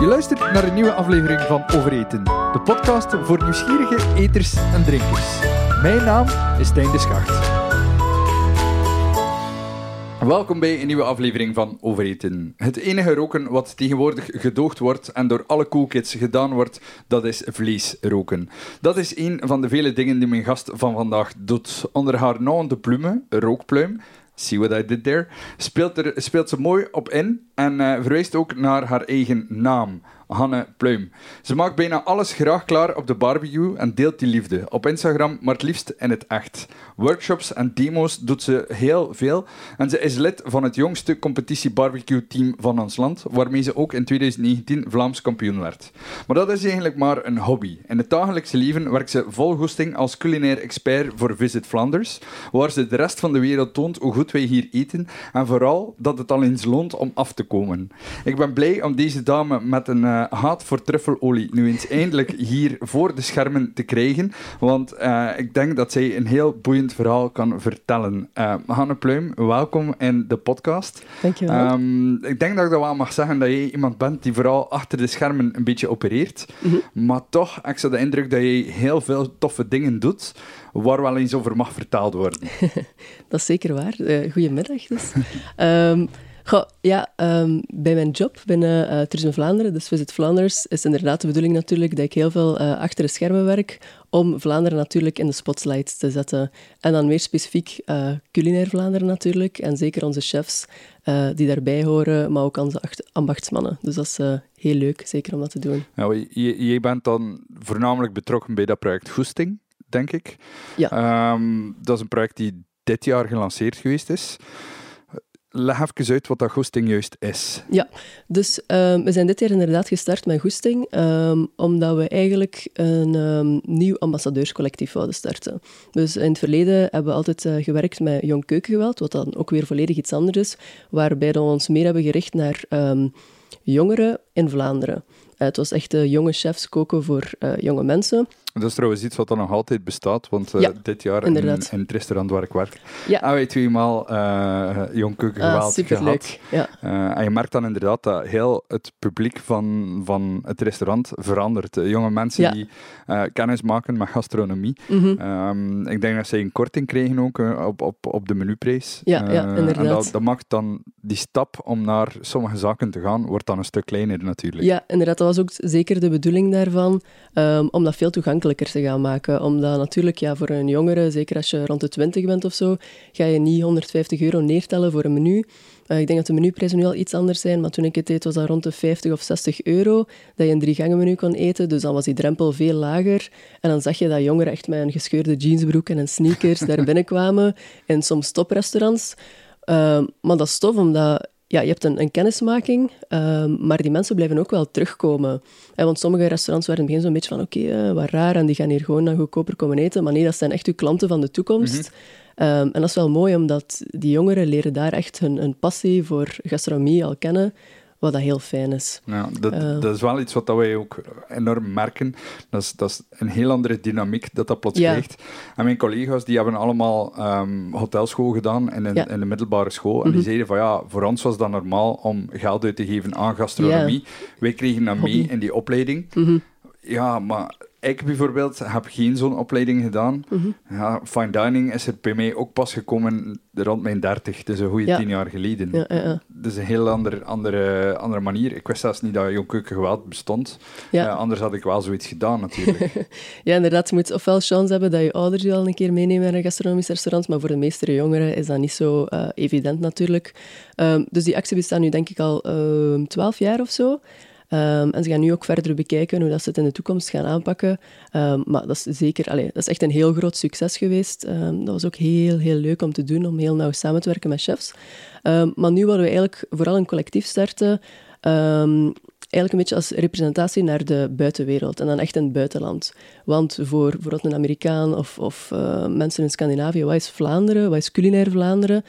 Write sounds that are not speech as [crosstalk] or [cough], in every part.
Je luistert naar een nieuwe aflevering van Overeten, de podcast voor nieuwsgierige eters en drinkers. Mijn naam is Stijn de Schacht. Welkom bij een nieuwe aflevering van Overeten. Het enige roken wat tegenwoordig gedoogd wordt en door alle coolkids gedaan wordt, dat is vleesroken. Dat is een van de vele dingen die mijn gast van vandaag doet. Onder haar nauwende pluimen, rookpluim, See what I did there? Speelt, er, speelt ze mooi op in en uh, verwijst ook naar haar eigen naam, Hanne Pluim. Ze maakt bijna alles graag klaar op de barbecue en deelt die liefde. Op Instagram, maar het liefst in het echt. Workshops en demo's doet ze heel veel. En ze is lid van het jongste competitie barbecue team van ons land, waarmee ze ook in 2019 Vlaams kampioen werd. Maar dat is eigenlijk maar een hobby. In het dagelijkse leven werkt ze vol goesting als culinair expert voor Visit Flanders, waar ze de rest van de wereld toont hoe goed wij hier eten en vooral dat het al eens loont om af te komen. Ik ben blij om deze dame met een uh, haat voor truffelolie nu eens eindelijk hier voor de schermen te krijgen, want uh, ik denk dat zij een heel boeiend verhaal kan vertellen. Uh, Hanne Pluim, welkom in de podcast. Dankjewel. Um, ik denk dat ik dat wel mag zeggen dat jij iemand bent die vooral achter de schermen een beetje opereert, mm -hmm. maar toch ik zo de indruk dat je heel veel toffe dingen doet waar wel eens over mag verteld worden. [laughs] dat is zeker waar. Goedemiddag dus. um, Goh, ja, um, bij mijn job binnen uh, Vlaanderen, dus Visit Flanders, is inderdaad de bedoeling natuurlijk dat ik heel veel uh, achter de schermen werk om Vlaanderen natuurlijk in de spotlight te zetten. En dan meer specifiek uh, culinair Vlaanderen natuurlijk, en zeker onze chefs die daarbij horen, maar ook onze ambachtsmannen. Dus dat is heel leuk, zeker om dat te doen. Ja, jij bent dan voornamelijk betrokken bij dat project Goesting, denk ik. Ja. Um, dat is een project die dit jaar gelanceerd geweest is. Leg even uit wat dat goesting juist is. Ja, dus um, we zijn dit jaar inderdaad gestart met goesting, um, omdat we eigenlijk een um, nieuw ambassadeurscollectief wilden starten. Dus in het verleden hebben we altijd uh, gewerkt met jong keukengeweld, wat dan ook weer volledig iets anders is, waarbij we ons meer hebben gericht naar jongeren in Vlaanderen. Uh, het was echt uh, jonge chefs koken voor jonge mensen. Dat is trouwens iets wat dan nog altijd bestaat, want ja, dit jaar in, in, het restaurant waar ik werk, ja. hebben wij tweemaal jong keukengeweld ah, gehad. Ja. en je merkt dan inderdaad dat heel het publiek van, van het restaurant verandert. jonge mensen ja. die kennis maken met gastronomie. Mm -hmm. um, ik denk dat zij een korting kregen ook op, op, op de menuprijs. Ja, ja inderdaad. En dat, dat maakt dan die stap om naar sommige zaken te gaan, wordt dan een stuk kleiner natuurlijk. Ja, inderdaad. Dat was ook zeker de bedoeling daarvan, um, om dat veel toegankelijker te gaan maken. Omdat natuurlijk, ja, voor een jongere, zeker als je rond de 20 bent of zo, ga je niet 150 euro neertellen voor een menu. Uh, ik denk dat de menuprijzen nu al iets anders zijn, maar toen ik het deed was dat rond de 50 of 60 euro dat je een drie gangen menu kon eten. Dus dan was die drempel veel lager. En dan zag je dat jongeren echt met een gescheurde jeansbroek en een sneakers [laughs] daar binnenkwamen in soms toprestaurants. Uh, maar dat is tof, omdat ja, je hebt een, een kennismaking, um, maar die mensen blijven ook wel terugkomen. En want sommige restaurants waren in het begin zo'n beetje van oké, okay, uh, wat raar, en die gaan hier gewoon dan goedkoper komen eten. Maar nee, dat zijn echt uw klanten van de toekomst. Mm -hmm. um, en dat is wel mooi, omdat die jongeren leren daar echt hun, hun passie voor gastronomie al kennen wat dat heel fijn is. Ja, dat, uh, dat is wel iets wat wij ook enorm merken. Dat is, dat is een heel andere dynamiek dat dat plots ja. krijgt. En mijn collega's die hebben allemaal um, hotelschool gedaan in, een, ja. in de middelbare school. En mm -hmm. die zeiden van ja, voor ons was dat normaal om geld uit te geven aan gastronomie. Wij kregen dat mee in die opleiding. Mm -hmm. Ja, maar ik bijvoorbeeld heb geen zo'n opleiding gedaan. Mm -hmm. ja, fine dining is er bij mij ook pas gekomen rond mijn 30, dus een goede ja. tien jaar geleden. Ja, ja, Dat is een heel ander, andere, andere manier. Ik wist zelfs niet dat Jong Keukengeweld bestond. Ja. Uh, anders had ik wel zoiets gedaan, natuurlijk. [laughs] ja, inderdaad. Je moet ofwel chance hebben dat je ouders je al een keer meenemen naar een gastronomisch restaurant, maar voor de meeste jongeren is dat niet zo uh, evident, natuurlijk. Um, dus die actie bestaat nu denk ik al twaalf uh, jaar of zo. Um, en ze gaan nu ook verder bekijken hoe dat ze het in de toekomst gaan aanpakken. Um, maar dat is zeker, dat is echt een heel groot succes geweest. Um, dat was ook heel, heel leuk om te doen, om heel nauw samen te werken met chefs. maar nu willen we eigenlijk vooral een collectief starten. eigenlijk een beetje als representatie naar de buitenwereld en dan echt in het buitenland. Want voor bijvoorbeeld een Amerikaan of, of uh, mensen in Scandinavië, wat is Vlaanderen, wat is culinair Vlaanderen?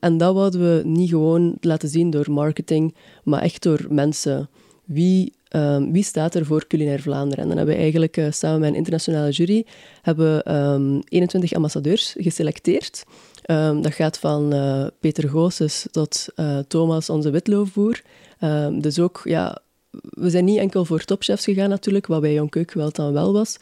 En dat wouden we niet gewoon laten zien door marketing, maar echt door mensen. Wie, um, wie staat er voor Culinair Vlaanderen? En dan hebben we eigenlijk uh, samen met een internationale jury hebben, um, 21 ambassadeurs geselecteerd. Ehm, dat gaat van uh, Peter Goossens tot uh, Thomas, onze witloofboer. Dus ook, ja, we zijn niet enkel voor topchefs gegaan natuurlijk, wat bij Jon Keuk wel dan wel was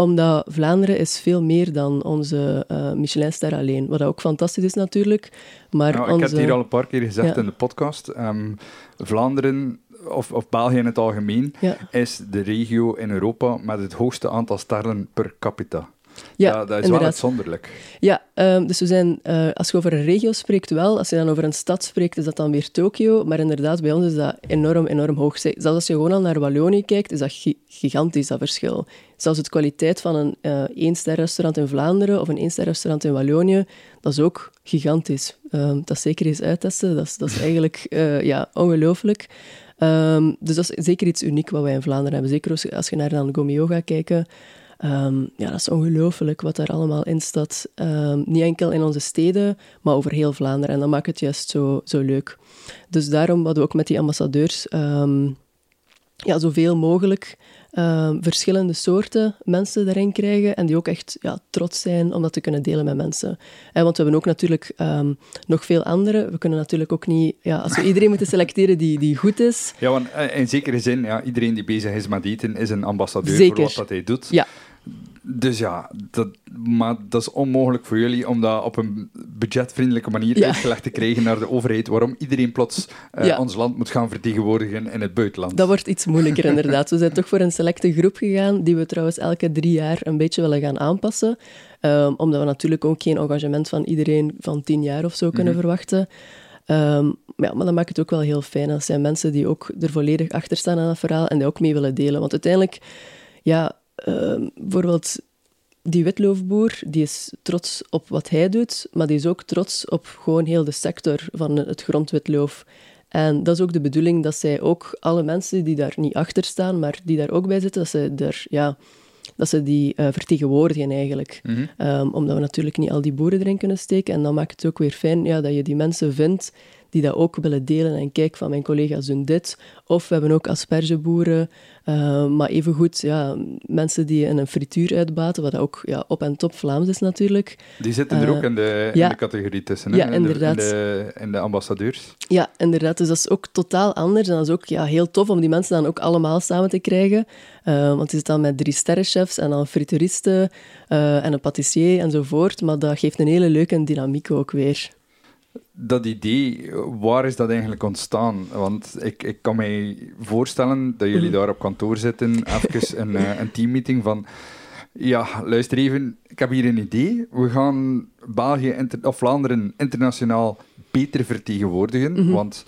omdat Vlaanderen is veel meer dan onze uh, Michelinster alleen. Wat ook fantastisch is natuurlijk. Maar nou, Ik heb het hier al een paar keer gezegd in de podcast. Um, Vlaanderen, of, of België in het algemeen, is de regio in Europa met het hoogste aantal sterren per capita. Ja, dat, dat is wel uitzonderlijk. Ja, um, dus we zijn, uh, als je over een regio spreekt wel, als je dan over een stad spreekt, is dat dan weer Tokio. Maar inderdaad, bij ons is dat enorm, enorm hoog. Zelfs als je gewoon al naar Wallonië kijkt, is dat gigantisch, dat verschil. Zelfs de kwaliteit van een uh, één-ster-restaurant in Vlaanderen of een één-ster-restaurant in Wallonië, dat is ook gigantisch. Um, dat is zeker eens uittesten. Dat is, dat is eigenlijk uh, ja, ongelooflijk. Um, dus dat is zeker iets uniek wat wij in Vlaanderen hebben. Zeker als je naar dan Gomeo gaat kijken. Um, ja, dat is ongelooflijk wat er allemaal in staat. Um, niet enkel in onze steden, maar over heel Vlaanderen. En dat maakt het juist zo, zo leuk. Dus daarom hadden we ook met die ambassadeurs ja, zoveel mogelijk verschillende soorten mensen erin krijgen en die ook echt ja, trots zijn om dat te kunnen delen met mensen. En want we hebben ook natuurlijk nog veel andere. We kunnen natuurlijk ook niet... Ja, als we iedereen moeten selecteren die, die goed is... Ja, want eh, in zekere zin, ja, iedereen die bezig is met eten is een ambassadeur Zeker. voor wat dat hij doet. Ja. Dus ja, dat, maar dat is onmogelijk voor jullie om dat op een budgetvriendelijke manier uitgelegd te krijgen naar de overheid, waarom iedereen plots uh, ons land moet gaan vertegenwoordigen in het buitenland. Dat wordt iets moeilijker inderdaad. We zijn toch voor een selecte groep gegaan, die we trouwens elke drie jaar een beetje willen gaan aanpassen. Um, omdat we natuurlijk ook geen engagement van iedereen van tien jaar of zo kunnen mhm. verwachten. Um, ja, maar dat maakt het ook wel heel fijn. Dat zijn mensen die ook er volledig achter staan aan het verhaal en die ook mee willen delen. Want uiteindelijk, ja, uh, bijvoorbeeld die witloofboer, die is trots op wat hij doet, maar die is ook trots op gewoon heel de sector van het grondwitloof. En dat is ook de bedoeling dat zij ook alle mensen die daar niet achter staan, maar die daar ook bij zitten, dat ze, daar, ja, dat ze die uh, vertegenwoordigen eigenlijk. Mm -hmm. omdat we natuurlijk niet al die boeren erin kunnen steken. En dan maakt het ook weer fijn ja, dat je die mensen vindt die dat ook willen delen. En kijk, van mijn collega's doen dit. Of we hebben ook aspergeboeren, uh, maar evengoed ja, mensen die in een frituur uitbaten, wat ook ja, op en top Vlaams is natuurlijk. Die zitten er ook in de, in de categorie tussen, Ja, inderdaad. In de, in de, ambassadeurs. Ja, inderdaad. Dus dat is ook totaal anders. En dat is ook ja, heel tof om die mensen dan ook allemaal samen te krijgen. Uh, want je zit dan met drie sterrenchefs en dan frituristen uh, en een patissier enzovoort. Maar dat geeft een hele leuke dynamiek ook weer dat idee, waar is dat eigenlijk ontstaan? Want ik, ik kan mij voorstellen dat jullie mhm. daar op kantoor zitten, even [laughs] een, uh, een teammeeting van... Ja, luister even, ik heb hier een idee. We gaan België of Vlaanderen internationaal beter vertegenwoordigen. Mhm. Want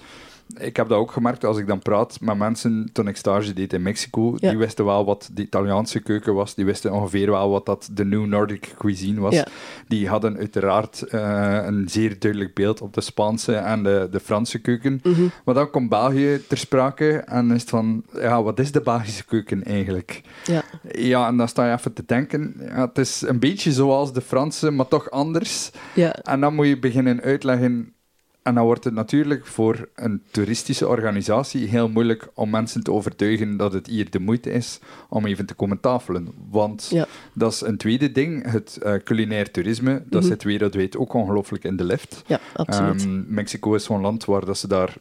ik heb dat ook gemerkt als ik dan praat met mensen toen ik stage deed in Mexico. Die wisten wel wat de Italiaanse keuken was. Die wisten ongeveer wel wat dat de New Nordic cuisine was. Die hadden uiteraard uh, een zeer duidelijk beeld op de Spaanse en de, de Franse keuken. Mhm. Maar dan komt België ter sprake en is het van, ja, wat is de Belgische keuken eigenlijk? Ja, ja en dan sta je even te denken. Ja, het is een beetje zoals de Franse, maar toch anders. Ja. En dan moet je beginnen uitleggen en dan wordt het natuurlijk voor een toeristische organisatie heel moeilijk om mensen te overtuigen dat het hier de moeite is om even te komen tafelen. Want dat is een tweede ding, het uh, culinair toerisme, dat mm zit wereldwijd ook ongelooflijk in de lift. Ja, absoluut. Um, Mexico is zo'n land waar dat ze daar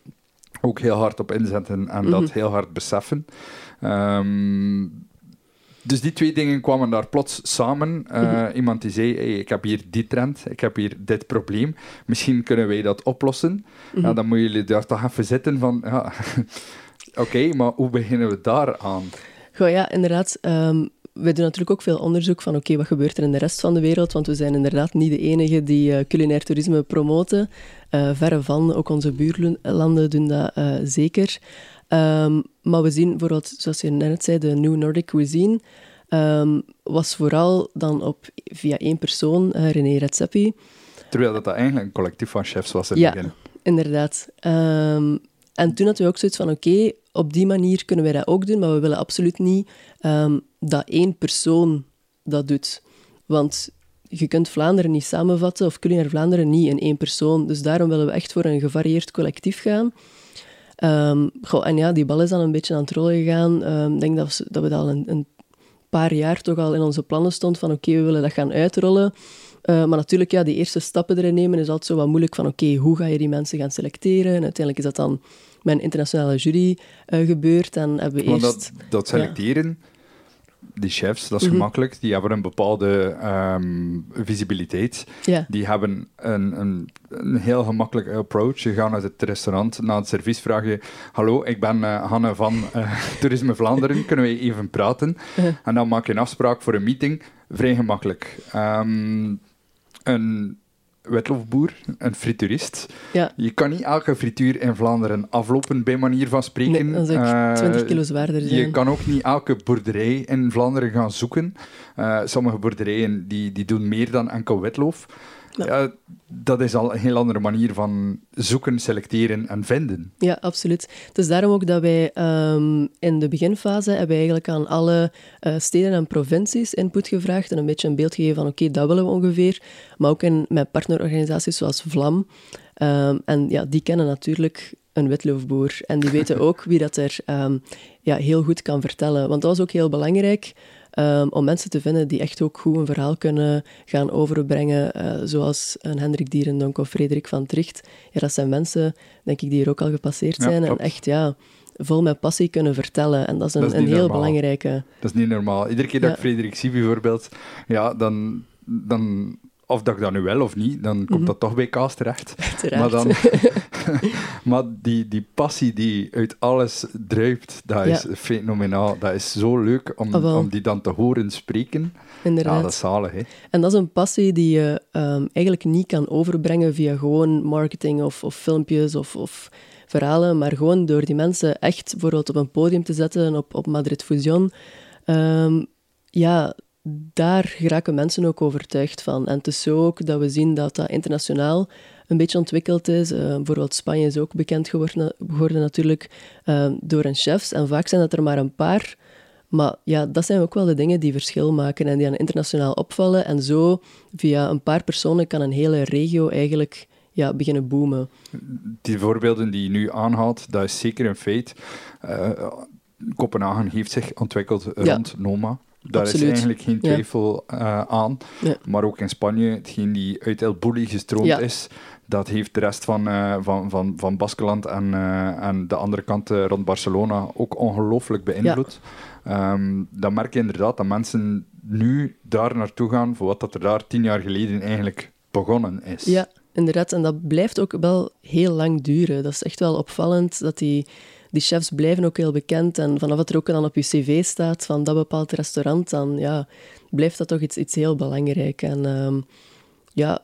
ook heel hard op inzetten en dat mhm. heel hard beseffen. Um, dus die twee dingen kwamen daar plots samen. Uh, mm Iemand die zei, hey, ik heb hier die trend, ik heb hier dit probleem. Misschien kunnen wij dat oplossen. Mm -hmm. ja, dan moeten jullie daar toch even zitten van... Ja, [laughs] Oké, maar hoe beginnen we daar aan? Goh, ja, inderdaad. Um, wij doen natuurlijk ook veel onderzoek van oké, wat gebeurt er in de rest van de wereld? Want we zijn inderdaad niet de enige die uh, culinair toerisme promoten. Uh, verre van, ook onze buurlanden doen dat uh, zeker. Um, maar we zien bijvoorbeeld, zoals je net zei, de New Nordic Cuisine um, was vooral dan op, via één persoon, uh, René Redzepi. Terwijl dat, dat eigenlijk een collectief van chefs was in ja, begin. inderdaad. Um, en toen hadden we ook zoiets van, oké, op die manier kunnen wij dat ook doen, maar we willen absoluut niet dat één persoon dat doet. Want je kunt Vlaanderen niet samenvatten, of culinair Vlaanderen niet in één persoon. Dus daarom willen we echt voor een gevarieerd collectief gaan. Um, en ja, die bal is dan een beetje aan het rollen gegaan. Ehm, ik denk dat we, dat we dat al een, een, paar jaar toch al in onze plannen stond van oké, we willen dat gaan uitrollen. Uh, maar natuurlijk, ja, die eerste stappen erin nemen is altijd zo wat moeilijk van oké, hoe ga je die mensen gaan selecteren? En uiteindelijk is dat dan met een internationale jury uh, gebeurd. En hebben we eerst... Dat, dat selecteren die chefs, dat is mhm. gemakkelijk, die hebben een bepaalde um, visibiliteit. Die hebben een, een, een, heel gemakkelijke approach. Je gaat naar het restaurant, na het servies vraag je hallo, ik ben uh, Hanne van uh, [laughs] Toerisme Vlaanderen, kunnen we even praten? En dan maak je een afspraak voor een meeting. Vrij gemakkelijk. Um, een wetloofboer, een frituurist. Ja. Je kan niet elke frituur in Vlaanderen aflopen, bij manier van spreken. Nee, dat is uh, 20 kilo zwaarder zijn. Je kan ook niet elke boerderij in Vlaanderen gaan zoeken. Uh, sommige boerderijen die, die doen meer dan enkel wetloof. Ja. dat is al een heel andere manier van zoeken, selecteren en vinden. Ja, absoluut. Het is daarom ook dat wij um, in de beginfase hebben eigenlijk aan alle uh, steden en provincies input gevraagd en een beetje een beeld gegeven van oké, dat willen we ongeveer. Maar ook in, met partnerorganisaties zoals VLAM. Um, en ja, die kennen natuurlijk een witloofboer. En die weten [laughs] ook wie dat er um, ja, heel goed kan vertellen. Want dat was ook heel belangrijk. Um, om mensen te vinden die echt ook goed een verhaal kunnen gaan overbrengen, uh, zoals een Hendrik Dierendonk of Frederik van Tricht. Ja, dat zijn mensen, denk ik, die er ook al gepasseerd zijn en echt, ja, vol met passie kunnen vertellen. En dat is een, een heel belangrijke... Dat is niet normaal. Iedere keer dat ik Frederik zie, bijvoorbeeld, ja, dan... dan of dat ik dat nu wel of niet, dan komt mhm. dat toch bij Kaas terecht. [laughs] Maar, dan, [laughs] maar die, die passie die uit alles druipt, dat is fenomenaal. Dat is zo leuk om, ah, om die dan te horen spreken. Inderdaad. Ja, dat is zalig. Hè? En dat is een passie die je um, eigenlijk niet kan overbrengen via gewoon marketing of, of filmpjes of, of verhalen, maar gewoon door die mensen echt bijvoorbeeld op een podium te zetten op, op Madrid Fusion. Um, ja, daar geraken mensen ook overtuigd van. En het is zo ook dat we zien dat dat internationaal een beetje ontwikkeld is. Uh, bijvoorbeeld Spanje is ook bekend geworden, geworden natuurlijk uh, door een chefs. En vaak zijn dat er maar een paar. Maar ja, dat zijn ook wel de dingen die verschil maken en die aan internationaal opvallen. En zo, via een paar personen, kan een hele regio eigenlijk ja, beginnen boomen. Die voorbeelden die je nu aanhaalt, dat is zeker een feit. Uh, Kopenhagen heeft zich ontwikkeld rond Noma. Daar is eigenlijk geen twijfel uh, aan. Maar ook in Spanje, hetgeen die uit El Bulli gestroomd is, dat heeft de rest van, uh, van, van, van Baskeland en, uh, en de andere kant rond Barcelona ook ongelooflijk beïnvloed. Um, dan merk je inderdaad dat mensen nu daar naartoe gaan voor wat dat er daar tien jaar geleden eigenlijk begonnen is. Ja, inderdaad. En dat blijft ook wel heel lang duren. Dat is echt wel opvallend dat die die chefs blijven ook heel bekend. En vanaf het er ook dan op je cv staat van dat bepaald restaurant, dan ja, blijft dat toch iets, iets heel belangrijk. En um, ja,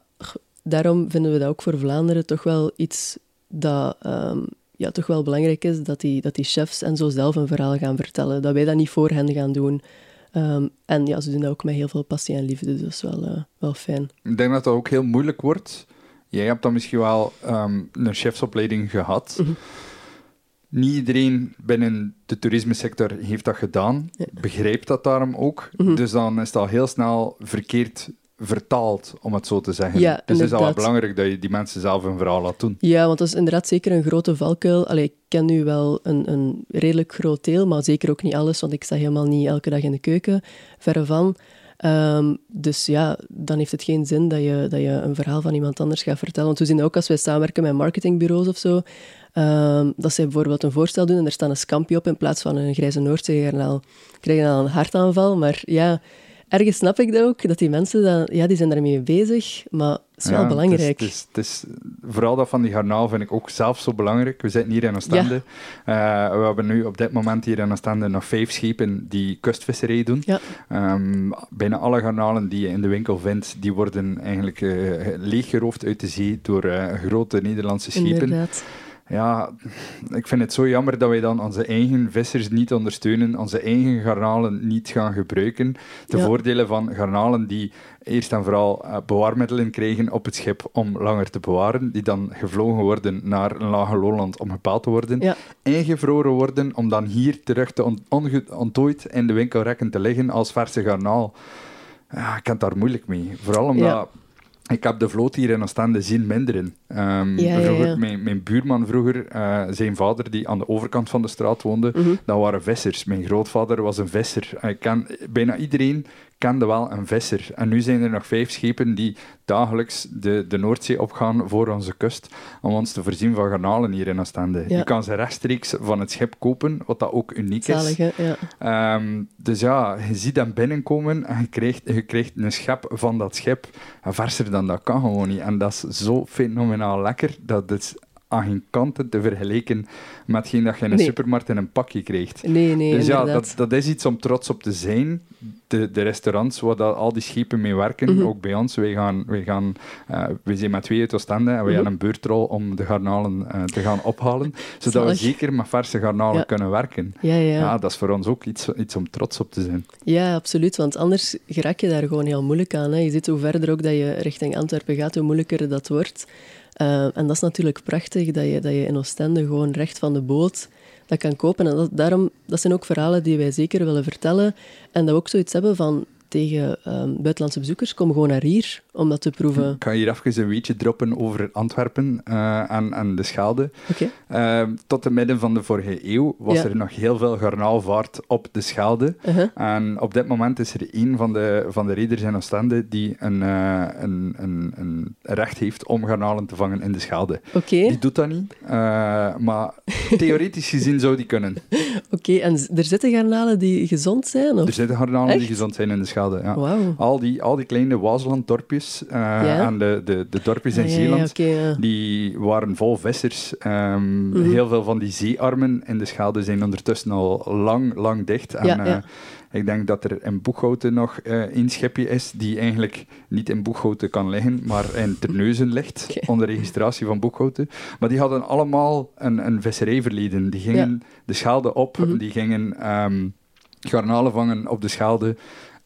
daarom vinden we dat ook voor Vlaanderen toch wel iets dat um, ja, toch wel belangrijk is, dat die, dat die chefs en zo zelf een verhaal gaan vertellen. Dat wij dat niet voor hen gaan doen. Um, en ja, ze doen dat ook met heel veel passie en liefde, dus dat is wel, uh, wel fijn. Ik denk dat dat ook heel moeilijk wordt. Jij hebt dan misschien wel um, een chefsopleiding gehad. Mm niet iedereen binnen de toerismesector heeft dat gedaan, begrijpt dat daarom ook. Mhm. Dus dan is dat heel snel verkeerd vertaald, om het zo te zeggen. Ja, dus het is al belangrijk dat je die mensen zelf een verhaal laat doen. Ja, want dat is inderdaad zeker een grote valkuil. Allee, ik ken nu wel een, een redelijk groot deel, maar zeker ook niet alles, want ik sta helemaal niet elke dag in de keuken, verre van. Ehm, dus ja, dan heeft het geen zin dat je, dat je een verhaal van iemand anders gaat vertellen. Want we zien ook als wij samenwerken met marketingbureaus of zo, um, dat zij bijvoorbeeld een voorstel doen en er staat een scampje op in plaats van een grijze Noordzeegarnaal. Krijg je dan een hartaanval, maar ja, ergens snap ik dat ook, dat die mensen, dan, ja, die zijn daarmee bezig, maar het is wel belangrijk. Het is, het, is, vooral dat van die garnaal vind ik ook zelf zo belangrijk. We zitten hier in Oostende. Ja. Uh, we hebben nu op dit moment hier in Oostende nog vijf schepen die kustvisserij doen. Ja. Um, bijna alle garnalen die je in de winkel vindt, die worden eigenlijk uh, leeggeroofd uit de zee door uh, grote Nederlandse schepen. Inderdaad ja, ik vind het zo jammer dat wij dan onze eigen vissers niet ondersteunen, onze eigen garnalen niet gaan gebruiken. De voordelen van garnalen die eerst en vooral uh, bewaarmiddelen krijgen op het schip om langer te bewaren, die dan gevlogen worden naar een lage lowland om gepaald te worden, ja. ingevroren worden om dan hier terug te ontdooid in de winkelrekken te liggen als verse garnaal. Ja, ik kan daar moeilijk mee. Vooral omdat ik heb de vloot hier in Oostende zien minderen. Um, vroeger, Mijn, mijn, buurman vroeger, uh, zijn vader die aan de overkant van de straat woonde, mm dat waren vissers. Mijn grootvader was een visser. Ik ken, bijna iedereen kende wel een visser. En nu zijn er nog vijf schepen die dagelijks de, de Noordzee opgaan voor onze kust om ons te voorzien van garnalen hier in Oostende. Ja. Je kan ze rechtstreeks van het schip kopen, wat dat ook uniek is. Zalig? Ja. Ehm, dus ja, je ziet hem binnenkomen en je krijgt, je krijgt een schep van dat schip. En verser dan dat kan gewoon niet. En dat is zo fenomenaal lekker, dat is aan geen kanten te vergelijken met hetgeen dat je in een Nee. supermarkt in een pakje krijgt. Nee, nee, dus ja, inderdaad. dat, dat is iets om trots op te zijn. De, de restaurants waar dat al die schepen mee werken, Mhm. ook bij ons. Wij, gaan, wij, gaan, wij zijn met twee uit Oostende en wij Mhm. hebben een beurtrol om de garnalen eh, te gaan ophalen, zodat Zalig. we zeker met verse garnalen Ja. kunnen werken. Ja, ja. Ja, dat is voor ons ook iets, iets om trots op te zijn. Ja, absoluut. Want anders raak je daar gewoon heel moeilijk aan. Hè. Je ziet hoe verder ook dat je richting Antwerpen gaat, hoe moeilijker dat wordt. Eh, en dat is natuurlijk prachtig, dat je, dat je in Oostende gewoon recht van de boot dat kan kopen. En dat, daarom, dat zijn ook verhalen die wij zeker willen vertellen. En dat we ook zoiets hebben van tegen ehm, buitenlandse bezoekers, kom gewoon naar hier om dat te proeven. Ik ga hier even een weetje droppen over Antwerpen eh, en, en de Schelde. Oké. Eh, tot de midden van de vorige eeuw was Ja. er nog heel veel garnaalvaart op de Schelde. Uh-huh. En op dit moment is er één van de, van de reders in Oostende die een, eh, een, een, een recht heeft om garnalen te vangen in de Schelde. Die doet dat niet, eh, maar theoretisch gezien zou die kunnen. [laughs] oké. En er zitten garnalen die gezond zijn? Of? Er zitten garnalen die gezond zijn in de Schelde. Ja. Al, die, al die kleine Waasland-dorpjes eh, en de, de, de dorpjes in Ah, ja, Zeeland, ja. Die waren vol vissers. Ehm, Mhm. Heel veel van die zeearmen in de Schelde zijn ondertussen al lang, lang dicht. En, eh, ik denk dat er in Boeghouten nog eh één schipje is die eigenlijk niet in Boeghouten kan liggen, maar in Terneuzen ligt, onder registratie van Boeghouten. Maar die hadden allemaal een, een visserijverleden. Die gingen de Schelde op, Mhm. die gingen ehm, garnalen vangen op de Schelde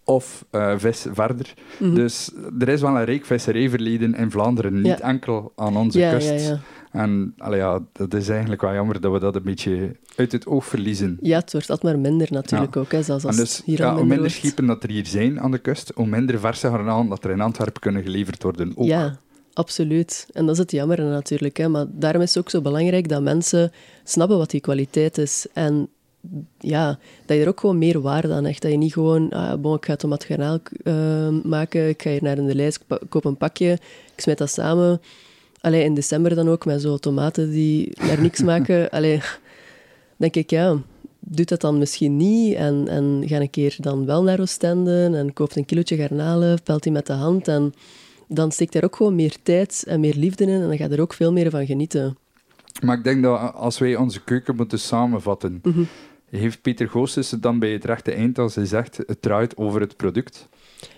of eh, vis verder. Mhm. Dus er is wel een rijk visserijverleden in Vlaanderen, niet Ja. enkel aan onze ja, kust. ja, ja. En allee, ja, dat is eigenlijk wel jammer dat we dat een beetje uit het oog verliezen. Ja, het wordt altijd maar minder natuurlijk ook, hè, zelfs als en dus, hier ja, al hoe minder minder wordt. schepen dat er hier zijn aan de kust, hoe minder verse garnalen dat er in Antwerpen kunnen geleverd worden. Ook. Ja, absoluut. En dat is het jammer natuurlijk. Hè. Maar daarom is het ook zo belangrijk dat mensen snappen wat die kwaliteit is. En ja, dat je er ook gewoon meer waarde aan hecht. Dat je niet gewoon, ah, bon, ik ga tomaat garnaal eh, maken, ik ga hier naar de lijst, ik koop een pakje, ik smijt dat samen. Allee, in december dan ook, met zo tomaten die naar niks [laughs] maken. Allee, denk ik, ja, doe dat dan misschien niet en, en ga een keer dan wel naar Oostende en koopt een kilootje garnalen, pelt die met de hand en dan steekt er ook gewoon meer tijd en meer liefde in en dan ga je er ook veel meer van genieten. Maar ik denk dat als wij onze keuken moeten samenvatten, Mhm. Heeft Pieter Goossens het dan bij het rechte eind als hij zegt, het draait over het product.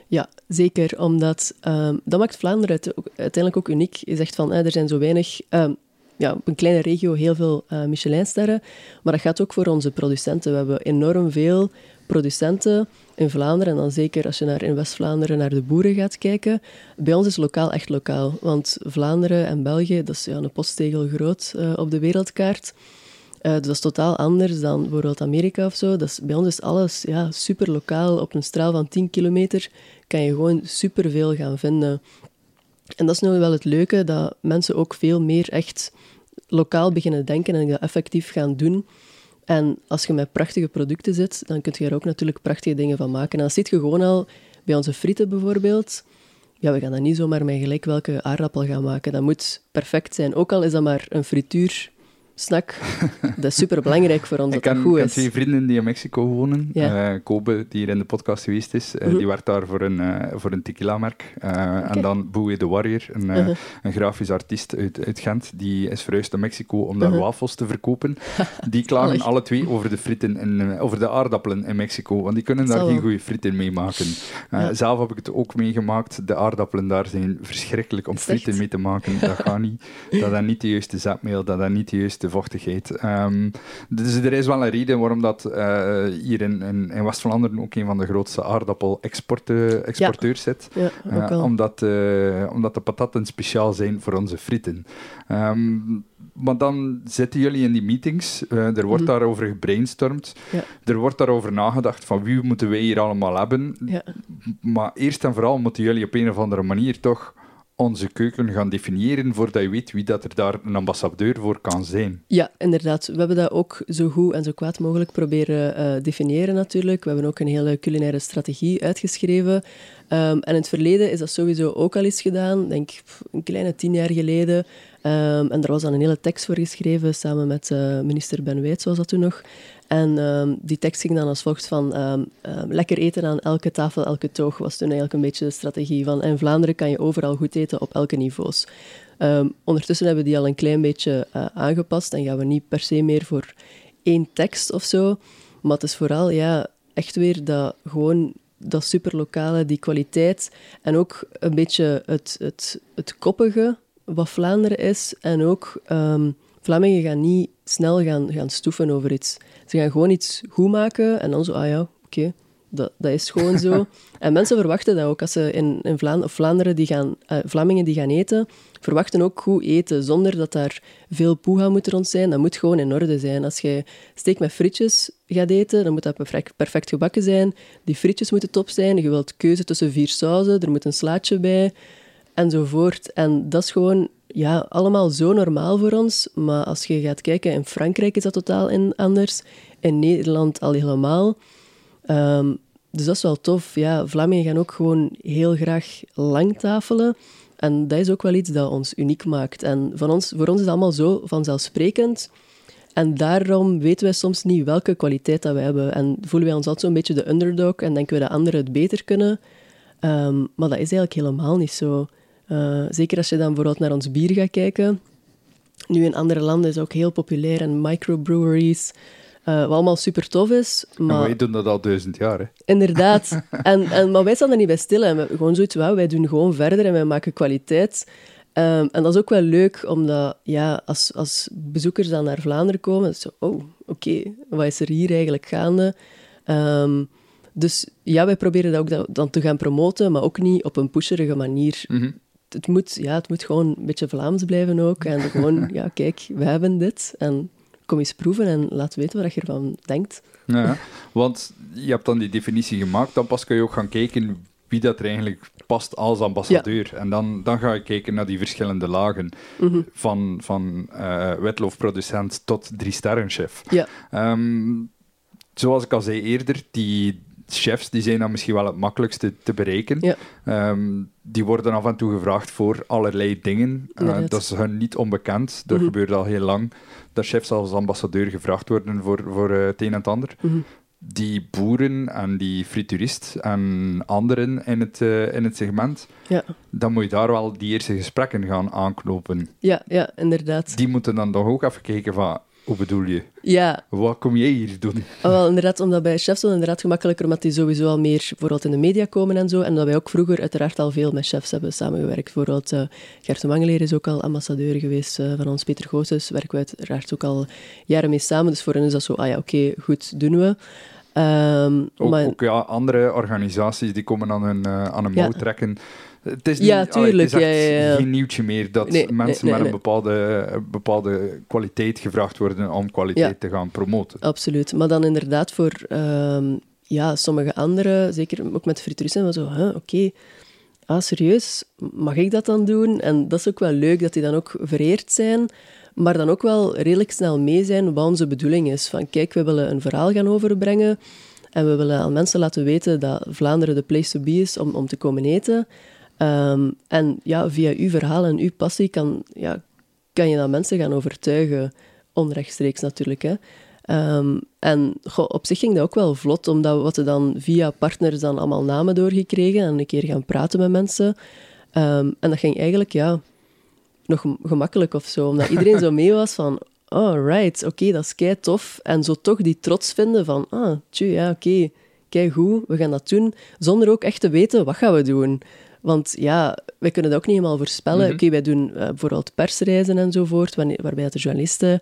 Ja, zeker, omdat ehm, dat maakt Vlaanderen uiteindelijk ook uniek. Je zegt van, er zijn zo weinig, ehm, ja, op een kleine regio heel veel eh Michelinsterren, maar dat gaat ook voor onze producenten. We hebben enorm veel producenten in Vlaanderen, en dan zeker als je naar, in West-Vlaanderen naar de boeren gaat kijken. Bij ons is lokaal echt lokaal, want Vlaanderen en België, dat is ja, een posttegel groot eh, op de wereldkaart. Eh, dat is totaal anders dan bijvoorbeeld Amerika of zo. Dat is, bij ons is alles ja, super lokaal. Op een straal van 10 kilometer kan je gewoon superveel gaan vinden. En dat is nu wel het leuke, dat mensen ook veel meer echt lokaal beginnen denken en dat effectief gaan doen. En als je met prachtige producten zit, dan kun je er ook natuurlijk prachtige dingen van maken. En dat ziet je gewoon al bij onze frieten bijvoorbeeld. Ja, we gaan dat niet zomaar met gelijk welke aardappel gaan maken. Dat moet perfect zijn. Ook al is dat maar een frituur snack. Dat is super belangrijk voor ons Ik dat dat ken, goed ken is. twee vrienden die in Mexico wonen. Ja. Eh, Kobe, die hier in de podcast geweest is, eh, Mhm. die werkt daar voor een, eh, voor een tequila-merk. En dan Bowie the Warrior, een, Uh-huh. een grafisch artiest uit, uit Gent, die is verhuisd naar Mexico om daar Uh-huh. wafels te verkopen. Die [laughs] klagen alle twee over de frieten, eh, over de aardappelen in Mexico, want die kunnen daar Zal geen goede frieten mee maken. Ja. Zelf heb ik het ook meegemaakt. De aardappelen daar zijn verschrikkelijk om frieten mee te maken. Dat gaat niet. Dat heeft niet de juiste zetmeel, dat heeft niet de juiste vochtigheid. Ehm, dus er is wel een reden waarom dat eh, hier in, in, in West-Vlaanderen ook een van de grootste aardappel-exporteurs zit. Ja, Eh, omdat, eh, omdat de patatten speciaal zijn voor onze frieten. Ehm, maar dan zitten jullie in die meetings, er wordt Mhm. daarover gebrainstormd, Ja. er wordt daarover nagedacht van wie moeten wij hier allemaal hebben. Ja. Maar eerst en vooral moeten jullie op een of andere manier toch onze keuken gaan definiëren voordat je weet wie dat er daar een ambassadeur voor kan zijn. Ja, inderdaad. We hebben dat ook zo goed en zo kwaad mogelijk proberen uh, definiëren natuurlijk. We hebben ook een hele culinaire strategie uitgeschreven. Um, en in het verleden is dat sowieso ook al eens gedaan, denk een kleine tien jaar geleden. Um, en er was dan een hele tekst voor geschreven, samen met uh, minister Ben Wijts was dat toen nog. En um, die tekst ging dan als volgt van um, um, lekker eten aan elke tafel, elke toog, was toen eigenlijk een beetje de strategie van in Vlaanderen kan je overal goed eten op elke niveaus. ondertussen hebben we die al een klein beetje uh, aangepast en gaan we niet per se meer voor één tekst of zo. Maar het is vooral ja, echt weer dat gewoon dat superlokale, die kwaliteit en ook een beetje het, het, het koppige wat Vlaanderen is en ook Vlamingen gaan niet snel gaan, gaan stoeven over iets. Ze gaan gewoon iets goed maken en dan zo, ah ja, oké, dat, dat is gewoon zo. [laughs] en mensen verwachten dat ook. Als ze in, in Vlaanderen, of Vlaanderen die gaan, uh, Vlamingen die gaan eten, verwachten ook goed eten, zonder dat daar veel poeha moet rond zijn. Dat moet gewoon in orde zijn. Als je steek met frietjes gaat eten, dan moet dat perfect, perfect gebakken zijn. Die frietjes moeten top zijn. Je wilt keuze tussen vier sauzen, er moet een slaatje bij, enzovoort. En dat is gewoon ja, allemaal zo normaal voor ons. Maar als je gaat kijken, in Frankrijk is dat totaal anders. In Nederland al helemaal. Um, dus dat is wel tof. Ja, Vlamingen gaan ook gewoon heel graag lang tafelen. En dat is ook wel iets dat ons uniek maakt. En van ons, voor ons is het allemaal zo vanzelfsprekend. En daarom weten wij soms niet welke kwaliteit dat we hebben. En voelen wij ons altijd zo'n beetje de underdog en denken we dat anderen het beter kunnen. Um, maar dat is eigenlijk helemaal niet zo. Uh, zeker als je dan bijvoorbeeld naar ons bier gaat kijken. Nu in andere landen is het ook heel populair en microbreweries. Uh, wat allemaal super tof is. Maar... wij doen dat al duizend jaar, hè? Inderdaad. [laughs] en, en, maar wij staan er niet bij stil. En we, gewoon zoiets, wij doen gewoon verder en wij maken kwaliteit. Um, en dat is ook wel leuk, omdat ja, als, als bezoekers dan naar Vlaanderen komen, zo, oh, oké, okay, wat is er hier eigenlijk gaande? Um, dus ja, wij proberen dat ook dan te gaan promoten, maar ook niet op een pusherige manier. Mm -hmm. Het, moet, ja, het moet gewoon een beetje Vlaams blijven ook. En [laughs] gewoon, ja, kijk, we hebben dit. En kom eens proeven en laat weten wat je ervan denkt. Ja, want je hebt dan die definitie gemaakt, dan pas kun je ook gaan kijken wie dat er eigenlijk past als ambassadeur. En dan, dan ga je kijken naar die verschillende lagen. Mhm. Van, van uh, wetloofproducent tot drie-sterrenchef. Ja. Um, zoals ik al zei eerder, die chefs die zijn dan misschien wel het makkelijkste te bereiken. Ja. Um, die worden af en toe gevraagd voor allerlei dingen. Uh, dat is hun niet onbekend. Dat mm gebeurt al heel lang. Dat chefs als ambassadeur gevraagd worden voor, voor uh, het een en het ander. Mm -hmm. Die boeren en die frituurist en anderen in het, uh, in het segment, ja. dan moet je daar wel die eerste gesprekken gaan aanknopen. Ja, ja inderdaad. Die moeten dan toch ook even kijken van hoe bedoel je? Ja. Wat kom jij hier doen? Oh, wel, inderdaad, omdat bij chefs inderdaad gemakkelijker, omdat die sowieso al meer bijvoorbeeld in de media komen en zo. En dat wij ook vroeger uiteraard al veel met chefs hebben samengewerkt. Bijvoorbeeld uh, Gert de Mangeleer is ook al ambassadeur geweest uh, van ons. Peter Goossens werken we uiteraard ook al jaren mee samen. Dus voor hen is dat zo, ah ja, oké, okay, goed, doen we. Um, ook, maar... ook ja, andere organisaties die komen aan hun, uh, aan een mouw ja. trekken. Het is, niet, ja, tuurlijk, allee, het is echt ja, ja, geen nieuwtje meer dat nee, mensen nee, met een bepaalde, bepaalde kwaliteit gevraagd worden om kwaliteit te gaan promoten. Absoluut. Maar dan inderdaad voor um, ja, sommige anderen, zeker ook met frituuristen, zo, huh, oké, okay. ah, serieus, mag ik dat dan doen? En dat is ook wel leuk, dat die dan ook vereerd zijn, maar dan ook wel redelijk snel mee zijn wat onze bedoeling is. Van kijk, we willen een verhaal gaan overbrengen en we willen aan mensen laten weten dat Vlaanderen de place to be is om, om te komen eten. Um, en ja, via uw verhaal en uw passie kan, ja, kan je dan mensen gaan overtuigen, onrechtstreeks natuurlijk. Hè. Um, en goh, op zich ging dat ook wel vlot, omdat we hadden dan via partners dan allemaal namen doorgekregen en een keer gaan praten met mensen. Um, en dat ging eigenlijk ja, nog gemakkelijk of zo, omdat [laughs] iedereen zo mee was van, oh right, oké, okay, dat is kei tof. En zo toch die trots vinden van, ah, tju, ja, oké, okay, kei goed, we gaan dat doen, zonder ook echt te weten wat gaan we doen. Want ja, wij kunnen dat ook niet helemaal voorspellen. Mm -hmm. Oké, okay, wij doen uh, bijvoorbeeld persreizen enzovoort, wanneer, waarbij de journalisten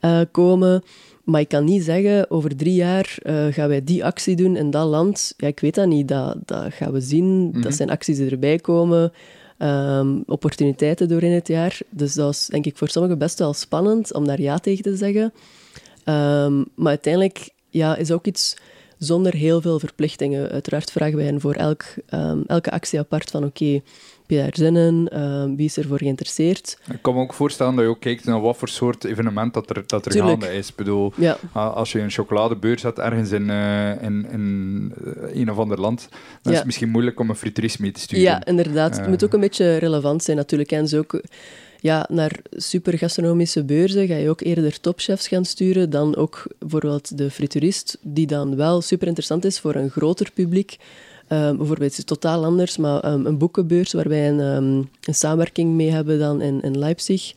uh, komen. Maar ik kan niet zeggen, over drie jaar uh, gaan wij die actie doen in dat land. Ja, ik weet dat niet. Dat, dat gaan we zien. Mm -hmm. Dat zijn acties die erbij komen. Um, opportuniteiten door in het jaar. Dus dat is denk ik voor sommigen best wel spannend om daar ja tegen te zeggen. Um, maar uiteindelijk ja, is ook iets zonder heel veel verplichtingen. Uiteraard vragen wij hen voor elk, um, elke actie apart van oké, okay, je daar zin in? Ehm, wie is ervoor geïnteresseerd? Ik kan me ook voorstellen dat je ook kijkt naar wat voor soort evenement dat er, dat er Tuurlijk. gaande is. Ik bedoel, Ja, als je een chocoladebeurs hebt ergens in, eh, in, in eh, een of ander land, dan is het misschien moeilijk om een frituurist mee te sturen. ja inderdaad. het Eh. moet ook een beetje relevant zijn natuurlijk. En zo ook, ja, naar super gastronomische beurzen ga je ook eerder topchefs gaan sturen dan ook bijvoorbeeld de frituurist, die dan wel super interessant is voor een groter publiek. Ehm, bijvoorbeeld, het is totaal anders, maar ehm, een boekenbeurs waar wij een, ehm, een samenwerking mee hebben dan in, in Leipzig,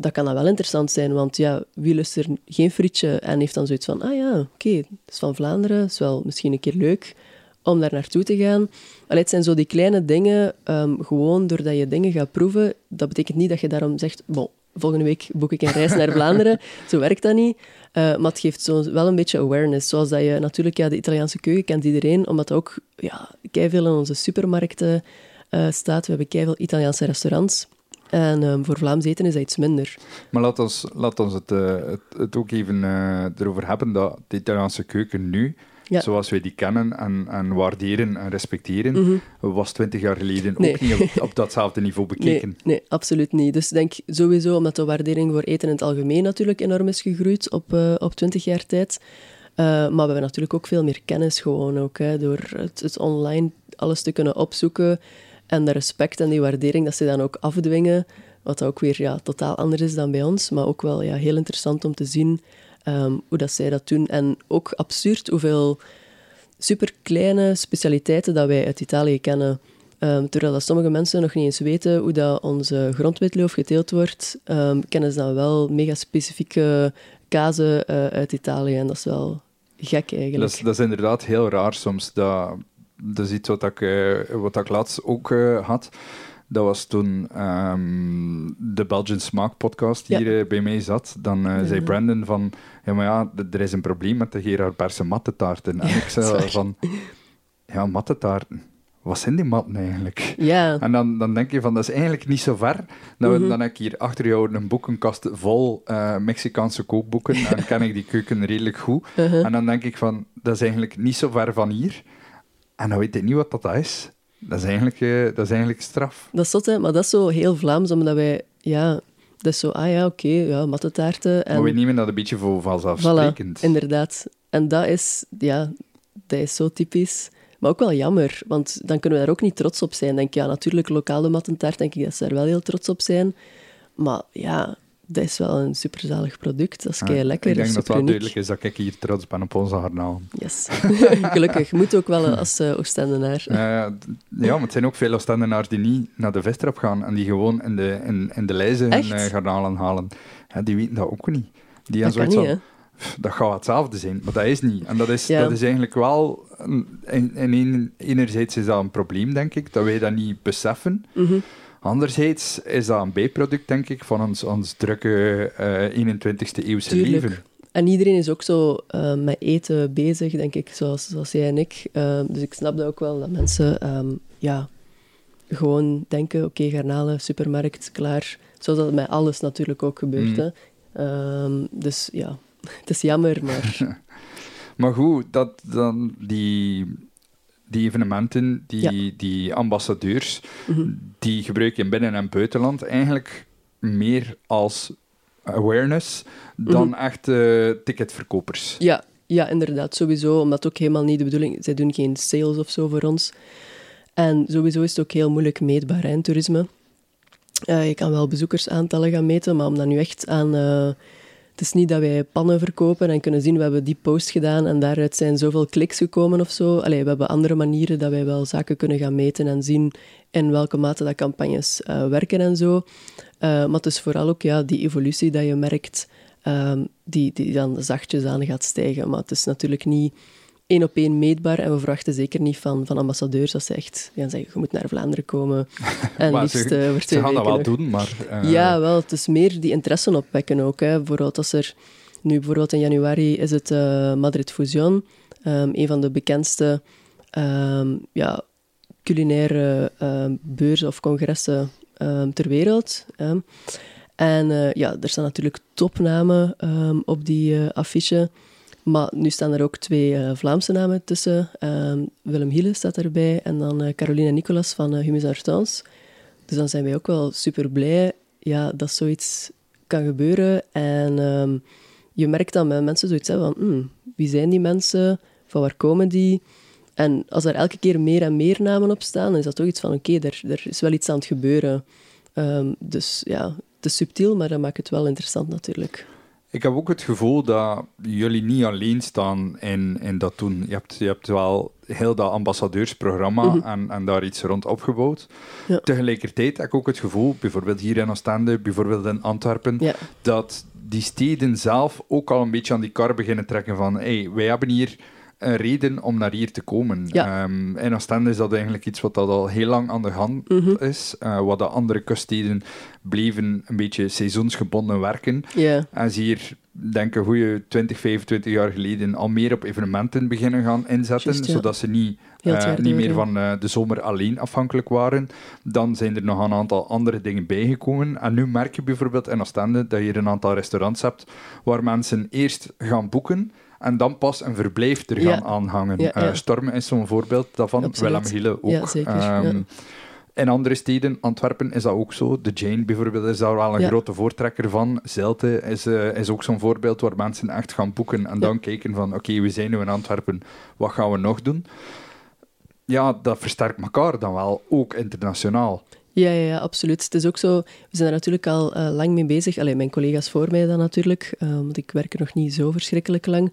dat kan dan wel interessant zijn, want ja, wie lust er geen frietje en heeft dan zoiets van, ah ja, oké, het is van Vlaanderen, is wel misschien een keer leuk om daar naartoe te gaan. Allee, het zijn zo die kleine dingen, ehm, gewoon doordat je dingen gaat proeven, dat betekent niet dat je daarom zegt, bon, volgende week boek ik een reis naar Vlaanderen. [laughs] Zo werkt dat niet. Eh, maar het geeft zo wel een beetje awareness. Zoals dat je natuurlijk, ja, de Italiaanse keuken kent iedereen, omdat ook ja, veel in onze supermarkten eh, staat. We hebben veel Italiaanse restaurants. En ehm, voor Vlaams eten is dat iets minder. Maar laat ons, laat ons het, eh, het, het ook even erover hebben dat de Italiaanse keuken nu, Ja. zoals wij die kennen en, en waarderen en respecteren, Mhm. was twintig jaar geleden Nee. ook niet op, datzelfde niveau [laughs] bekeken. Nee, nee, absoluut niet. Dus ik denk sowieso, omdat de waardering voor eten in het algemeen natuurlijk enorm is gegroeid op, eh, op 20 jaar tijd. Eh, maar we hebben natuurlijk ook veel meer kennis gewoon ook, hè, door het, het online alles te kunnen opzoeken en de respect en die waardering dat ze dan ook afdwingen, wat ook weer ja, totaal anders is dan bij ons, maar ook wel ja, heel interessant om te zien ehm, hoe dat zij dat doen. En ook absurd hoeveel super kleine specialiteiten dat wij uit Italië kennen. Ehm, terwijl dat sommige mensen nog niet eens weten hoe dat onze grondwitloof geteeld wordt, ehm, kennen ze dan wel mega specifieke kazen eh, uit Italië. En dat is wel gek eigenlijk. Dat is, dat is inderdaad heel raar soms. Dat, dat is iets wat ik, eh, wat ik laatst ook eh, had. Dat was toen ehm, de Belgian Smaak podcast hier eh, bij mij zat. Dan eh, zei. Brandon van, ja maar ja, er is een probleem met de Gerard Perse mattetaarten. En ik zei [laughs] van, ja, mattetaarten. Wat zijn die matten eigenlijk? Ja, En dan, dan denk je van, dat is eigenlijk niet zo ver. Dan, Mhm. dan heb ik hier achter jou een boekenkast vol eh, Mexicaanse kookboeken. en ken ik die keuken redelijk goed. [laughs] uh-huh. En dan denk ik van, dat is eigenlijk niet zo ver van hier. En dan weet ik niet wat dat is. Dat is eigenlijk, eh, dat is eigenlijk straf. dat is zot, hè? maar dat is zo heel Vlaams, omdat wij, ja, dat is zo, ah ja, oké, ja, mattetaarten. En Maar we nemen dat een beetje voor Voilà, vanzelfsprekend. inderdaad. En dat is, ja, dat is zo typisch. Maar ook wel jammer, want dan kunnen we daar ook niet trots op zijn. Denk, ja, natuurlijk, lokale mattentaart, denk ik dat ze daar wel heel trots op zijn. Maar ja, dat is wel een superzalig product. Dat is kei lekker. Ik denk dat het wel duidelijk is dat ik hier trots ben op onze garnaal. Yes. [laughs] Gelukkig. Moet ook wel als uh, Oostendenaar. Eh, ja, maar het zijn ook veel Oostendenaars die niet naar de Vestrap gaan en die gewoon in de, in, in de lijzen hun eh, garnalen halen. Ja, die weten dat ook niet. Die Dat zoiets niet, van, hè? "Pff, dat gaat hetzelfde zijn, maar dat is niet. En dat is, Ja. dat is eigenlijk wel... een- In, in enerzijds is dat een probleem, denk ik, dat wij dat niet beseffen. Mhm. Anderzijds is dat een bijproduct, denk ik, van ons, ons drukke eh 21ste eeuwse Tuurlijk. leven. En iedereen is ook zo eh, met eten bezig, denk ik, zoals, zoals jij en ik. Eh, dus ik snap dat ook wel, dat mensen ehm, ja, gewoon denken, oké, garnalen, supermarkt, klaar. Zoals dat met alles natuurlijk ook gebeurt. Mm. Hè. Ehm, dus ja, [laughs] het is jammer, maar [laughs] Maar goed, dat, dan die, die evenementen, die, die ambassadeurs, Mhm. die gebruik je in binnen- en buitenland eigenlijk meer als awareness dan Mhm. echt eh, ticketverkopers. ja, ja, inderdaad, sowieso. Omdat ook helemaal niet de bedoeling zij doen geen sales of zo voor ons. En sowieso is het ook heel moeilijk meetbaar hè, in toerisme. Eh, je kan wel bezoekersaantallen gaan meten, maar om dat nu echt aan... eh, het is niet dat wij pannen verkopen en kunnen zien, we hebben die post gedaan en daaruit zijn zoveel kliks gekomen of zo. Allee, we hebben andere manieren dat wij wel zaken kunnen gaan meten en zien in welke mate dat campagnes eh, werken en zo. Eh, maar het is vooral ook ja, die evolutie dat je merkt, ehm, die, die dan zachtjes aan gaat stijgen. Maar het is natuurlijk niet één op één meetbaar en we verwachten zeker niet van, van ambassadeurs dat ze echt gaan zeggen, je moet naar Vlaanderen komen. [laughs] En Maar liefst ze, eh, ze gaan dat wel nog. doen, maar... eh, Ja, wel. Het is meer die interesse opwekken ook. Hè. Bijvoorbeeld als er... Nu, bijvoorbeeld in januari is het eh, Madrid Fusion. ehm, een van de bekendste ehm, ja, culinaire ehm, beurzen of congressen ter wereld. hè. En ja, er staan natuurlijk topnamen op die affiche. Maar nu staan er ook twee uh, Vlaamse namen tussen. Ehm, Willem Hiele staat erbij en dan uh, Caroline en Nicolas van uh, Humus Artans. Dus dan zijn wij ook wel super blij ja, dat zoiets kan gebeuren. En um, je merkt dan met mensen zoiets hebben van, hmm, wie zijn die mensen? Van waar komen die? En als er elke keer meer en meer namen op staan, dan is dat toch iets van, oké, er, er is wel iets aan het gebeuren. Um, dus ja, is subtiel, maar dat maakt het wel interessant natuurlijk. Ik heb ook het gevoel dat jullie niet alleen staan in, in dat doen. Je hebt, je hebt wel heel dat ambassadeursprogramma mm -hmm. en, en daar iets rond opgebouwd. Ja. Tegelijkertijd heb ik ook het gevoel, bijvoorbeeld hier in Oostende, bijvoorbeeld in Antwerpen, ja. dat die steden zelf ook al een beetje aan die kar beginnen trekken van hey, wij hebben hier een reden om naar hier te komen. Ja. Um, in Oostende is dat eigenlijk iets wat dat al heel lang aan de hand mm -hmm. is. Uh, wat de andere kuststeden bleven een beetje seizoensgebonden werken. Yeah. En ze hier, denk ik, een goede 20, 25 jaar geleden al meer op evenementen beginnen gaan inzetten, Just, ja. zodat ze niet, uh, niet meer van uh, de zomer alleen afhankelijk waren. Dan zijn er nog een aantal andere dingen bijgekomen. En nu merk je bijvoorbeeld in Oostende dat je hier een aantal restaurants hebt waar mensen eerst gaan boeken en dan pas een verblijf er gaan aanhangen. Uh, Stormen is zo'n voorbeeld daarvan, Willem Hiele ook. Zeker. Um, in andere steden, Antwerpen is dat ook zo. De Jane bijvoorbeeld is daar wel een grote voortrekker van. Zelte is, uh, is ook zo'n voorbeeld waar mensen echt gaan boeken en dan kijken van oké, okay, we zijn nu in Antwerpen, wat gaan we nog doen? Ja, dat versterkt elkaar dan wel, ook internationaal. Ja, ja, absoluut. Het is ook zo, we zijn er natuurlijk al uh, lang mee bezig. Alleen mijn collega's voor mij dan natuurlijk, uh, want ik werk er nog niet zo verschrikkelijk lang.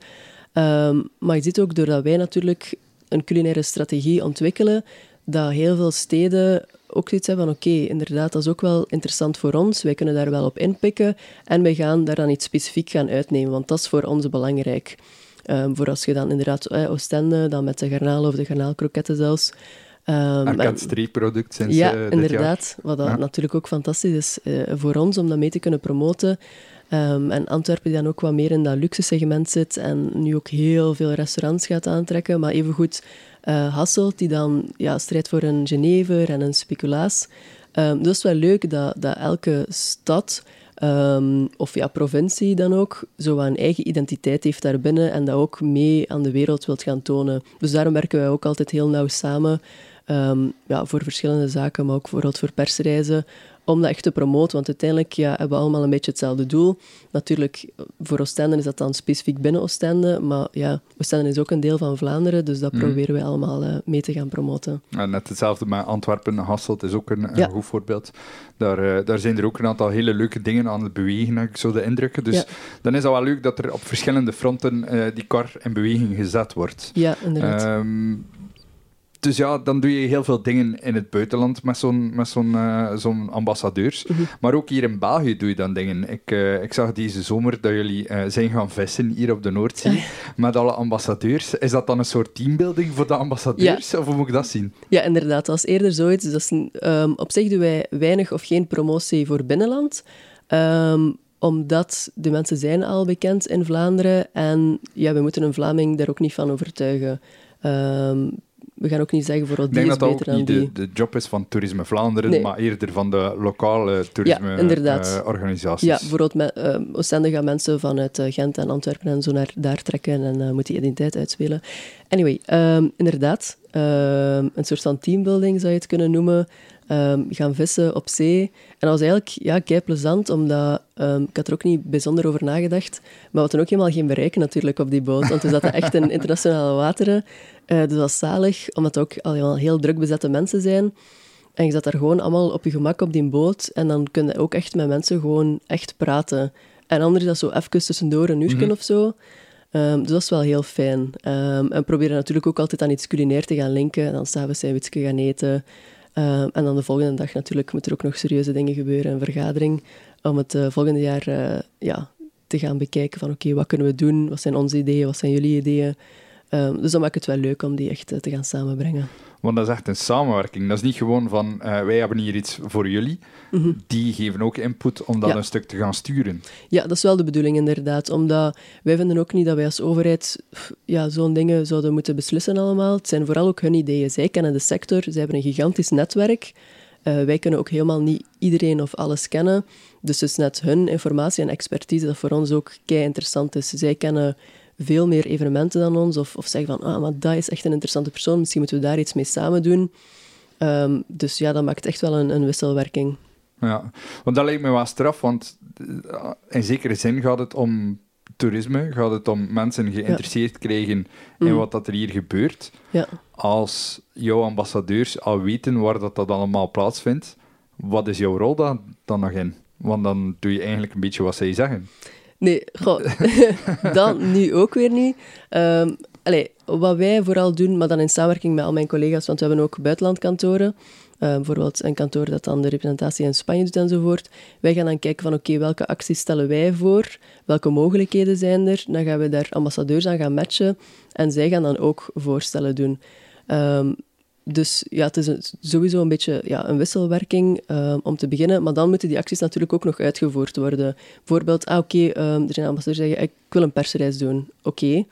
Um, maar je ziet ook, doordat wij natuurlijk een culinaire strategie ontwikkelen, dat heel veel steden ook zoiets hebben van oké, inderdaad, dat is ook wel interessant voor ons. Wij kunnen daar wel op inpikken en wij gaan daar dan iets specifiek gaan uitnemen, want dat is voor ons belangrijk. Um, voor als je dan inderdaad eh, Oostende, dan met de garnalen of de garnaalkroketten zelfs, Um, Arcade Street product sinds Ja, uh, inderdaad. Wat dat ja. natuurlijk ook fantastisch is uh, voor ons om dat mee te kunnen promoten. Um, en Antwerpen die dan ook wat meer in dat luxe segment zit en nu ook heel veel restaurants gaat aantrekken. Maar evengoed uh, Hasselt die dan ja, strijdt voor een Genever en een Speculaas. Um, dus wel leuk dat, dat elke stad Um, of ja, provincie dan ook, zo een eigen identiteit heeft daarbinnen en dat ook mee aan de wereld wilt gaan tonen. Dus daarom werken wij ook altijd heel nauw samen um, ja, voor verschillende zaken, maar ook bijvoorbeeld voor persreizen, om dat echt te promoten. Want uiteindelijk ja, hebben we allemaal een beetje hetzelfde doel. Natuurlijk, voor Oostende is dat dan specifiek binnen Oostende, maar ja, Oostende is ook een deel van Vlaanderen, dus dat mm. proberen we allemaal uh, mee te gaan promoten. Ja, net hetzelfde met Antwerpen, Hasselt is ook een, een ja. goed voorbeeld. Daar, uh, daar zijn er ook een aantal hele leuke dingen aan het bewegen, heb ik zo de indrukken. Dus ja. dan is dat wel leuk dat er op verschillende fronten uh, die kar in beweging gezet wordt. Ja, inderdaad. Um, dus ja, dan doe je heel veel dingen in het buitenland met zo'n met zo'n uh, zo'n ambassadeurs. Mm -hmm. Maar ook hier in België doe je dan dingen. Ik, uh, ik zag deze zomer dat jullie uh, zijn gaan vissen hier op de Noordzee [laughs] met alle ambassadeurs. Is dat dan een soort teambuilding voor de ambassadeurs? Ja. Of hoe moet ik dat zien? Ja, inderdaad. Dat is eerder zoiets. Dus dat is, um, op zich doen wij weinig of geen promotie voor binnenland. Um, omdat de mensen zijn al bekend in Vlaanderen en ja, we moeten een Vlaming daar ook niet van overtuigen. Um, we gaan ook niet zeggen voor die Ik denk dat dat beter ook niet de, de job is van Toerisme Vlaanderen, nee. maar eerder van de lokale toerisme-organisaties. Ja, uh, ja, bijvoorbeeld met uh, Oostende gaan mensen vanuit uh, Gent en Antwerpen en zo naar daar trekken en uh, moet die identiteit uitspelen. Anyway, um, inderdaad, um, een soort van teambuilding zou je het kunnen noemen. Um, gaan vissen op zee. En dat was eigenlijk ja, kei plezant, omdat um, ik had er ook niet bijzonder over nagedacht. Maar we hadden ook helemaal geen bereik natuurlijk op die boot, want we zaten echt in [laughs] internationale wateren. Uh, dus dat was zalig, omdat het ook al heel druk bezette mensen zijn. En je zat daar gewoon allemaal op je gemak op die boot. En dan kun je ook echt met mensen gewoon echt praten. En anders is dat zo even tussendoor een uurtje mm -hmm. of zo. Um, dus dat is wel heel fijn. Um, en we proberen natuurlijk ook altijd aan iets culinair te gaan linken. Dan s'avonds zijn we iets gaan eten. Um, en dan de volgende dag natuurlijk moeten er ook nog serieuze dingen gebeuren. Een vergadering om het uh, volgende jaar uh, ja, te gaan bekijken van oké, wat kunnen we doen? Wat zijn onze ideeën? Wat zijn jullie ideeën? Um, dus dan maakt het wel leuk om die echt uh, te gaan samenbrengen. Want dat is echt een samenwerking. Dat is niet gewoon van uh, wij hebben hier iets voor jullie. Mm -hmm. Die geven ook input om dat ja. een stuk te gaan sturen. Ja, dat is wel de bedoeling inderdaad. Omdat wij vinden ook niet dat wij als overheid ja, zo'n dingen zouden moeten beslissen allemaal. Het zijn vooral ook hun ideeën. Zij kennen de sector, zij hebben een gigantisch netwerk. Uh, wij kunnen ook helemaal niet iedereen of alles kennen. Dus het is net hun informatie en expertise dat voor ons ook kei interessant is. Zij kennen veel meer evenementen dan ons. Of, of zeggen van, ah, maar dat is echt een interessante persoon, misschien moeten we daar iets mee samen doen. Ehm, dus ja, dat maakt echt wel een, een wisselwerking. Ja, want dat lijkt me wel straf, want eh, in zekere zin gaat het om toerisme, gaat het om mensen geïnteresseerd krijgen in Mm. wat dat er hier gebeurt. Ja. Als jouw ambassadeurs al weten waar dat, dat allemaal plaatsvindt, wat is jouw rol dan, dan nog in? Want dan doe je eigenlijk een beetje wat zij zeggen. Nee, goh, [laughs] dan nu ook weer niet. Allee, wat wij vooral doen, maar dan in samenwerking met al mijn collega's, want we hebben ook buitenlandkantoren. Ehm, bijvoorbeeld een kantoor dat dan de representatie in Spanje doet enzovoort. Wij gaan dan kijken van oké, welke acties stellen wij voor? Welke mogelijkheden zijn er? Dan gaan we daar ambassadeurs aan gaan matchen. En zij gaan dan ook voorstellen doen. Ehm, dus ja, het is sowieso een beetje ja, een wisselwerking ehm, om te beginnen. Maar dan moeten die acties natuurlijk ook nog uitgevoerd worden. Bijvoorbeeld, ah, oké, ehm, er zijn ambassadeurs die zeggen, ik wil een persreis doen. Oké,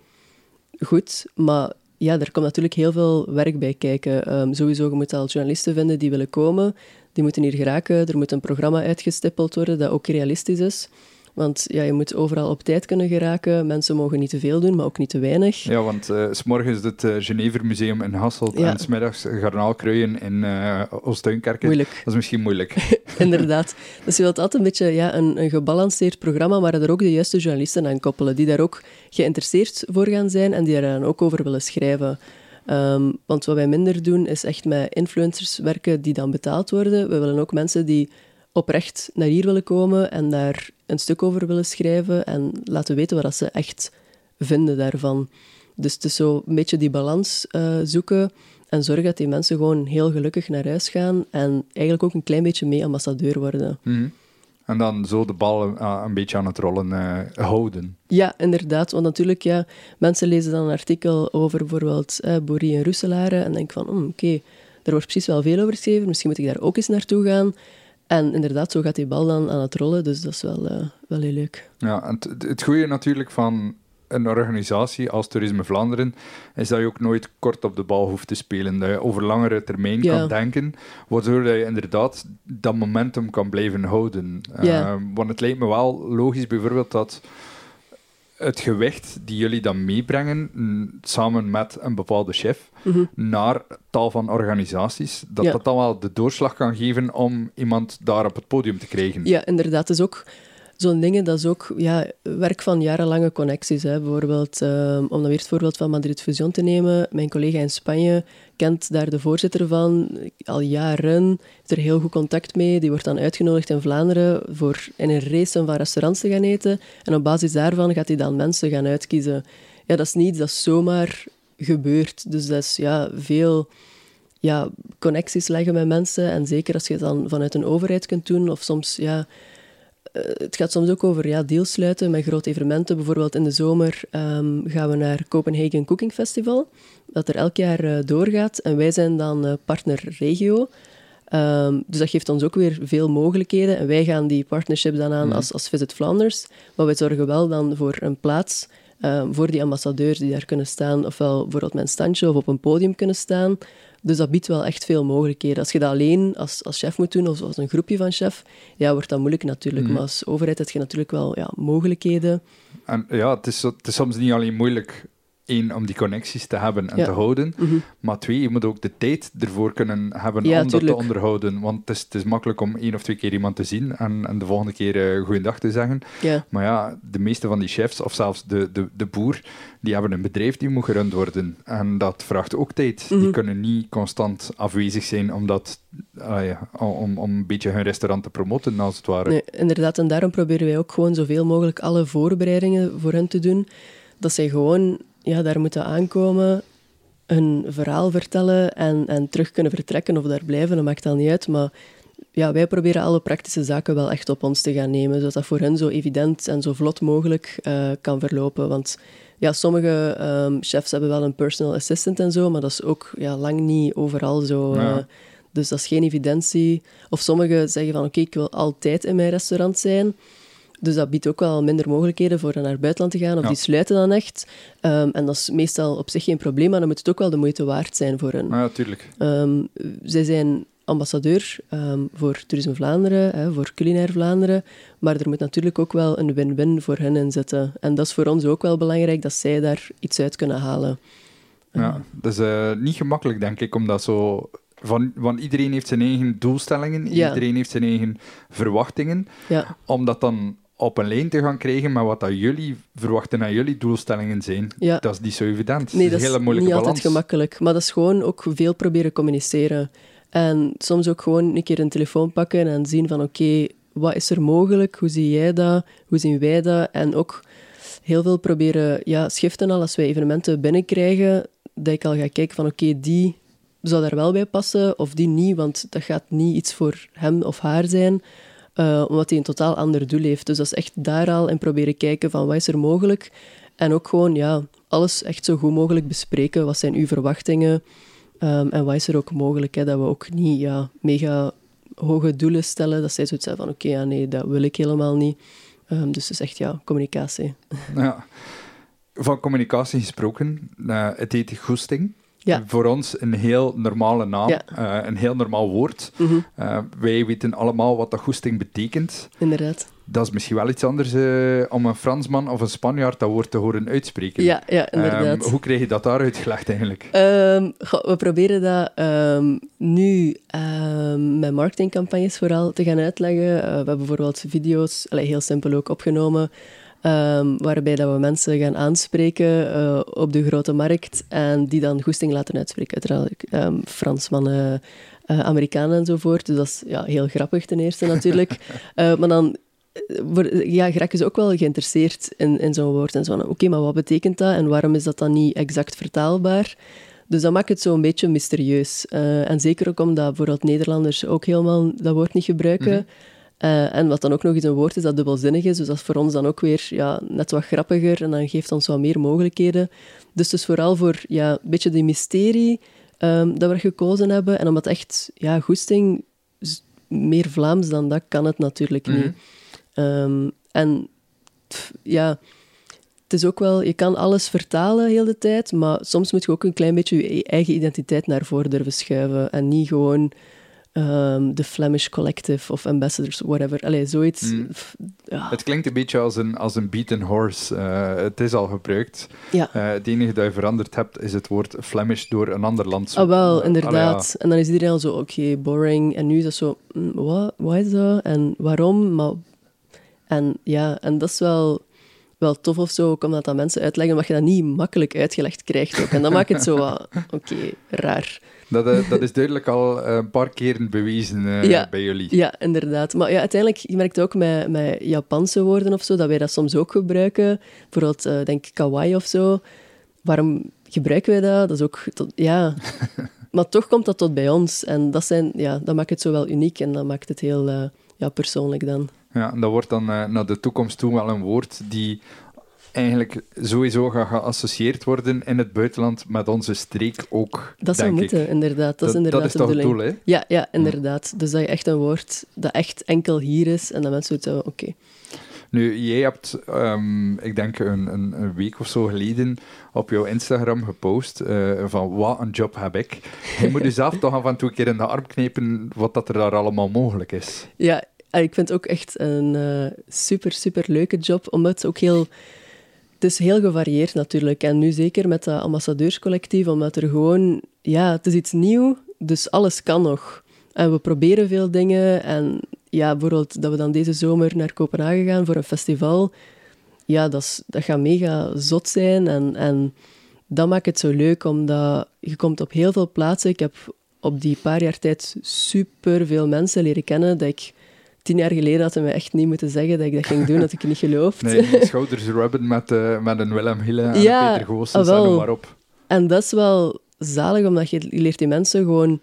goed, maar ja, er komt natuurlijk heel veel werk bij kijken. Ehm, sowieso, je moet al journalisten vinden die willen komen. Die moeten hier geraken. Er moet een programma uitgestippeld worden dat ook realistisch is. Want ja, je moet overal op tijd kunnen geraken. Mensen mogen niet te veel doen, maar ook niet te weinig. Ja, want eh, s s'morgens het uh, Genever Museum in Hasselt Ja. en smiddags garnaalkruien in eh Oostuinkerken. Moeilijk. Dat is misschien moeilijk. [laughs] Inderdaad. Dus je wilt altijd een beetje ja, een, een gebalanceerd programma, maar er ook de juiste journalisten aan koppelen, die daar ook geïnteresseerd voor gaan zijn en die daar dan ook over willen schrijven. Ehm, want wat wij minder doen, is echt met influencers werken die dan betaald worden. We willen ook mensen die oprecht naar hier willen komen en daar een stuk over willen schrijven en laten weten wat ze echt vinden daarvan. Dus het is zo een beetje die balans eh, zoeken en zorgen dat die mensen gewoon heel gelukkig naar huis gaan en eigenlijk ook een klein beetje mee ambassadeur worden. Mhm. En dan zo de bal eh, een beetje aan het rollen eh, houden. Ja, inderdaad. Want natuurlijk, ja, mensen lezen dan een artikel over bijvoorbeeld eh, Borie en Roeselare en denken van, "Hmm, oké, daar wordt precies wel veel over geschreven, misschien moet ik daar ook eens naartoe gaan. En inderdaad, zo gaat die bal dan aan het rollen, dus dat is wel, eh, wel heel leuk. Ja, en het, het goede natuurlijk van een organisatie als Toerisme Vlaanderen is dat je ook nooit kort op de bal hoeft te spelen. Dat je over langere termijn Ja. kan denken, waardoor dat je inderdaad dat momentum kan blijven houden. Ja. Eh, want het lijkt me wel logisch bijvoorbeeld dat het gewicht die jullie dan meebrengen, mm, samen met een bepaalde chef, Mhm. naar tal van organisaties, dat Ja. dat dan wel de doorslag kan geven om iemand daar op het podium te krijgen. Ja, inderdaad. Is ook zo'n dingen, dat is ook ja, werk van jarenlange connecties. Hè. Bijvoorbeeld, ehm, om dan weer het voorbeeld van Madrid Fusion te nemen. Mijn collega in Spanje kent daar de voorzitter van al jaren. Is er heel goed contact mee. Die wordt dan uitgenodigd in Vlaanderen voor in een race van restaurants te gaan eten. En op basis daarvan gaat hij dan mensen gaan uitkiezen. Ja, dat is niet dat zomaar gebeurt. Dus dat is ja, veel ja, connecties leggen met mensen. En zeker als je dan vanuit een overheid kunt doen, of soms, ja, het gaat soms ook over ja, deals sluiten met grote evenementen. Bijvoorbeeld in de zomer ehm, gaan we naar Copenhagen Cooking Festival, dat er elk jaar eh, doorgaat. En wij zijn dan eh, partner regio. Ehm, dus dat geeft ons ook weer veel mogelijkheden. En wij gaan die partnership dan aan Mhm. als, als Visit Flanders. Maar wij zorgen wel dan voor een plaats ehm, voor die ambassadeurs die daar kunnen staan. Ofwel bijvoorbeeld met een standje of op een podium kunnen staan. Dus dat biedt wel echt veel mogelijkheden. Als je dat alleen als, als chef moet doen, of als een groepje van chef, ja, wordt dat moeilijk natuurlijk. Mhm. Maar als overheid heb je natuurlijk wel ja, mogelijkheden. En ja, het is, het is soms niet alleen moeilijk, één, om die connecties te hebben en Ja. te houden, Mhm. maar twee, je moet ook de tijd ervoor kunnen hebben Ja, om dat te onderhouden. Want het is, het is makkelijk om één of twee keer iemand te zien en, en de volgende keer uh, goeiedag te zeggen. Ja. Maar ja, de meeste van die chefs, of zelfs de, de, de boer, die hebben een bedrijf die moet gerund worden. En dat vraagt ook tijd. Die Mhm. kunnen niet constant afwezig zijn omdat, ah ja, om, om een beetje hun restaurant te promoten, als het ware. Nee, inderdaad. En daarom proberen wij ook gewoon zoveel mogelijk alle voorbereidingen voor hen te doen. Dat zij gewoon ja, daar moeten aankomen, hun verhaal vertellen en, en terug kunnen vertrekken of daar blijven. Dat maakt al niet uit. Maar ja, wij proberen alle praktische zaken wel echt op ons te gaan nemen, zodat dat voor hen zo evident en zo vlot mogelijk eh, kan verlopen. Want ja, sommige ehm, chefs hebben wel een personal assistant en zo, maar dat is ook ja, lang niet overal zo. Ja. eh, dus dat is geen evidentie. Of sommigen zeggen van oké, ik wil altijd in mijn restaurant zijn. Dus dat biedt ook wel minder mogelijkheden voor naar het buitenland te gaan. Of Ja. die sluiten dan echt. Ehm, en dat is meestal op zich geen probleem, maar dan moet het ook wel de moeite waard zijn voor hen. Ja, tuurlijk. Ehm, zij zijn ambassadeur ehm, voor Toerisme Vlaanderen, hè, voor Culinair Vlaanderen. Maar er moet natuurlijk ook wel een win-win voor hen in zitten. En dat is voor ons ook wel belangrijk, dat zij daar iets uit kunnen halen. Ja, dat is eh, niet gemakkelijk, denk ik, omdat zo... Van, want iedereen heeft zijn eigen doelstellingen, Ja. iedereen heeft zijn eigen verwachtingen. Ja, Om dat dan op een lijn te gaan krijgen met wat dat jullie verwachten en jullie doelstellingen zijn, Ja. dat is niet zo evident. nee, dat is is een hele moeilijke niet balans. altijd gemakkelijk. Maar dat is gewoon ook veel proberen communiceren. En soms ook gewoon een keer een telefoon pakken en zien van oké, wat is er mogelijk? Hoe zie jij dat? Hoe zien wij dat? En ook heel veel proberen ja, schiften al als wij evenementen binnenkrijgen, dat ik al ga kijken van oké, die zou daar wel bij passen of die niet, want dat gaat niet iets voor hem of haar zijn, eh, omdat hij een totaal ander doel heeft. Dus dat is echt daar al en proberen kijken van wat is er mogelijk. En ook gewoon ja, alles echt zo goed mogelijk bespreken. Wat zijn uw verwachtingen? Ehm, en wat is er ook mogelijk? Hè? Dat we ook niet ja, mega hoge doelen stellen. Dat zij zoiets hebben van oké, ja, nee, dat wil ik helemaal niet. Ehm, dus is echt ja, communicatie. Ja. Van communicatie gesproken, eh, het heet goesting. Ja. Voor ons een heel normale naam, Ja. eh, een heel normaal woord. Mhm, Eh, wij weten allemaal wat dat goesting betekent. inderdaad. Dat is misschien wel iets anders eh, om een Fransman of een Spanjaard dat woord te horen uitspreken. Ja, ja inderdaad. Ehm, hoe krijg je dat daar uitgelegd eigenlijk? Ehm, goh, we proberen dat ehm, nu ehm, met marketingcampagnes vooral te gaan uitleggen. We hebben bijvoorbeeld video's, allee, heel simpel ook opgenomen, ehm, waarbij dat we mensen gaan aanspreken eh, op de grote markt en die dan goesting laten uitspreken. Uiteraard ehm Fransmannen, eh, Amerikanen enzovoort. Dus dat is ja, heel grappig ten eerste natuurlijk. [laughs] Eh, maar dan ja, geraken ze ook wel geïnteresseerd in, in zo'n woord. En zo oké, maar wat betekent dat? En waarom is dat dan niet exact vertaalbaar? Dus dat maakt het zo een beetje mysterieus. En zeker ook omdat bijvoorbeeld Nederlanders ook helemaal dat woord niet gebruiken. Eh, en wat dan ook nog eens een woord is dat dubbelzinnig is. Dus dat is voor ons dan ook weer ja, net wat grappiger. En dan geeft ons wat meer mogelijkheden. Dus het is vooral voor ja, een beetje die mysterie ehm, dat we gekozen hebben. En omdat echt, ja, goesting, meer Vlaams dan dat kan het natuurlijk Mhm. niet. Ehm, en ja, het is ook wel, je kan alles vertalen heel de tijd, maar soms moet je ook een klein beetje je eigen identiteit naar voren durven schuiven. En niet gewoon ehm, de Flemish Collective of Ambassadors, whatever. Allee, zoiets. Mm. pff, ja. Het klinkt een beetje als een, als een beaten horse. Eh, het is al gebruikt. ja. Eh, het enige dat je veranderd hebt is het woord Flemish door een ander land. Ah, wel, Eh, inderdaad. allee, En dan is iedereen al zo, oké, boring. En nu is dat zo, mm, wat is dat? En waarom? Maar, en ja, en dat is wel, wel tof of zo, ook omdat dat mensen uitleggen, maar je dat niet makkelijk uitgelegd krijgt ook. En dat maakt het zo, wat, [laughs] oké, raar. dat, eh, dat is duidelijk al eh, een paar keren bewezen eh, Ja. bij jullie. Ja, inderdaad. Maar ja, uiteindelijk, je merkt ook met, met Japanse woorden of zo, dat wij dat soms ook gebruiken. Bijvoorbeeld, eh, denk ik, kawaii of zo. Waarom gebruiken wij dat? Dat is ook... Tot, ja... [laughs] maar toch komt dat tot bij ons. En dat, zijn, ja, dat maakt het zo wel uniek en dat maakt het heel ja, persoonlijk dan. Ja, en dat wordt dan eh, naar de toekomst toe wel een woord die eigenlijk sowieso gaat geassocieerd worden in het buitenland met onze streek ook, Dat zou moeten, ik. inderdaad. Dat, is inderdaad dat is de toch het doel, hè? Ja, ja, inderdaad. Dus dat je echt een woord dat echt enkel hier is en dat mensen zoiets hebben, oké. Nu, jij hebt, ehm, ik denk een, een, een week of zo geleden op jouw Instagram gepost eh, van wat een job heb ik. Je moet [laughs] jezelf toch af en toe een keer in de arm knepen wat dat er daar allemaal mogelijk is. Ja, ik vind het ook echt een eh, super, super leuke job, omdat het ook heel... Het is heel gevarieerd natuurlijk. En nu zeker met dat ambassadeurscollectief, omdat er gewoon... Ja, het is iets nieuw, dus alles kan nog. En we proberen veel dingen. En ja, bijvoorbeeld dat we dan deze zomer naar Kopenhagen gaan voor een festival. Ja, dat, is, dat gaat mega zot zijn. En, en dat maakt het zo leuk, omdat je komt op heel veel plaatsen. Ik heb op die paar jaar tijd super veel mensen leren kennen dat ik tien jaar geleden had me echt niet moeten zeggen dat ik dat ging doen, dat ik het niet geloofd. Nee, schouders rubben met, eh, met een Willem Hille en Ja, een Peter Goossens ah, en noem maar op. En dat is wel zalig, omdat je, je leert die mensen gewoon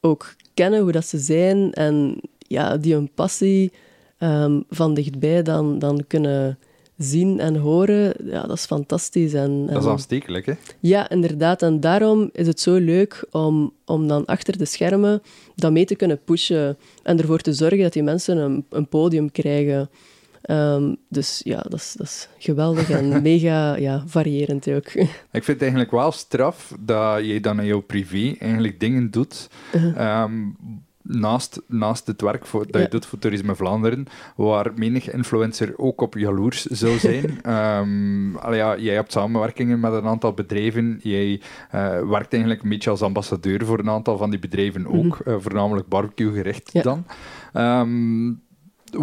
ook kennen, hoe dat ze zijn, en ja, die hun passie ehm, van dichtbij dan, dan kunnen zien en horen. Ja, dat is fantastisch. En, Dat is aanstekelijk, hè? Ja, inderdaad. En daarom is het zo leuk om, om dan achter de schermen dat mee te kunnen pushen en ervoor te zorgen dat die mensen een, een podium krijgen. Ehm, dus ja, dat is, dat is geweldig en [laughs] mega ja, variërend ook. [laughs] Ik vind het eigenlijk wel straf dat je dan in jouw privé eigenlijk dingen doet. Uh-huh. Naast, naast het werk voor, dat je Ja. doet voor Toerisme Vlaanderen, waar menig influencer ook op jaloers zou zijn. [laughs] Allee, ja, jij hebt samenwerkingen met een aantal bedrijven. Jij eh, werkt eigenlijk een beetje als ambassadeur voor een aantal van die bedrijven ook, eh, voornamelijk barbecue gericht Ja. dan. Ehm,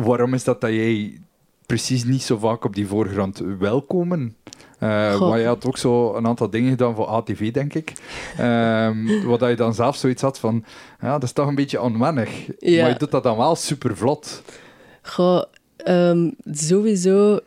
waarom is dat dat jij precies niet zo vaak op die voorgrond wil komen? Goh. maar je had ook zo een aantal dingen gedaan voor ATV, denk ik. Ehm [laughs] wat dat je dan zelf zoiets had van, ja, dat is toch een beetje onwennig. Ja. Maar je doet dat dan wel super vlot. Goh, ehm, sowieso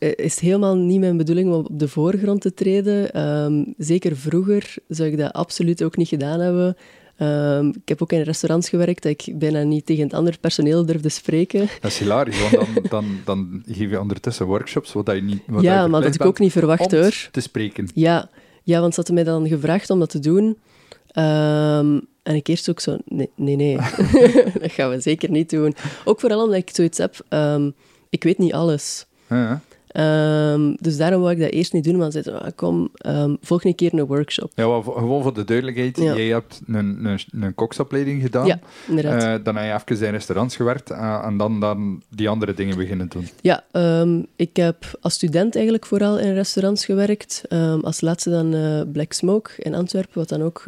eh, is het helemaal niet mijn bedoeling om op de voorgrond te treden. Ehm, zeker vroeger zou ik dat absoluut ook niet gedaan hebben. Ehm, ik heb ook in restaurants gewerkt dat ik bijna niet tegen het andere personeel durfde spreken. Dat is hilarisch, want dan, dan, dan geef je ondertussen workshops wat dat je niet wat ja, je maar dat ik ook niet verwacht hoor. te spreken. Ja, ja, want ze hadden mij dan gevraagd om dat te doen. Ehm, en ik eerst ook zo, nee, nee, nee. [laughs] dat gaan we zeker niet doen. Ook vooral omdat ik zoiets heb, ehm, ik weet niet alles. Ja, Ehm, dus daarom wou ik dat eerst niet doen, maar ze zeiden, ah, kom, ehm, volg een keer een workshop. ja gewoon voor de duidelijkheid, Ja. jij hebt een, een, een koksopleiding gedaan. Ja, inderdaad. Eh, dan heb je even in restaurants gewerkt eh, en dan, dan die andere dingen beginnen doen. Ja, ehm, ik heb als student eigenlijk vooral in restaurants gewerkt. Als laatste dan eh, Black Smoke in Antwerpen, wat dan ook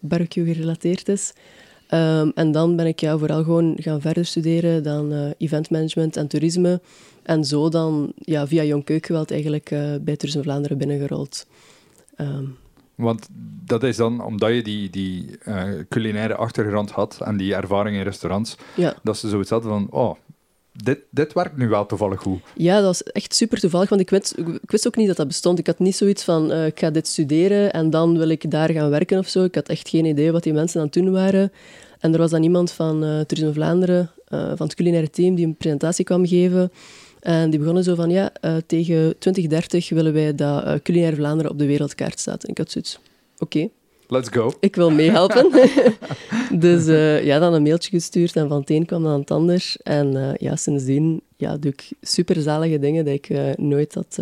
barbecue gerelateerd is. En dan ben ik ja, vooral gewoon gaan verder studeren, dan eventmanagement en toerisme. En zo dan ja, via Jong Keukengeweld eigenlijk eh, bij Toerisme Vlaanderen binnengerold. Ehm, Want dat is dan omdat je die, die eh, culinaire achtergrond had en die ervaring in restaurants, ja. dat ze zoiets hadden van, oh, dit, dit werkt nu wel toevallig goed. Ja, dat was echt super toevallig, want ik wist, ik wist ook niet dat dat bestond. Ik had niet zoiets van, eh, ik ga dit studeren en dan wil ik daar gaan werken of zo. Ik had echt geen idee wat die mensen aan het doen waren. En er was dan iemand van Toerisme Vlaanderen, van het culinaire team, die een presentatie kwam geven. En die begonnen zo van, ja, eh, tegen 2030 willen wij dat eh, culinair Vlaanderen op de wereldkaart staat. En ik had zoiets, oké, Let's go. ik wil meehelpen. [laughs] dus eh, ja, dan een mailtje gestuurd en van het een kwam dan het ander. En ja, sindsdien ja, doe ik superzalige dingen die ik nooit had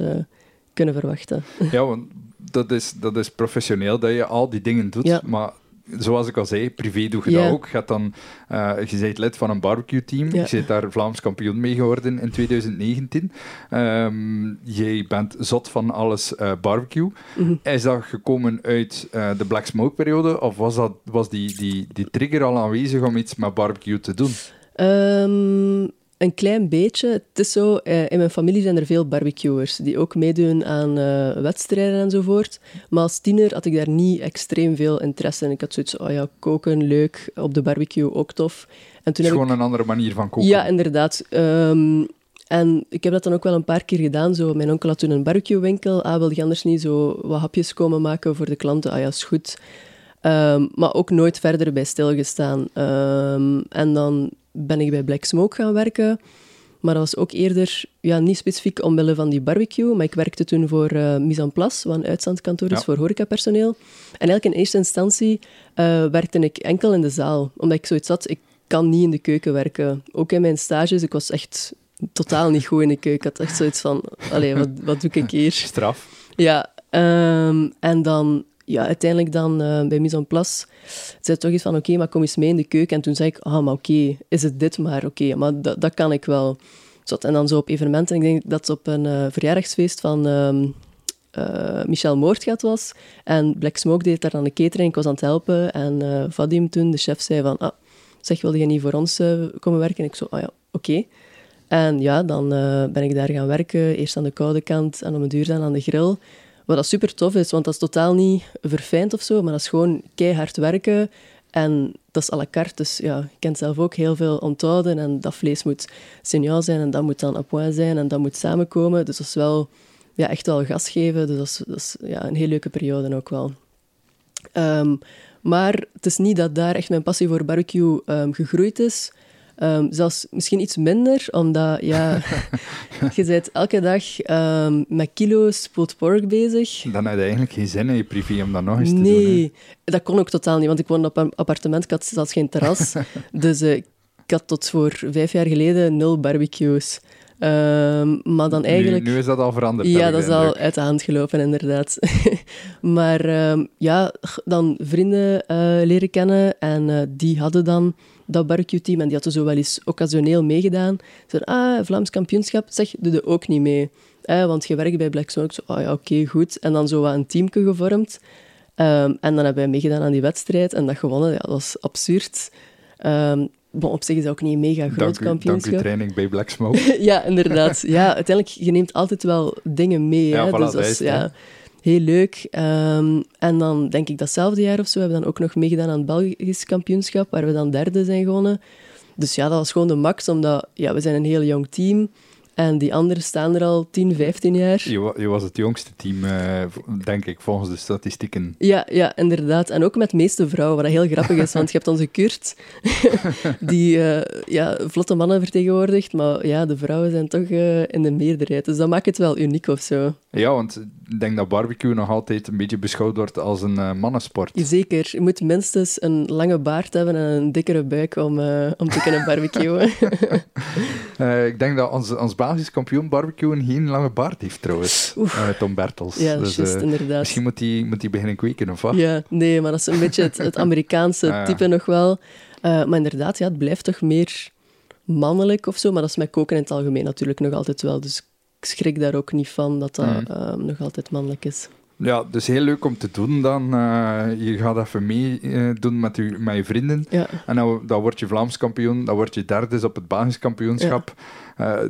kunnen verwachten. Ja, want dat is, dat is professioneel dat je al die dingen doet. Ja. Maar zoals ik al zei, privé doe je dat ook. Je, gaat dan, eh, je bent lid van een barbecue-team. Je bent daar Vlaams kampioen mee geworden in 2019. Ehm jij bent zot van alles eh, barbecue. Mhm. Is dat gekomen uit eh, de Black Smoke-periode? Of was, dat, was die, die, die trigger al aanwezig om iets met barbecue te doen? Ehm, een klein beetje. Het is zo, eh, in mijn familie zijn er veel barbecuers die ook meedoen aan eh, wedstrijden enzovoort. Maar als tiener had ik daar niet extreem veel interesse in. Ik had zoiets, oh ja, koken, leuk, op de barbecue ook tof. En toen Het is ik gewoon een andere manier van koken. Ja, inderdaad. Ehm, en ik heb dat dan ook wel een paar keer gedaan. Zo, mijn onkel had toen een barbecuewinkel. Ah, wilde je anders niet zo wat hapjes komen maken voor de klanten? Ah ja, is goed. Ehm, maar ook nooit verder bij stilgestaan. Ehm, en dan ben ik bij Black Smoke gaan werken. Maar dat was ook eerder ja, niet specifiek omwille van die barbecue. Maar ik werkte toen voor eh Mise en Place, wat een uitzendkantoor is Ja. voor horecapersoneel. En eigenlijk in eerste instantie eh, werkte ik enkel in de zaal. Omdat ik zoiets had, ik kan niet in de keuken werken. Ook in mijn stages, ik was echt totaal niet goed in de keuken. Ik had echt zoiets van, allee, wat, wat doe ik [laughs] hier? Straf. Ja, ehm, en dan ja, uiteindelijk dan eh, bij Mise en Place zei toch iets van, oké, maar kom eens mee in de keuken. En toen zei ik, ah, maar oké, is het dit maar? Oké, maar dat, dat kan ik wel. Zot. En dan zo op evenementen, ik denk dat het op een eh, verjaardagsfeest van ehm, eh, Michel Moordgat was. En Black Smoke deed daar dan de catering, ik was aan het helpen. En Vadim toen, de chef, zei van, ah, zeg, wilde je niet voor ons komen werken? En ik zo, ah ja, oké. En ja, dan ben ik daar gaan werken. Eerst aan de koude kant en om een duur dan aan de grill. Wat dat super tof is, want dat is totaal niet verfijnd of zo, maar dat is gewoon keihard werken. En dat is à la carte, dus ja, je kent zelf ook heel veel onthouden. En dat vlees moet signaal zijn en dat moet dan à point zijn en dat moet samenkomen. Dus dat is wel ja, echt wel gas geven. Dus dat is, dat is ja, een heel leuke periode ook wel. Ehm, maar het is niet dat daar echt mijn passie voor barbecue ehm, gegroeid is. Ehm, zelfs misschien iets minder, omdat ja, [laughs] je bent elke dag ehm, met kilo's pulled pork bezig. Dan heb je eigenlijk geen zin in je privé om dat nog eens te doen. Nee, dat kon ook totaal niet, want ik woonde op een appartement, ik had zelfs geen terras. [laughs] dus eh, ik had tot voor vijf jaar geleden nul barbecues. Ehm, maar dan eigenlijk... Nu, nu, is dat al veranderd. Ja, dat is al uit de hand gelopen, inderdaad. [laughs] maar ja, dan vrienden uh, leren kennen en uh, die hadden dan dat barbecue-team en die hadden zo wel eens occasioneel meegedaan. Ze ah, Vlaams kampioenschap, zeg, doe er ook niet mee. Eh, want je werkt bij Black Smoke, zo, oh ja, oké, goed. En dan zo wat een teamje gevormd. Um, en dan hebben wij meegedaan aan die wedstrijd en dat gewonnen. Ja, dat was absurd. Um, bon, op zich is dat ook niet een mega groot dank u, kampioenschap. Dank u training bij Black [laughs] Smoke. ja, inderdaad. Ja, uiteindelijk, je neemt altijd wel dingen mee. Ja, hè? Voilà, dus ja, heel leuk. Um, en dan denk ik datzelfde jaar of zo hebben we dan ook nog meegedaan aan het Belgisch kampioenschap, waar we dan derde zijn gewonnen. Dus ja, dat was gewoon de max, omdat ja, we zijn een heel jong team en die anderen staan er al 10, 15 jaar. Je, je was het jongste team, uh, denk ik, volgens de statistieken. Ja, ja, inderdaad. En ook met de meeste vrouwen, wat heel grappig is, want je hebt onze Kurt, [laughs] die uh, ja, vlotte mannen vertegenwoordigt, maar ja, de vrouwen zijn toch uh, in de meerderheid. Dus dat maakt het wel uniek of zo. Ja, want ik denk dat barbecue nog altijd een beetje beschouwd wordt als een mannensport. Zeker. Je moet minstens een lange baard hebben en een dikkere buik om, om te kunnen barbecuen. [laughs] [laughs] ik denk dat ons, ons basiskampioen barbecue geen lange baard heeft trouwens. Uh, Tom Bertels. Ja, dus, just, uh, inderdaad. Misschien moet hij moet die beginnen kweken, of wat? Ja, nee, maar dat is een beetje het, het [laughs] Amerikaanse ah, type nog wel. Uh, maar inderdaad, ja, het blijft toch meer mannelijk of zo. Maar dat is met koken in het algemeen natuurlijk nog altijd wel. Dus ik schrik daar ook niet van dat dat mm. nog altijd mannelijk is. Ja, dus heel leuk om te doen dan. Uh, je gaat even meedoen uh, met, je, met je vrienden. Ja. En dan, dan word je Vlaams kampioen, dan word je derde op het basiskampioenschap. Ja. Uh,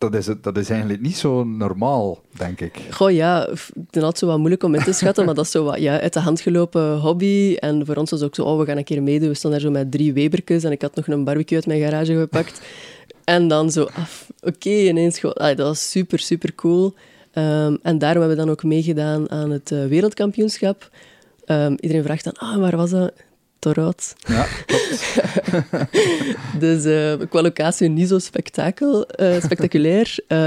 dat is, dat is eigenlijk niet zo normaal, denk ik. Goh, ja, is altijd zo wat moeilijk om in te schatten, maar dat is zo wat ja, uit de hand gelopen hobby. En voor ons was het ook zo, oh, we gaan een keer meedoen. We stonden daar zo met drie Weberkes en ik had nog een barbecue uit mijn garage gepakt. En dan zo, af, oké, ineens gewoon... dat was super, super cool. Um, en daarom hebben we dan ook meegedaan aan het uh, wereldkampioenschap. Um, iedereen vraagt dan, ah, waar was dat? Torhout. Ja, klopt. [laughs] dus uh, qua locatie niet zo spektakel, uh, spectaculair, uh,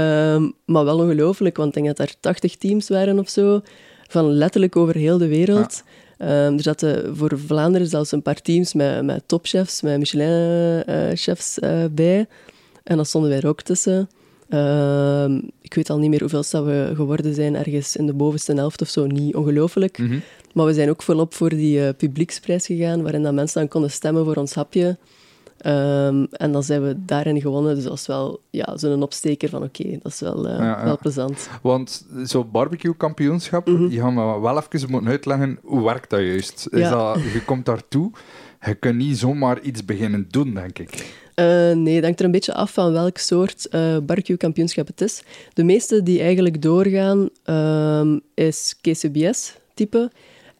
[laughs] maar wel ongelooflijk, want ik denk dat er 80 teams waren of zo, van letterlijk over heel de wereld. Ja. Um, er zaten voor Vlaanderen zelfs een paar teams met, met topchefs, met Michelin-chefs bij. En dan stonden wij er ook tussen. Uh, ik weet al niet meer hoeveel we geworden zijn, ergens in de bovenste helft of zo, niet ongelooflijk. Mm -hmm. Maar we zijn ook volop voor die uh, publieksprijs gegaan, waarin dat mensen dan konden stemmen voor ons hapje. Um, en dan zijn we daarin gewonnen, dus dat was wel ja, zo'n opsteker van oké, okay, dat is wel, uh, ja, ja. wel plezant. Want zo'n barbecue-kampioenschap, mm -hmm. je gaat me wel even moeten uitleggen, hoe werkt dat juist? Is dat, je komt daartoe, je kunt niet zomaar iets beginnen doen, denk ik. Uh, nee, dat hangt er een beetje af van welk soort uh, barbecue-kampioenschap het is. De meeste die eigenlijk doorgaan, uh, is KCBS-type.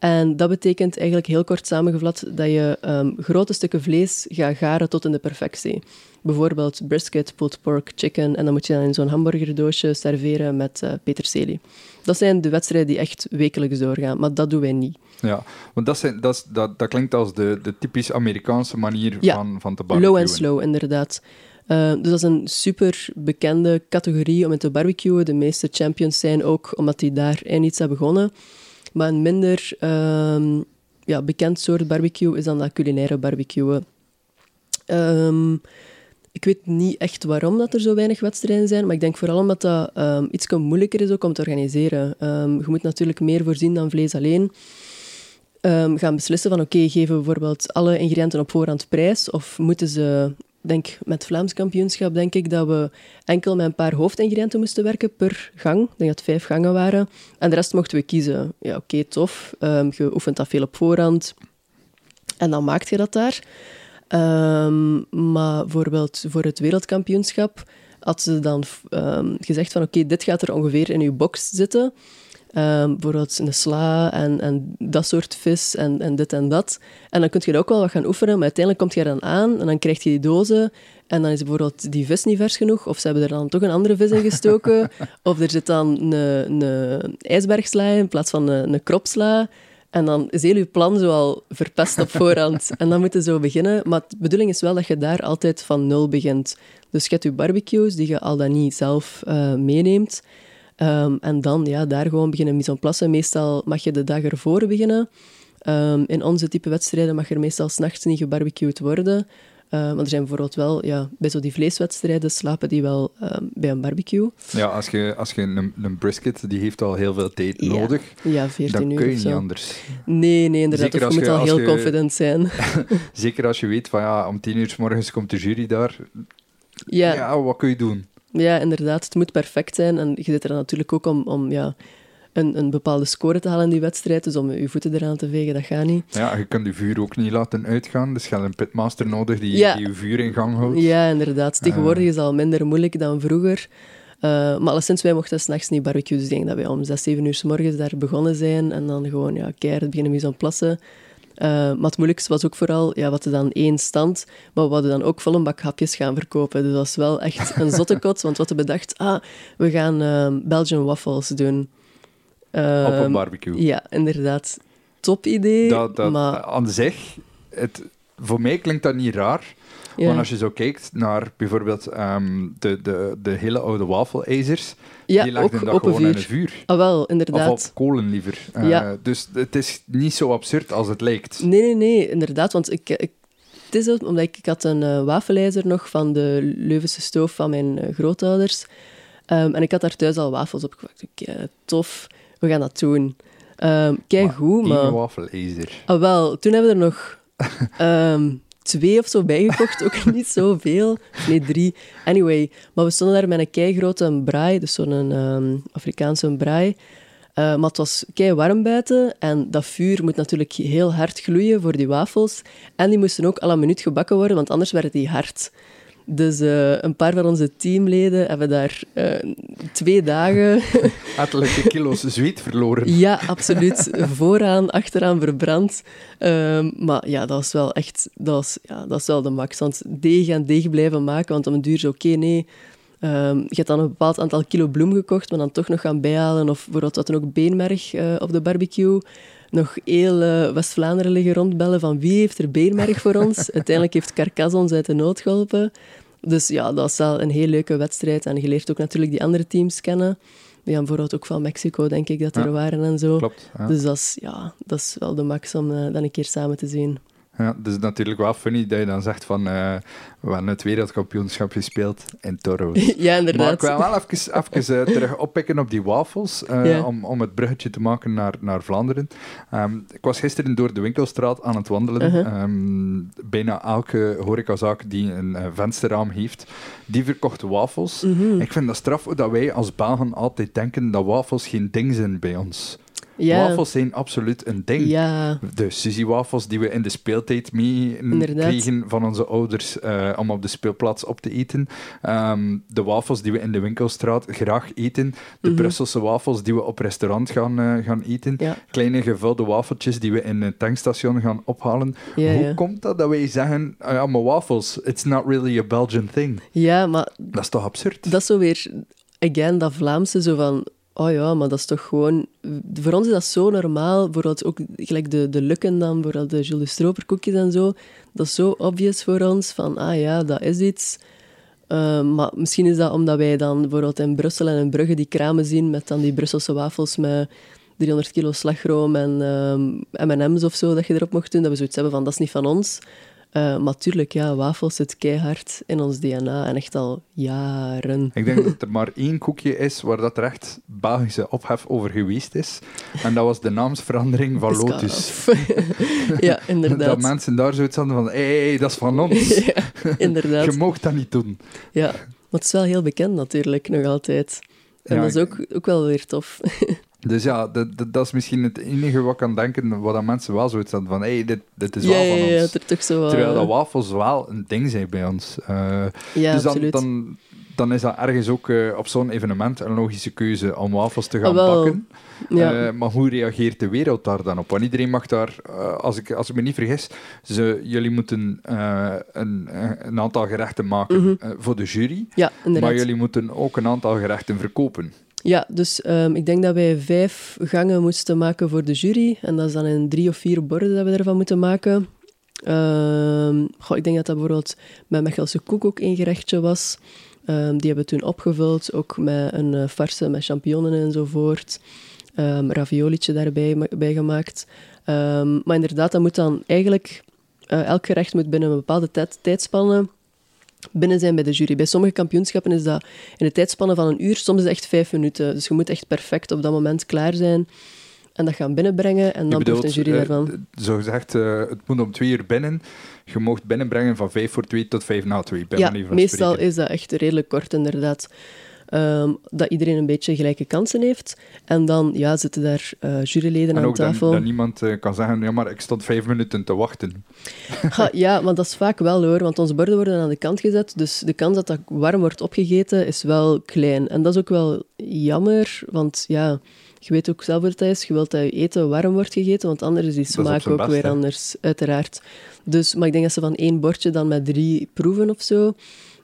En dat betekent eigenlijk heel kort samengevat dat je um, grote stukken vlees gaat garen tot in de perfectie. Bijvoorbeeld brisket, pulled pork, chicken. En dan moet je dan in zo'n hamburgerdoosje serveren met uh, peterselie. Dat zijn de wedstrijden die echt wekelijks doorgaan, maar dat doen wij niet. Ja, want dat, zijn, dat, dat, dat klinkt als de, de typisch Amerikaanse manier ja, van, van te barbecuen. low en slow, inderdaad. Uh, dus dat is een super bekende categorie om in te barbecuen. De meeste champions zijn ook omdat die daarin iets hebben begonnen. Maar een minder uh, ja, bekend soort barbecue is dan dat culinaire barbecuen. Um, ik weet niet echt waarom dat er zo weinig wedstrijden zijn, maar ik denk vooral omdat dat um, iets moeilijker is om te organiseren. Je moet natuurlijk meer voorzien dan vlees alleen. Um, gaan beslissen van oké, geven we bijvoorbeeld alle ingrediënten op voorhand prijs of moeten ze, denk met Vlaams kampioenschap denk ik dat we enkel met een paar hoofdingrediënten moesten werken per gang. Denk dat vijf gangen waren. En de rest mochten we kiezen. Ja, oké, tof. je oefent dat veel op voorhand. En dan maakt je dat daar. Um, maar bijvoorbeeld voor het wereldkampioenschap had ze dan um, gezegd van oké, dit gaat er ongeveer in uw box zitten. Um, bijvoorbeeld een sla en, en dat soort vis en, en dit en dat. En dan kun je er ook wel wat gaan oefenen, maar uiteindelijk komt je er dan aan en dan krijg je die dozen en dan is bijvoorbeeld die vis niet vers genoeg, of ze hebben er dan toch een andere vis in gestoken, [laughs] of er zit dan een, een ijsbergsla in plaats van een, een kropsla. En dan is heel je plan zo al verpest op voorhand. [laughs] en dan moeten zo beginnen. Maar de bedoeling is wel dat je daar altijd van nul begint. Dus je hebt je barbecues die je al dan niet zelf uh, meeneemt. Um, en dan ja, daar gewoon beginnen mise en place. Meestal mag je de dag ervoor beginnen. Um, in onze type wedstrijden mag er meestal s'nachts niet gebarbecued worden. Uh, want er zijn bijvoorbeeld wel, ja, bij zo die vleeswedstrijden slapen die wel um, bij een barbecue. Ja, als je, als je een, een brisket, die heeft al heel veel tijd Ja. nodig, Ja, 14 dan uur kun je niet anders. Nee, nee, inderdaad. Zeker Of je moet je- al heel je- confident zijn. [laughs] [laughs] Zeker als je weet van ja, om tien uur s morgens komt de jury daar. Ja, ja. wat kun je doen? Inderdaad. Het moet perfect zijn. En je zit er natuurlijk ook om, om ja, een, een bepaalde score te halen in die wedstrijd. Dus om je voeten eraan te vegen, dat gaat niet. Ja, je kunt je vuur ook niet laten uitgaan. Dus je hebt een pitmaster nodig die, Ja. die je vuur in gang houdt. Ja, inderdaad. Tegenwoordig Eh. is het al minder moeilijk dan vroeger. Uh, maar alleszins, wij mochten s'nachts niet barbecuen. Dus ik denk dat wij om 6, 7 uur s morgens daar begonnen zijn. En dan gewoon ja, keihard beginnen met zo'n plassen. Uh, maar het moeilijkste was ook vooral, ja, wat er dan één stand, maar we hadden dan ook vol een bak hapjes gaan verkopen. Dus dat was wel echt een [laughs] zottekot, want we hadden bedacht, ah, we gaan uh, Belgian waffles doen. Uh, Op een barbecue. Ja, inderdaad. Top idee, Dat, dat, maar... Aan zich, het, voor mij klinkt dat niet raar. Ja. Want als je zo kijkt naar bijvoorbeeld ehm, de, de, de hele oude wafelijzers, ja, die legden dat gewoon in een vuur. Ah, wel, Of inderdaad. op kolen liever. Eh, Ja. Dus het is niet zo absurd als het lijkt. Nee, nee, nee, inderdaad. Want ik, ik, het is omdat ik, ik had een uh, wafelijzer nog van de Leuvense stoof van mijn uh, grootouders. Um, en ik had daar thuis al wafels op gemaakt. Oké, tof, we gaan dat doen. Um, kijk goed, maar... Eén wafelijzer. Ah, wel, toen hebben we er nog um, [laughs] twee of zo bijgekocht. ook [laughs] niet zoveel. Nee, drie. Anyway, maar we stonden daar met een keigrote braai, dus zo'n um, Afrikaanse braai. Uh, maar het was kei warm buiten en dat vuur moet natuurlijk heel hard gloeien voor die wafels. En die moesten ook al een minuut gebakken worden, want anders werden die hard. Dus uh, een paar van onze teamleden hebben daar uh, twee dagen... [laughs] Ettelijke kilo's zweet verloren. Ja, absoluut. Vooraan, achteraan verbrand. Um, maar ja, dat was wel echt... Dat was, ja, dat wel de max. Want deeg en deeg blijven maken, want om een duur zo, oké, okay, nee... Um, je hebt dan een bepaald aantal kilo bloem gekocht, maar dan toch nog gaan bijhalen. Of bijvoorbeeld wat dan ook beenmerg uh, op de barbecue. Nog heel uh, West-Vlaanderen liggen rondbellen van wie heeft er beenmerg voor ons. [laughs] Uiteindelijk heeft Carcas ons uit de nood geholpen. Dus ja, dat was wel een heel leuke wedstrijd. En je leert ook natuurlijk die andere teams kennen. Die gaan bijvoorbeeld ook van Mexico, denk ik, dat er Ja, waren en zo. Klopt. Ja. Dus dat is, ja, dat is wel de max om uh, dat een keer samen te zien. Ja, dus natuurlijk wel funny dat je dan zegt van uh, we hebben het wereldkampioenschap gespeeld in Toro. [laughs] ja, inderdaad. Maar ik wil wel even, even uh, terug oppikken op die wafels, uh, Ja. om, om het bruggetje te maken naar, naar Vlaanderen. Um, ik was gisteren door de winkelstraat aan het wandelen. Uh-huh. Um, bijna elke horecazaak die een vensterraam heeft, die verkocht wafels. Mhm. Ik vind dat straf dat wij als Belgen altijd denken dat wafels geen ding zijn bij ons. Ja. Wafels zijn absoluut een ding. Ja, De Suzy-wafels die we in de speeltijd mee Inderdaad. kregen van onze ouders eh, om op de speelplaats op te eten. Ehm, de wafels die we in de winkelstraat graag eten. De Mhm. Brusselse wafels die we op restaurant gaan, eh, gaan eten. ja, Kleine gevulde wafeltjes die we in een tankstation gaan ophalen. Hoe komt dat dat wij zeggen, ah ja, maar wafels, it's not really a Belgian thing. ja, maar Dat is toch absurd? dat is zo weer, again, dat Vlaamse, zo van... Oh ja, maar dat is toch gewoon... Voor ons is dat zo normaal. Bijvoorbeeld ook gelijk de, de lukken dan, bijvoorbeeld de Jules Stroperkoekjes en zo. Dat is zo obvious voor ons, van ah ja, dat is iets. Uh, maar misschien is dat omdat wij dan bijvoorbeeld in Brussel en in Brugge die kramen zien met dan die Brusselse wafels met 300 kilo slagroom en um, M&M's of zo dat je erop mocht doen. Dat we zoiets hebben van, dat is niet van ons. Uh, maar tuurlijk, ja, wafels zit keihard in ons DNA en echt al jaren. Ik denk dat [laughs] er maar één koekje is waar dat er echt Belgische ophef over geweest is. En dat was de naamsverandering van Lotus. [laughs] ja, inderdaad. Dat mensen daar zoiets hadden van, hé, hey, dat is van ons. [laughs] ja, inderdaad. Je mag dat niet doen. Ja, maar het is wel heel bekend natuurlijk, nog altijd. En Ja, dat is ook, ook wel weer tof. Dus ja, dat, dat, dat is misschien het enige wat ik kan denken, wat mensen wel zoiets hadden van, hé, hey, dit, dit is ja, wel ja, van ons. ja, het er toch zo wel... Terwijl dat wafels wel een ding zijn bij ons. Uh, Ja, dus dan, absoluut. dan, dan is dat ergens ook uh, op zo'n evenement een logische keuze om wafels te gaan Ah, bakken. Ja. Uh, maar hoe reageert de wereld daar dan op? Want iedereen mag daar, als, ik, als ik me niet vergis, ze, jullie moeten een, een aantal gerechten maken Mhm. voor de jury. Ja, inderdaad. Maar jullie moeten ook een aantal gerechten verkopen. Ja, dus um, ik denk dat wij vijf gangen moesten maken voor de jury. En dat is dan in drie of vier borden dat we ervan moeten maken. Goh, ik denk dat dat bijvoorbeeld met Mechelse koek ook één gerechtje was. Um, die hebben we toen opgevuld, ook met een uh, farse met champignonnen enzovoort. Um, raviolietje daarbij bij gemaakt. Maar inderdaad, dat moet dan eigenlijk Eh, elk gerecht moet binnen een bepaalde tijd, tijdspanne binnen zijn bij de jury. Bij sommige kampioenschappen is dat in de tijdspanne van een uur, soms is het echt vijf minuten. Dus je moet echt perfect op dat moment klaar zijn en dat gaan binnenbrengen en dan proeft een jury eh, daarvan. Zo gezegd, eh, het moet om twee uur binnen. Je mocht binnenbrengen van vijf voor twee tot vijf na twee. Ja, meestal spreken. is dat echt redelijk kort inderdaad. Ehm, dat iedereen een beetje gelijke kansen heeft. En dan ja, zitten daar eh, juryleden En aan ook dat, tafel. dat niemand eh, kan zeggen, ja, maar ik stond vijf minuten te wachten. Ha, ja, maar dat is vaak wel hoor, want onze borden worden aan de kant gezet. Dus de kans dat dat warm wordt opgegeten is wel klein. En dat is ook wel jammer, want ja, je weet ook zelf wat het is. Je wilt dat je eten warm wordt gegeten, want anders is die smaak ook best, weer anders, uiteraard. Dus, maar ik denk dat ze van één bordje dan met drie proeven of zo.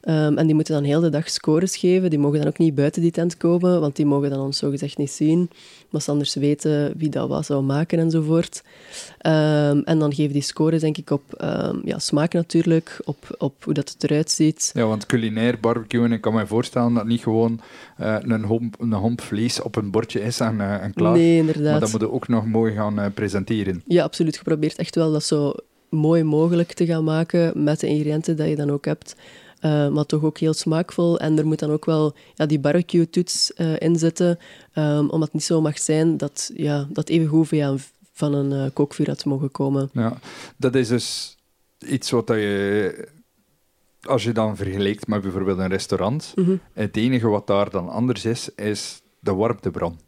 Ehm, en die moeten dan heel de dag scores geven. Die mogen dan ook niet buiten die tent komen, want die mogen dan ons zogezegd niet zien. Maar anders weten wie dat wat zou maken enzovoort. Ehm, en dan geven die scores denk ik op ehm, ja, smaak natuurlijk, op, op hoe dat het eruit ziet. Ja, want culinair barbecuen, ik kan me voorstellen dat niet gewoon eh, een, homp, een homp vlees op een bordje is en, eh, en klaar. Nee, maar inderdaad. dat moet je ook nog mooi gaan eh, presenteren. Ja, absoluut. Je probeert echt wel dat zo mooi mogelijk te gaan maken met de ingrediënten dat je dan ook hebt. Eh, maar toch ook heel smaakvol. En er moet dan ook wel ja, die barbecue-toets eh in zitten. ehm, omdat het niet zo mag zijn dat, ja, dat even goed via van een eh, kookvuur had mogen komen. Ja, dat is dus iets wat dat je, als je dan vergelijkt met bijvoorbeeld een restaurant, Mhm. het enige wat daar dan anders is, is de warmtebron.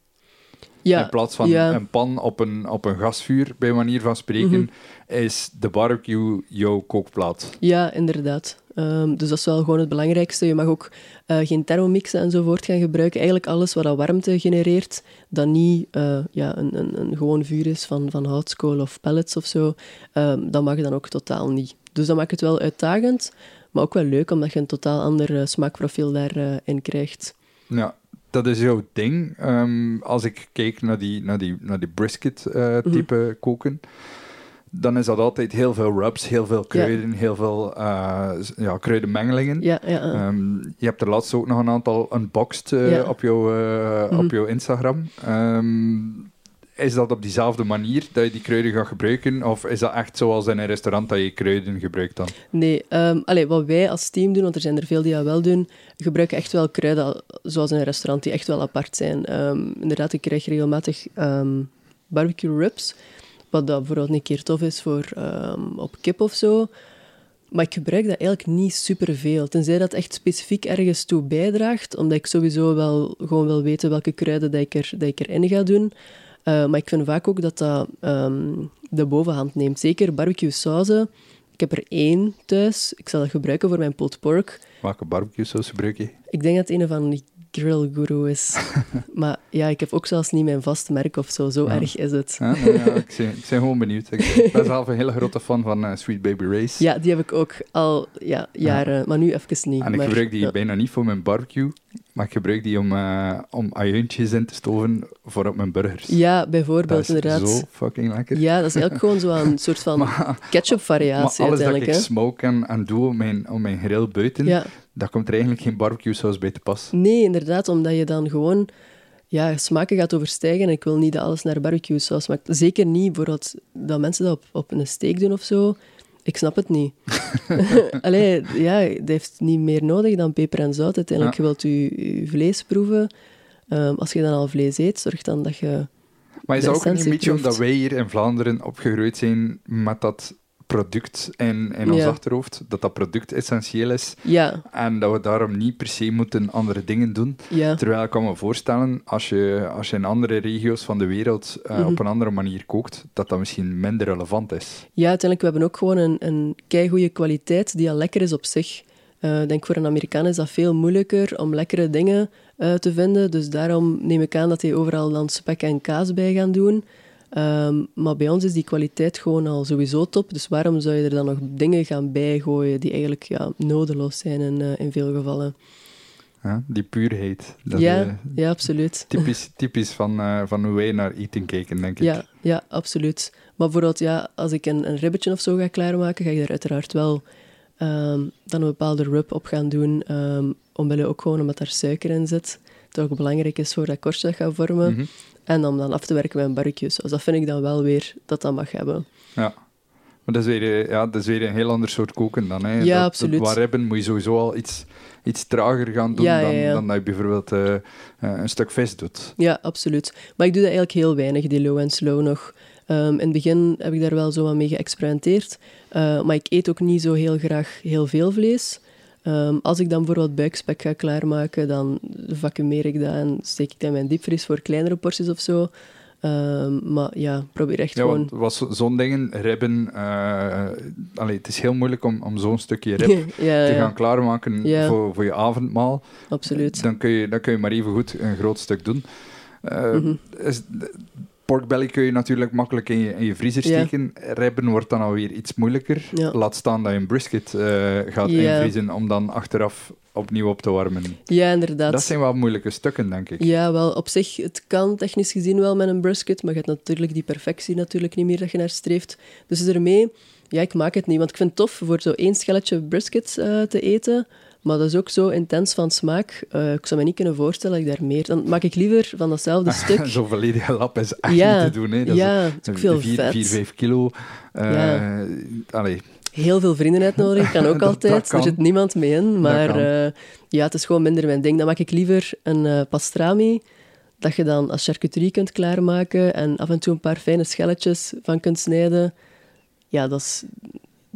Ja, In plaats van ja. een pan op een, op een gasvuur, bij manier van spreken, Mhm. is de barbecue jouw kookplaat. Ja, inderdaad. Ehm, dus dat is wel gewoon het belangrijkste. Je mag ook eh, geen thermomixen enzovoort gaan gebruiken. Eigenlijk alles wat dat warmte genereert, dat niet eh, ja, een, een, een gewoon vuur is van, van houtskool of pellets of zo, ehm, dat mag dan ook totaal niet. Dus dat maakt het wel uitdagend, maar ook wel leuk, omdat je een totaal ander eh, smaakprofiel daarin in krijgt. Ja, dat is jouw ding. Ehm, als ik kijk naar die, naar die, naar die Mhm. brisket-type koken, dan is dat altijd heel veel rubs, heel veel kruiden, heel veel s- ja, kruidenmengelingen. Ja, ja. Ehm, je hebt er laatst ook nog een aantal unboxed eh, op, jouw, eh, Mhm. op jouw Instagram. Ehm, is dat op diezelfde manier dat je die kruiden gaat gebruiken? Of is dat echt zoals in een restaurant dat je kruiden gebruikt dan? Nee, allee, wat wij als team doen, want er zijn er veel die dat wel doen, gebruiken echt wel kruiden, al- zoals in een restaurant, die echt wel apart zijn. Inderdaad, ik krijg regelmatig barbecue ribs, wat dat bijvoorbeeld een keer tof is voor ehm, op kip of zo. Maar ik gebruik dat eigenlijk niet superveel, tenzij dat echt specifiek ergens toe bijdraagt, omdat ik sowieso wel gewoon wil weten welke kruiden dat ik, er, dat ik erin ga doen. Eh, maar ik vind vaak ook dat dat ehm, de bovenhand neemt. Zeker barbecue sauzen. Ik heb er één thuis. Ik zal dat gebruiken voor mijn pulled pork. Welke barbecue saus gebruik je? Ik denk dat het een van die grill guru is. [laughs] maar ja, ik heb ook zelfs niet mijn vast merk of zo. Zo Ja. erg is het. Ja, nou ja, ik, ben, ik ben gewoon benieuwd. Ik, ben zelf een hele grote fan van eh, Sweet Baby Race. Ja, die heb ik ook al ja, jaren. Maar nu even niet. En ik maar, gebruik die bijna niet voor mijn barbecue, maar ik gebruik die om, eh om ajuintjes in te stoven voor op mijn burgers. Ja, dat bijvoorbeeld, is inderdaad. zo fucking lekker. Ja, dat is eigenlijk gewoon zo'n soort van [laughs] ketchup-variatie alles dat ik hè. smoke en, en doe op mijn, op mijn grill buiten, Ja. daar komt er eigenlijk geen barbecue saus bij te pas. Nee, inderdaad, omdat je dan gewoon ja, smaken gaat overstijgen. En ik wil niet dat alles naar barbecue saus smaakt. Zeker niet bijvoorbeeld dat mensen dat op, op een steak doen of zo. Ik snap het niet. [laughs] Allee, ja, dat heeft niet meer nodig dan peper en zout. Uiteindelijk, Ja. je wilt je, je vlees proeven. Ehm, als je dan al vlees eet, zorg dan dat je... Maar is dat ook niet een beetje proeft. omdat wij hier in Vlaanderen opgegroeid zijn met dat product in, in ons Ja. achterhoofd, dat dat product essentieel is Ja, en dat we daarom niet per se moeten andere dingen doen? ja. Terwijl ik kan me voorstellen, als je, als je in andere regio's van de wereld eh, Mhm. op een andere manier kookt, dat dat misschien minder relevant is. Ja, uiteindelijk, we hebben ook gewoon een, een keigoede kwaliteit die al lekker is op zich. Eh, Ik denk voor een Amerikaan is dat veel moeilijker om lekkere dingen eh, te vinden. Dus daarom neem ik aan dat die overal dan spek en kaas bij gaan doen. Ehm, maar bij ons is die kwaliteit gewoon al sowieso top. Dus waarom zou je er dan nog dingen gaan bijgooien die eigenlijk ja, nodeloos zijn in, eh, in veel gevallen? Ja, die puurheid. Dat ja, is ja, absoluut. typisch, typisch van, eh, van hoe wij naar eten kijken, denk ik. Ja, ja, absoluut. Maar bijvoorbeeld, ja, als ik een, een ribbetje of zo ga klaarmaken, ga ik er uiteraard wel ehm, dan een bepaalde rub op gaan doen. ehm omwille ook gewoon omdat daar suiker in zit. Dat ook belangrijk is voor dat korstje dat gaat vormen. Mhm. En om dan af te werken met een barbecue. Dus dat vind ik dan wel weer dat dat mag hebben. Ja. Maar dat is, weer, eh, ja, dat is weer een heel ander soort koken dan. Hè. Ja, dat, absoluut. Waar ribben moet je sowieso al iets, iets trager gaan doen Ja, dan, ja. dan dat je bijvoorbeeld eh, eh, een stuk vis doet. Ja, absoluut. Maar ik doe dat eigenlijk heel weinig, die low en slow nog. Ehm, in het begin heb ik daar wel zo wat mee geëxperimenteerd. Maar ik eet ook niet zo heel graag heel veel vlees. Ehm, als ik dan bijvoorbeeld buikspek ga klaarmaken, dan vacuumeer ik dat en steek ik dat in mijn diepvries voor kleinere porties of zo. Ehm, maar ja, probeer echt Ja, gewoon... want zo'n dingen, ribben... allee, het is heel moeilijk om, om zo'n stukje rib [laughs] ja, te ja, gaan klaarmaken voor, voor je avondmaal. absoluut. Dan kun, je, dan kun je maar even goed een groot stuk doen. Eh, Mhm. is, porkbelly kun je natuurlijk makkelijk in je, in je vriezer steken. Ribben wordt dan alweer iets moeilijker. Laat staan dat je een brisket eh, gaat invriezen om dan achteraf opnieuw op te warmen. Ja, inderdaad. Dat zijn wel moeilijke stukken, denk ik. Ja, wel, op zich, het kan technisch gezien wel met een brisket, maar je hebt natuurlijk die perfectie natuurlijk niet meer dat je naar streeft. Dus ermee, ja, ik maak het niet, want ik vind het tof voor zo één schelletje brisket eh, te eten, maar dat is ook zo intens van smaak. Eh, ik zou me niet kunnen voorstellen dat ik daar meer... Dan maak ik liever van datzelfde [laughs] stuk... Zo'n volledige lap is echt Ja. niet te doen. Hè. Dat ja, is ook veel 4, vet. 5 kilo. Eh, Ja. allee, Heel veel vrienden uitnodigen, kan [laughs] ook Dat- altijd. dat kan. Er zit niemand mee in, maar eh, ja, het is gewoon minder mijn ding. Dan maak ik liever een pastrami, dat je dan als charcuterie kunt klaarmaken en af en toe een paar fijne schelletjes van kunt snijden. Ja, dat is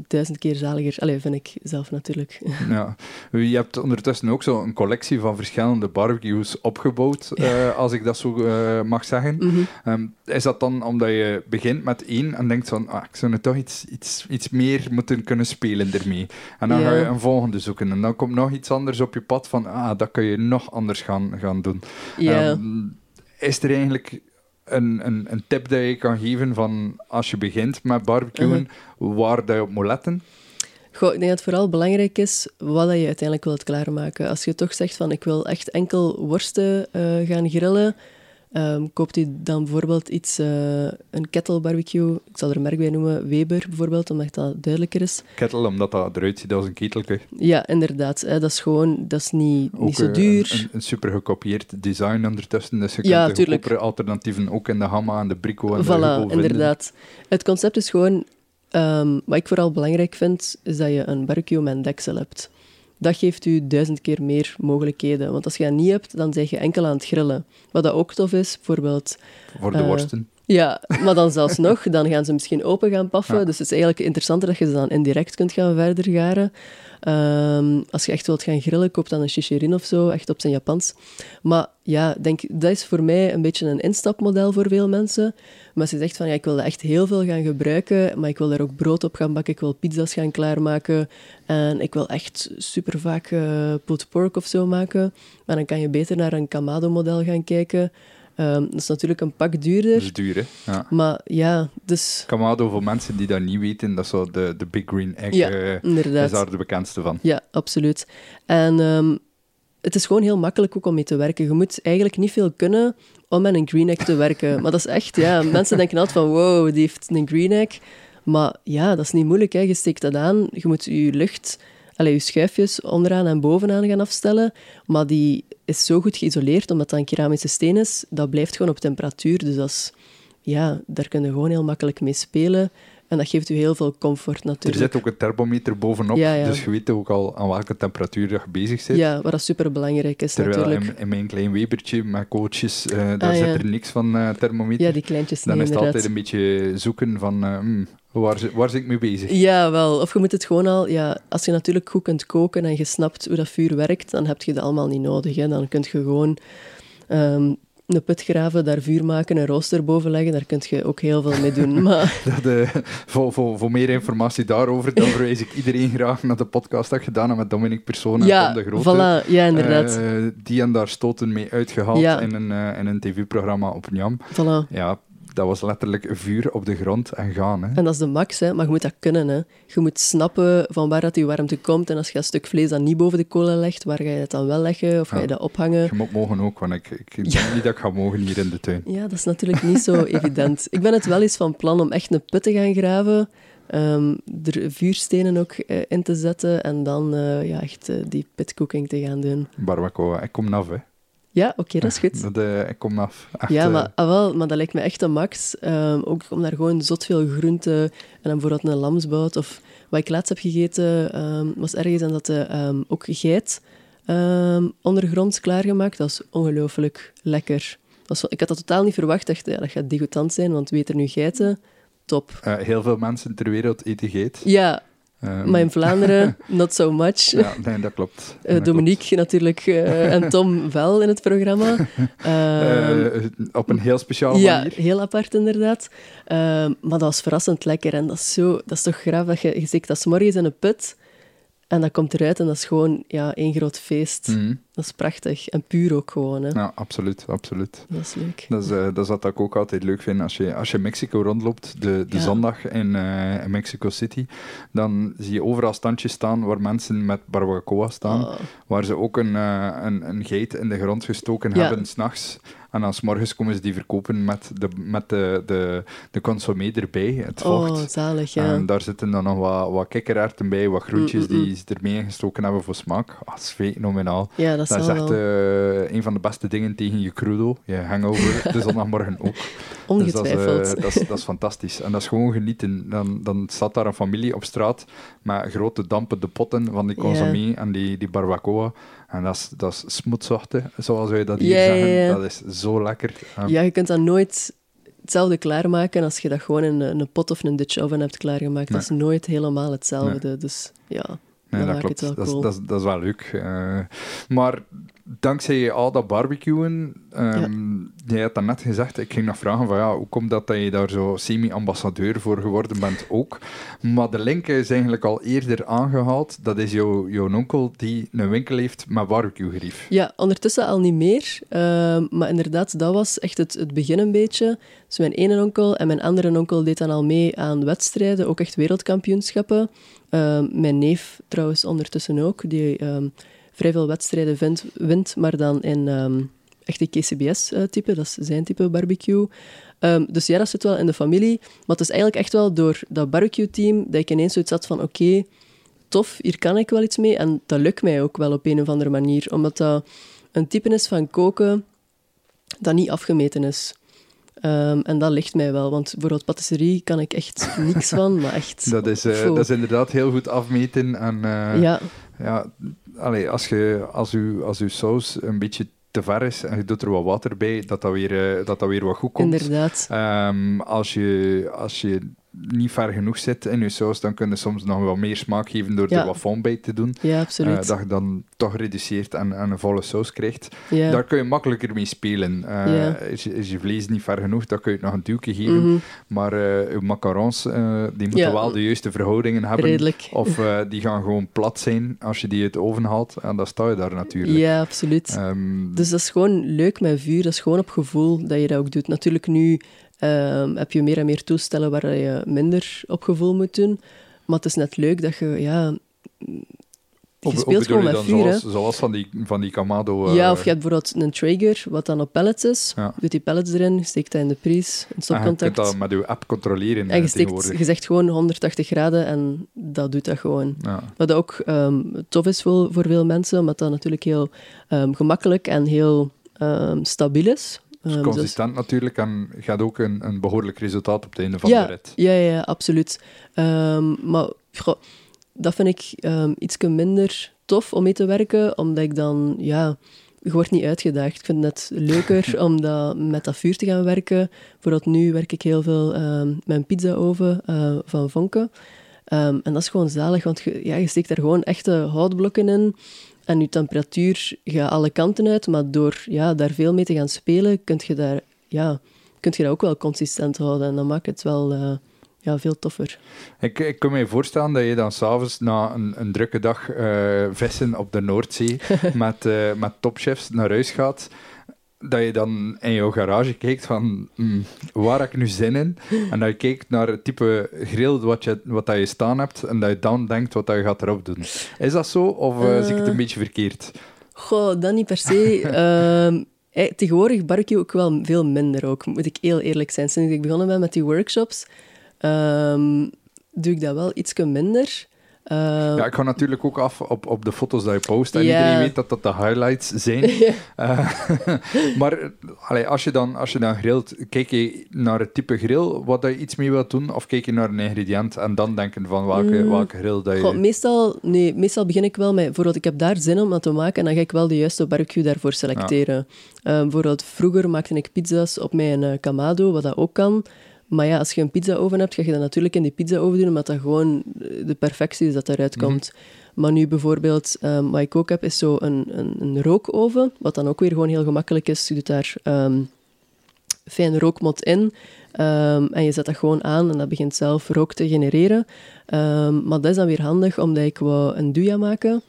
duizend keer zaliger. Allee, vind ik zelf natuurlijk. [laughs] Ja. Je hebt ondertussen ook zo een collectie van verschillende barbecues opgebouwd, eh, als ik dat zo eh, mag zeggen. Mhm. Ehm, is dat dan omdat je begint met één en denkt van, ah, ik zou nu toch iets, iets, iets meer moeten kunnen spelen ermee. En dan Ja. ga je een volgende zoeken en dan komt nog iets anders op je pad van, ah, dat kun je nog anders gaan, gaan doen. Ja. Ehm, is er eigenlijk een, een, een tip dat je kan geven van als je begint met barbecuen, Mhm. waar dat je op moet letten? Goh, ik denk dat het vooral belangrijk is wat je uiteindelijk wilt klaarmaken. Als je toch zegt van ik wil echt enkel worsten eh, gaan grillen, ehm, koopt u dan bijvoorbeeld iets, eh, een kettle barbecue, ik zal er een merk bij noemen, Weber bijvoorbeeld, omdat dat duidelijker is. Kettle, omdat dat eruit ziet als een ketelke. Ja, inderdaad. Hè, dat is gewoon, dat is niet, Ook, niet zo eh, duur. Een, een super gekopieerd design ondertussen. Dus je kunt Ja, de tuurlijk. alternatieven ook in de Hamma en de Brico en Voilà, inderdaad. Het concept is gewoon, ehm, wat ik vooral belangrijk vind, is dat je een barbecue met een deksel hebt. Dat geeft u duizend keer meer mogelijkheden. Want als je dat niet hebt, dan zeg je enkel aan het grillen. Wat dat ook tof is, bijvoorbeeld... Voor de Eh, worsten. Ja, maar dan zelfs nog, dan gaan ze misschien open gaan paffen. Ja. Dus het is eigenlijk interessanter dat je ze dan indirect kunt gaan verder garen. Ehm, als je echt wilt gaan grillen, koop dan een shishirin of zo, echt op zijn Japans. Maar ja, denk, dat is voor mij een beetje een instapmodel voor veel mensen. Maar als je zegt van, ja, ik wil dat echt heel veel gaan gebruiken, maar ik wil daar ook brood op gaan bakken, ik wil pizza's gaan klaarmaken en ik wil echt super vaak eh pulled pork of zo maken, maar dan kan je beter naar een Kamado-model gaan kijken. Ehm, dat is natuurlijk een pak duurder, Dat is duur, hè? Ja. maar ja, dus Kamado, voor mensen die dat niet weten, dat is zo de, de Big Green Egg. Ja, eh, inderdaad. is daar de bekendste van. Ja, absoluut. En ehm, het is gewoon heel makkelijk ook om mee te werken. Je moet eigenlijk niet veel kunnen om met een green egg te werken. Maar dat is echt, ja, [laughs] mensen denken altijd van wow, die heeft een green egg. Maar ja, dat is niet moeilijk. Hè. Je steekt dat aan, je moet je lucht, allez, je schuifjes onderaan en bovenaan gaan afstellen. Maar die is zo goed geïsoleerd, omdat dat een keramische steen is, dat blijft gewoon op temperatuur. Dus dat is, ja, daar kun je gewoon heel makkelijk mee spelen. En dat geeft u heel veel comfort Er natuurlijk. zit ook een thermometer bovenop, Ja, ja. dus je weet ook al aan welke temperatuur je bezig zit. Ja, wat super belangrijk is Terwijl natuurlijk. in, in mijn klein webertje met coaches, eh, daar Ah, zit ja. er niks van eh, thermometer. Ja, die kleintjes Dan nee, is het inderdaad. altijd een beetje zoeken van eh, hmm, waar, waar zit ik mee bezig? Ja, wel. Of je moet het gewoon al... Ja, als je natuurlijk goed kunt koken en je snapt hoe dat vuur werkt, dan heb je dat allemaal niet nodig. Hè. Dan kun je gewoon ehm, een put graven, daar vuur maken, een rooster boven leggen. Daar kun je ook heel veel mee doen. [laughs] Maar Dat, eh, voor, voor, voor meer informatie daarover, dan verwijs ik iedereen graag naar de podcast dat ik gedaan heb met Dominic Persoon en ja, Tom de Grote. voilà. Ja, inderdaad. Eh, die en daar stoten mee uitgehaald Ja. in een, eh, in een tv-programma op Njam. voilà. Ja, dat was letterlijk vuur op de grond en gaan. Hè. En dat is de max, hè. maar je moet dat kunnen. Hè. Je moet snappen van waar dat die warmte komt. En als je een stuk vlees dan niet boven de kolen legt, waar ga je het dan wel leggen? Of ga je Ja. dat ophangen? Je moet mogen ook, want ik, ik denk niet dat ik ga mogen hier in de tuin. Ja, dat is natuurlijk niet zo [laughs] evident. Ik ben het wel eens van plan om echt een put te gaan graven, ehm, er vuurstenen ook eh, in te zetten en dan eh, ja, echt eh, die pitcooking te gaan doen. Barbacoa, ik kom af, hè. Ja, oké, dat is goed. Dat, eh, ik kom af. Echt, ja, eh, maar, ah, wel, maar dat lijkt me echt een max. Ehm, ook om daar gewoon zot veel groenten en dan bijvoorbeeld een lamsbout. Of wat ik laatst heb gegeten, ehm, was ergens en dat de, ehm, ook geit ondergronds klaargemaakt. Dat is ongelooflijk lekker. Dat was ik had dat totaal niet verwacht. Dacht, ja, dat gaat degoutant zijn, want wie eet er nu geiten? Top. eh, heel veel mensen ter wereld eten geit. Ja, Ehm, maar in Vlaanderen, [laughs] not so much. Ja, nee, dat klopt. Eh, Dat Dominique natuurlijk eh, [laughs] en Tom wel in het programma. Ehm, Eh, op een heel speciale ja, manier. heel apart inderdaad. Ehm, maar dat was verrassend lekker. En dat is, zo, dat is toch graaf dat je, je steekt dat morgens in een put en dat komt eruit en dat is gewoon ja, één groot feest. Mhm. Dat is prachtig. En puur ook gewoon. Hè. Ja, absoluut, absoluut. Dat is leuk. Dat is, eh, dat is wat ik ook altijd leuk vind. Als je, als je Mexico rondloopt, de, de Ja. zondag in, eh, in Mexico City, dan zie je overal standjes staan waar mensen met barbacoa staan. Oh, Waar ze ook een, eh, een, een geit in de grond gestoken Ja. hebben, s'nachts. En dan 's morgens komen ze die verkopen met de, met de, de, de consommé erbij, het vocht. oh, zalig, ja. En daar zitten dan nog wat, wat kikkererwten bij, wat groentjes Mm, mm, mm. die ze ermee ingestoken hebben voor smaak. Ah, dat is fenomenaal. ja, dat, Dat is echt eh, een van de beste dingen tegen je crudo, je hangover, de zondagmorgen ook. [laughs] Dus dat is, eh, Ongetwijfeld. dat, is, dat is fantastisch. En dat is gewoon genieten. Dan, dan staat daar een familie op straat met grote dampende potten van die consommé en die, die barbacoa. En dat is, dat is zoals wij dat hier Ja, zeggen. ja. Dat is zo lekker. En Ja, je kunt dat nooit hetzelfde klaarmaken als je dat gewoon in een, een pot of een Dutch oven hebt klaargemaakt. Dat is nooit helemaal hetzelfde. Dus ja, Nee, dat dat maakt klopt. het wel dat, is, cool. dat, is, dat is wel leuk. Eh, maar dankzij al dat barbecuen, ehm jij had net gezegd, ik ging nog vragen van ja, hoe komt dat dat je daar zo semi-ambassadeur voor geworden bent ook? Maar de link is eigenlijk al eerder aangehaald. Dat is jouw, jouw onkel die een winkel heeft met barbecue-gerief. Ja, ondertussen al niet meer. Ehm, maar inderdaad, dat was echt het, het begin een beetje. Dus mijn ene onkel en mijn andere onkel deed dan al mee aan wedstrijden, ook echt wereldkampioenschappen. Ehm, mijn neef trouwens ondertussen ook, die vrij veel wedstrijden vindt, wint, maar dan in ehm echt de KCBS-type, dat is zijn type barbecue. Ehm, dus ja, dat zit wel in de familie. Maar het is eigenlijk echt wel door dat barbecue-team dat ik ineens zoiets had van oké, tof, hier kan ik wel iets mee. En dat lukt mij ook wel op een of andere manier. Omdat dat een type is van koken dat niet afgemeten is. Ehm, en dat ligt mij wel, want bijvoorbeeld patisserie kan ik echt niks [laughs] van, maar echt... Dat is, eh, dat is inderdaad heel goed afmeten. En eh, Ja, ja, allee, als, je, als, u, als uw saus een beetje te ver is en je doet er wat water bij, dat dat weer, eh, dat dat weer wat goed komt. inderdaad. Ehm, als, je, als je niet ver genoeg zit in je saus, dan kun je soms nog wat meer smaak geven door Ja. er wat bij te doen. Ja, Eh, absoluut. dat je dan toch reduceert en, en een volle saus krijgt. ja. Daar kun je makkelijker mee spelen. Eh, Ja. is, je, is je vlees niet ver genoeg, dan kun je het nog een duwtje geven. Mhm, Maar eh je macarons, eh, die moeten wel de juiste verhoudingen hebben. redelijk. Of eh, die gaan gewoon plat zijn als je die uit de oven haalt. En dan sta je daar natuurlijk. Ja, absoluut. Ehm, Dus dat is gewoon leuk met vuur. Dat is gewoon op gevoel dat je dat ook doet. Natuurlijk, nu ehm, heb je meer en meer toestellen waar je minder op gevoel moet doen. Maar het is net leuk dat je, ja... Je speelt gewoon je met vuur, zoals, zoals van die, van die Kamado... eh, Ja, of je hebt bijvoorbeeld een Traeger, wat dan op pellets is. Ja. Doet die pellets erin, steekt dat in de pries, in en je kunt stopcontact. dat met je app controleren En je, eh, steekt, je zegt gewoon 180 graden en dat doet dat gewoon. Ja. Wat ook ehm, tof is voor, voor veel mensen, omdat dat natuurlijk heel ehm, gemakkelijk en heel stabiel is. Dus Ehm, dus- consistent natuurlijk en gaat ook een, een behoorlijk resultaat op het einde van ja, de rit. Ja, ja, absoluut. Ehm, maar goh, dat vind ik um, iets minder tof om mee te werken, omdat ik dan, ja, je wordt niet uitgedaagd. Ik vind het net leuker [laughs] om dat, met dat vuur te gaan werken. Bijvoorbeeld nu werk ik heel veel met een pizza-oven uh, van Vonken. En dat is gewoon zalig, want je, ja, je steekt daar gewoon echte houtblokken in. En je temperatuur gaat alle kanten uit, maar door ja, daar veel mee te gaan spelen, kun je, daar, ja, kun je dat ook wel consistent houden. En dan maakt het wel uh, ja, veel toffer. Ik, ik kan me voorstellen dat je dan s'avonds na een, een, drukke dag uh, vissen op de Noordzee [laughs] met, uh, met topchefs naar huis gaat dat je dan in jouw garage kijkt van mm, waar heb ik nu zin in? En dat je kijkt naar het type grill wat je, wat dat je staan hebt en dat je dan denkt wat dat je gaat erop doen. Is dat zo of uh, zie ik het een beetje verkeerd? Goh, dat niet per se. um, [laughs] hey, tegenwoordig barbecue ook wel veel minder ook, moet ik heel eerlijk zijn. Sinds ik begonnen ben met die workshops, um, doe ik dat wel iets minder. Ehm, Ja, ik ga natuurlijk ook af op, op de foto's die je post. En Ja. iedereen weet dat dat de highlights zijn. [laughs] Eh, [laughs] maar allee, als, je dan, als je dan grilt, kijk je naar het type grill wat je iets mee wilt doen? Of kijk je naar een ingrediënt en dan denken van welke, Mm. welke grill dat je... Goh, meestal, nee, meestal begin ik wel met, bijvoorbeeld, ik heb daar zin om dat te maken en dan ga ik wel de juiste barbecue daarvoor selecteren. Eh, bijvoorbeeld, vroeger maakte ik pizza's op mijn eh, Kamado, wat dat ook kan. Maar ja, als je een pizza-oven hebt, ga je dat natuurlijk in die pizza-oven doen, omdat dat gewoon eh, de perfectie is dat eruit komt. Maar nu bijvoorbeeld, ehm, wat ik ook heb, is zo een, een, een rookoven, wat dan ook weer gewoon heel gemakkelijk is. Je doet daar ehm fijn rookmot in ehm, en je zet dat gewoon aan en dat begint zelf rook te genereren. Maar dat is dan weer handig, omdat ik wou een duja maken,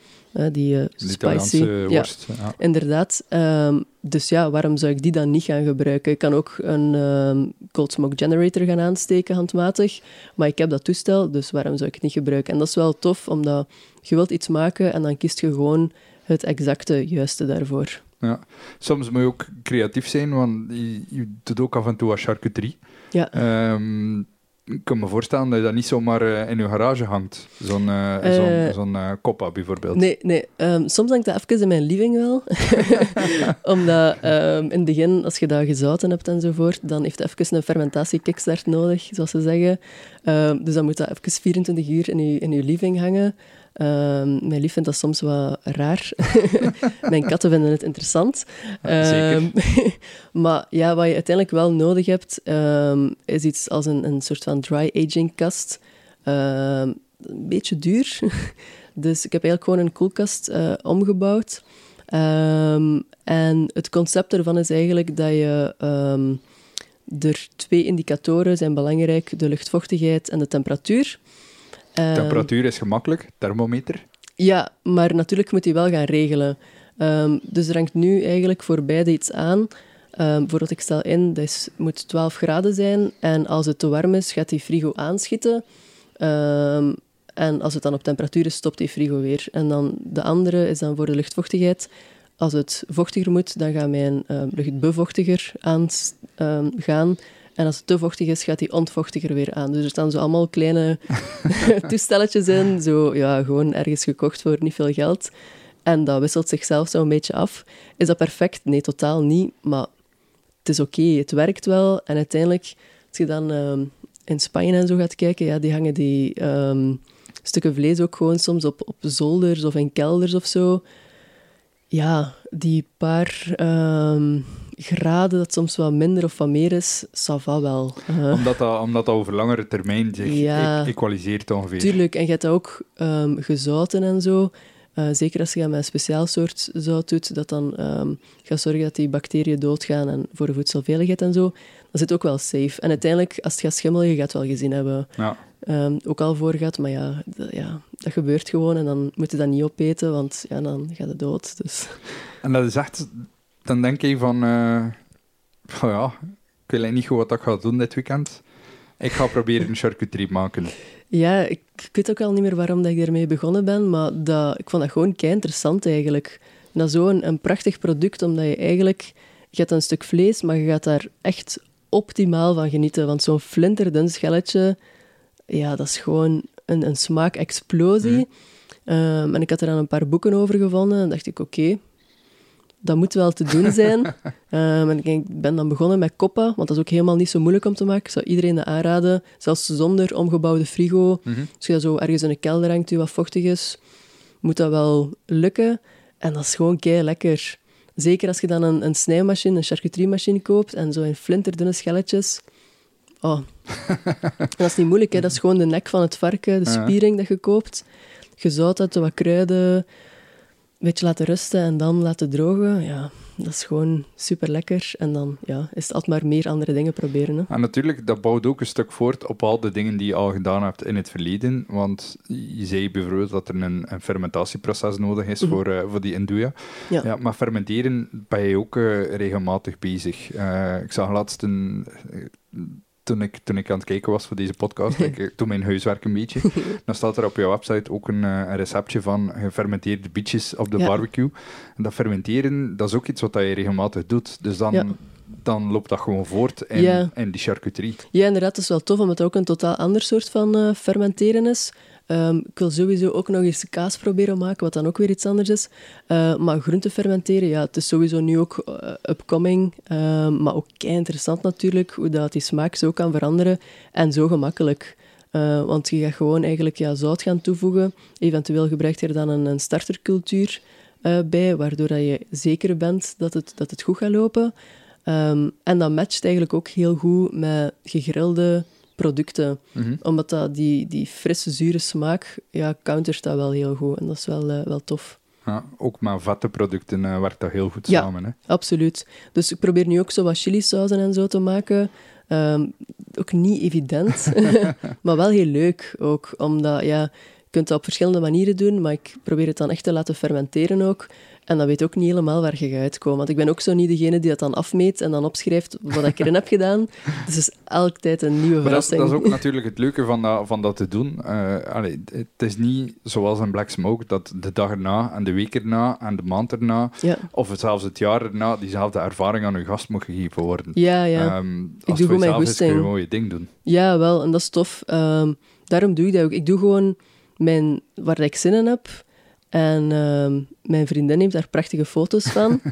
die de spicy... Ja, worst. Ja. Inderdaad. Ehm, dus ja, waarom zou ik die dan niet gaan gebruiken? Ik kan ook een ehm, cold smoke generator gaan aansteken, handmatig. Maar ik heb dat toestel, dus waarom zou ik het niet gebruiken? En dat is wel tof, omdat je wilt iets maken en dan kiest je gewoon het exacte juiste daarvoor. Ja. Soms moet je ook creatief zijn, want je, je doet ook af en toe wat charcuterie. Ja. Ehm, ik kan me voorstellen dat je dat niet zomaar eh, in je garage hangt. Zo'n Eh, zo'n eh, koppa bijvoorbeeld. Nee, nee. ehm, soms hangt dat even in mijn living wel. [laughs] Omdat ehm, in het begin, als je dat gezouten hebt enzovoort, dan heeft het even een fermentatie-kickstart nodig, zoals ze zeggen. Ehm, dus dan moet dat even 24 uur in je, in je living hangen. Ehm, mijn lief vindt dat soms wat raar. [laughs] mijn katten vinden het interessant. Ja, zeker. Ehm, [laughs] maar ja, wat je uiteindelijk wel nodig hebt, ehm, is iets als een, een soort van dry aging kast. Een beetje duur. [laughs] dus ik heb eigenlijk gewoon een koelkast eh, omgebouwd. En het concept ervan is eigenlijk dat je... er twee indicatoren zijn belangrijk, de luchtvochtigheid en de temperatuur. Ehm, Temperatuur is gemakkelijk, thermometer. ja, maar natuurlijk moet je wel gaan regelen. Ehm, dus er hangt nu eigenlijk voor beide iets aan. Ehm bijvoorbeeld, ik stel in, dat is, moet 12 graden zijn. En als het te warm is, gaat die frigo aanschieten. En als het dan op temperatuur is, stopt die frigo weer. En dan de andere is dan voor de luchtvochtigheid. Als het vochtiger moet, dan gaat mijn ehm, lucht bevochtiger aan gaan. En als het te vochtig is, gaat die ontvochtiger weer aan. Dus er staan zo allemaal kleine [laughs] toestelletjes in. Zo, ja, gewoon ergens gekocht voor niet veel geld. En dat wisselt zichzelf zo een beetje af. Is dat perfect? Nee, totaal niet. Maar het is oké, het werkt wel. En uiteindelijk, als je dan ehm, in Spanje en zo gaat kijken, ja, die hangen die ehm, stukken vlees ook gewoon soms op, op zolders of in kelders of zo. Ja, die paar ehm, graden dat soms wat minder of wat meer is, ça va wel. Uh, Omdat, dat, omdat dat over langere termijn zich Ja. e- equaliseert ongeveer. Tuurlijk, en je hebt dat ook ehm, gezouten en zo. Eh, zeker als je dat met een speciaal soort zout doet, dat dan ehm, gaat zorgen dat die bacteriën doodgaan en voor de voedselveiligheid en zo. Dan zit ook wel safe. En uiteindelijk, als het gaat schimmelen, je gaat het wel gezien hebben. Ja. Ehm, ook al voorgaat, maar ja dat, ja, dat gebeurt gewoon en dan moet je dat niet opeten, want ja, dan gaat het dood. Dus. En dat is echt... Dan denk je van... van ja, ik weet eigenlijk niet goed wat ik ga doen dit weekend. Ik ga proberen een charcuterie maken. Ja, ik, ik weet ook al niet meer waarom dat ik ermee begonnen ben, maar dat, ik vond dat gewoon kei interessant eigenlijk. En dat is zo'n een prachtig product, omdat je eigenlijk... Je hebt een stuk vlees, maar je gaat daar echt optimaal van genieten. Want zo'n flinterdun schelletje, ja, dat is gewoon een, een smaakexplosie. Ehm, en ik had er dan een paar boeken over gevonden en dacht ik, oké, dat moet wel te doen zijn. [laughs] Ehm, en ik ben dan begonnen met koppa, want dat is ook helemaal niet zo moeilijk om te maken. Ik zou iedereen dat aanraden, zelfs zonder omgebouwde frigo. Mhm. Als je dat zo ergens in een kelder hangt die wat vochtig is, moet dat wel lukken. En dat is gewoon kei lekker. Zeker als je dan een, een snijmachine, een charcuteriemachine koopt en zo in flinterdunne schelletjes. Oh. [laughs] En dat is niet moeilijk, hè. dat is gewoon de nek van het varken, de spiering dat je koopt. Je zout dat, wat kruiden, een beetje laten rusten en dan laten drogen. Ja, dat is gewoon super lekker. En dan ja, is het altijd maar meer andere dingen proberen. Hè. En natuurlijk, dat bouwt ook een stuk voort op al de dingen die je al gedaan hebt in het verleden. Want je zei bijvoorbeeld dat er een, een fermentatieproces nodig is Mhm. voor, eh, voor die induja. Ja. Ja, maar fermenteren ben je ook eh, regelmatig bezig. Eh, ik zag laatst een... eh, toen ik, toen ik aan het kijken was voor deze podcast, [laughs] ik, ik doe mijn huiswerk een beetje, [laughs] dan staat er op jouw website ook een, eh, een receptje van gefermenteerde bietjes op de Ja. barbecue. En dat fermenteren, dat is ook iets wat je regelmatig doet. Dus dan, Ja. dan loopt dat gewoon voort in, Ja. in die charcuterie. Ja, inderdaad, dat is wel tof, omdat het ook een totaal ander soort van eh, fermenteren is. Ehm, ik wil sowieso ook nog eens kaas proberen maken, wat dan ook weer iets anders is. Uh, maar groente fermenteren, ja, het is sowieso nu ook uh, upcoming. Uh, maar ook kei interessant natuurlijk, hoe dat die smaak zo kan veranderen. En zo gemakkelijk. Uh, want je gaat gewoon eigenlijk ja, zout gaan toevoegen. Eventueel gebruikt je er dan een, een startercultuur bij, waardoor dat je zeker bent dat het, dat het goed gaat lopen. Um, en dat matcht eigenlijk ook heel goed met gegrilde producten. Mhm. Mm -hmm. Omdat dat die, die frisse, zure smaak, ja, countert dat wel heel goed. En dat is wel, uh, wel tof. Ja, ook met vette producten uh, werkt dat heel goed ja, samen. Hè? absoluut. Dus ik probeer nu ook zo wat chilisauzen en zo te maken. Um, ook niet evident, [laughs] [laughs] maar wel heel leuk ook. Omdat, ja, je kunt dat op verschillende manieren doen, maar ik probeer het dan echt te laten fermenteren ook. En dan weet ook niet helemaal waar je gaat uitkomen. Want ik ben ook zo niet degene die dat dan afmeet en dan opschrijft wat ik erin heb gedaan. Dus het is elke tijd een nieuwe Maar dat, is, verrassing. dat is ook natuurlijk het leuke van dat, van dat te doen. Uh, allee, het is niet zoals een Black Smoke dat de dag erna en de week erna en de maand erna, Ja. of zelfs het jaar erna, diezelfde ervaring aan je gast moet gegeven worden. Ja, ja. Um, Ik als doe het voor gewoon mijn is, kun je gewoon je ding doen. Ja, wel, en dat is tof. Ehm, daarom doe ik dat ook. Ik doe gewoon mijn, waar ik zin in heb. En ehm, mijn vriendin neemt daar prachtige foto's van. [laughs]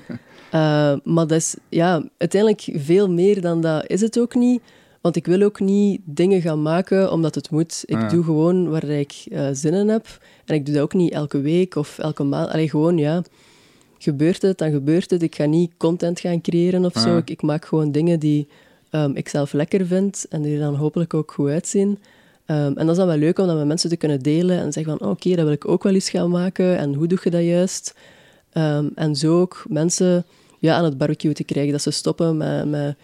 Eh, maar dat is ja, uiteindelijk veel meer dan dat is het ook niet. Want ik wil ook niet dingen gaan maken omdat het moet. Ik Ja. doe gewoon waar ik eh, zin in heb. En ik doe dat ook niet elke week of elke maand. Alleen gewoon, ja, gebeurt het, dan gebeurt het. Ik ga niet content gaan creëren of zo. Ja. Ik, ik maak gewoon dingen die ehm, ik zelf lekker vind en die er dan hopelijk ook goed uitzien. Ehm, en dat is dan wel leuk om dat met mensen te kunnen delen en zeggen van, oh, oké, dat wil ik ook wel eens gaan maken. En hoe doe je dat juist? Ehm, en zo ook mensen ja, aan het barbecue te krijgen. Dat ze stoppen met, met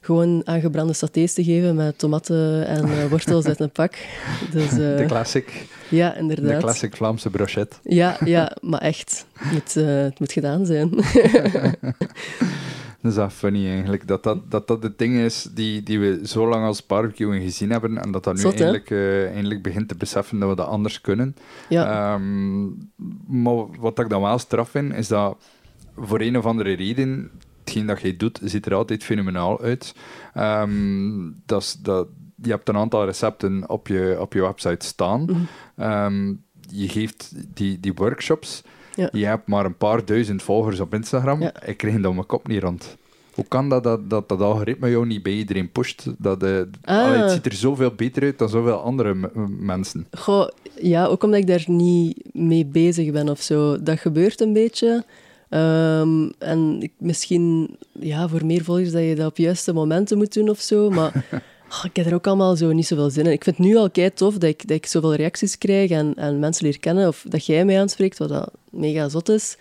gewoon aangebrande satés te geven met tomaten en eh, [laughs] wortels uit een pak. Dus eh, De classic, ja, de inderdaad. classic Vlaamse brochet. Ja, ja, maar echt. Het moet, eh, het moet gedaan zijn. [laughs] Dat is dat funny eigenlijk, dat dat, dat, dat het ding is die, die we zo lang als barbecue gezien hebben en dat dat nu Zot, eindelijk, eh, eindelijk begint te beseffen dat we dat anders kunnen. ja, Ehm, maar wat ik dan wel straf vind, is dat voor een of andere reden, hetgeen dat jij doet, ziet er altijd fenomenaal uit. Ehm, dat is, dat, je hebt een aantal recepten op je, op je website staan. Mhm. Ehm, je geeft die, die workshops. Ja. Je hebt maar een paar duizend volgers op Instagram. Ja. Ik kreeg dat mijn kop niet rond. Hoe kan dat dat, dat dat algoritme jou niet bij iedereen pusht? Dat, eh, Ah. allee, het ziet er zoveel beter uit dan zoveel andere mensen. Goh, ja, ook omdat ik daar niet mee bezig ben of zo. Dat gebeurt een beetje. Ehm, en ik, misschien ja, voor meer volgers dat je dat op juiste momenten moet doen of zo. Maar [laughs] ah, ik heb er ook allemaal zo niet zoveel zin in. Ik vind het nu al kei tof dat ik, dat ik zoveel reacties krijg en, en mensen leer kennen. Of dat jij mij aanspreekt, wat dat mega zot is.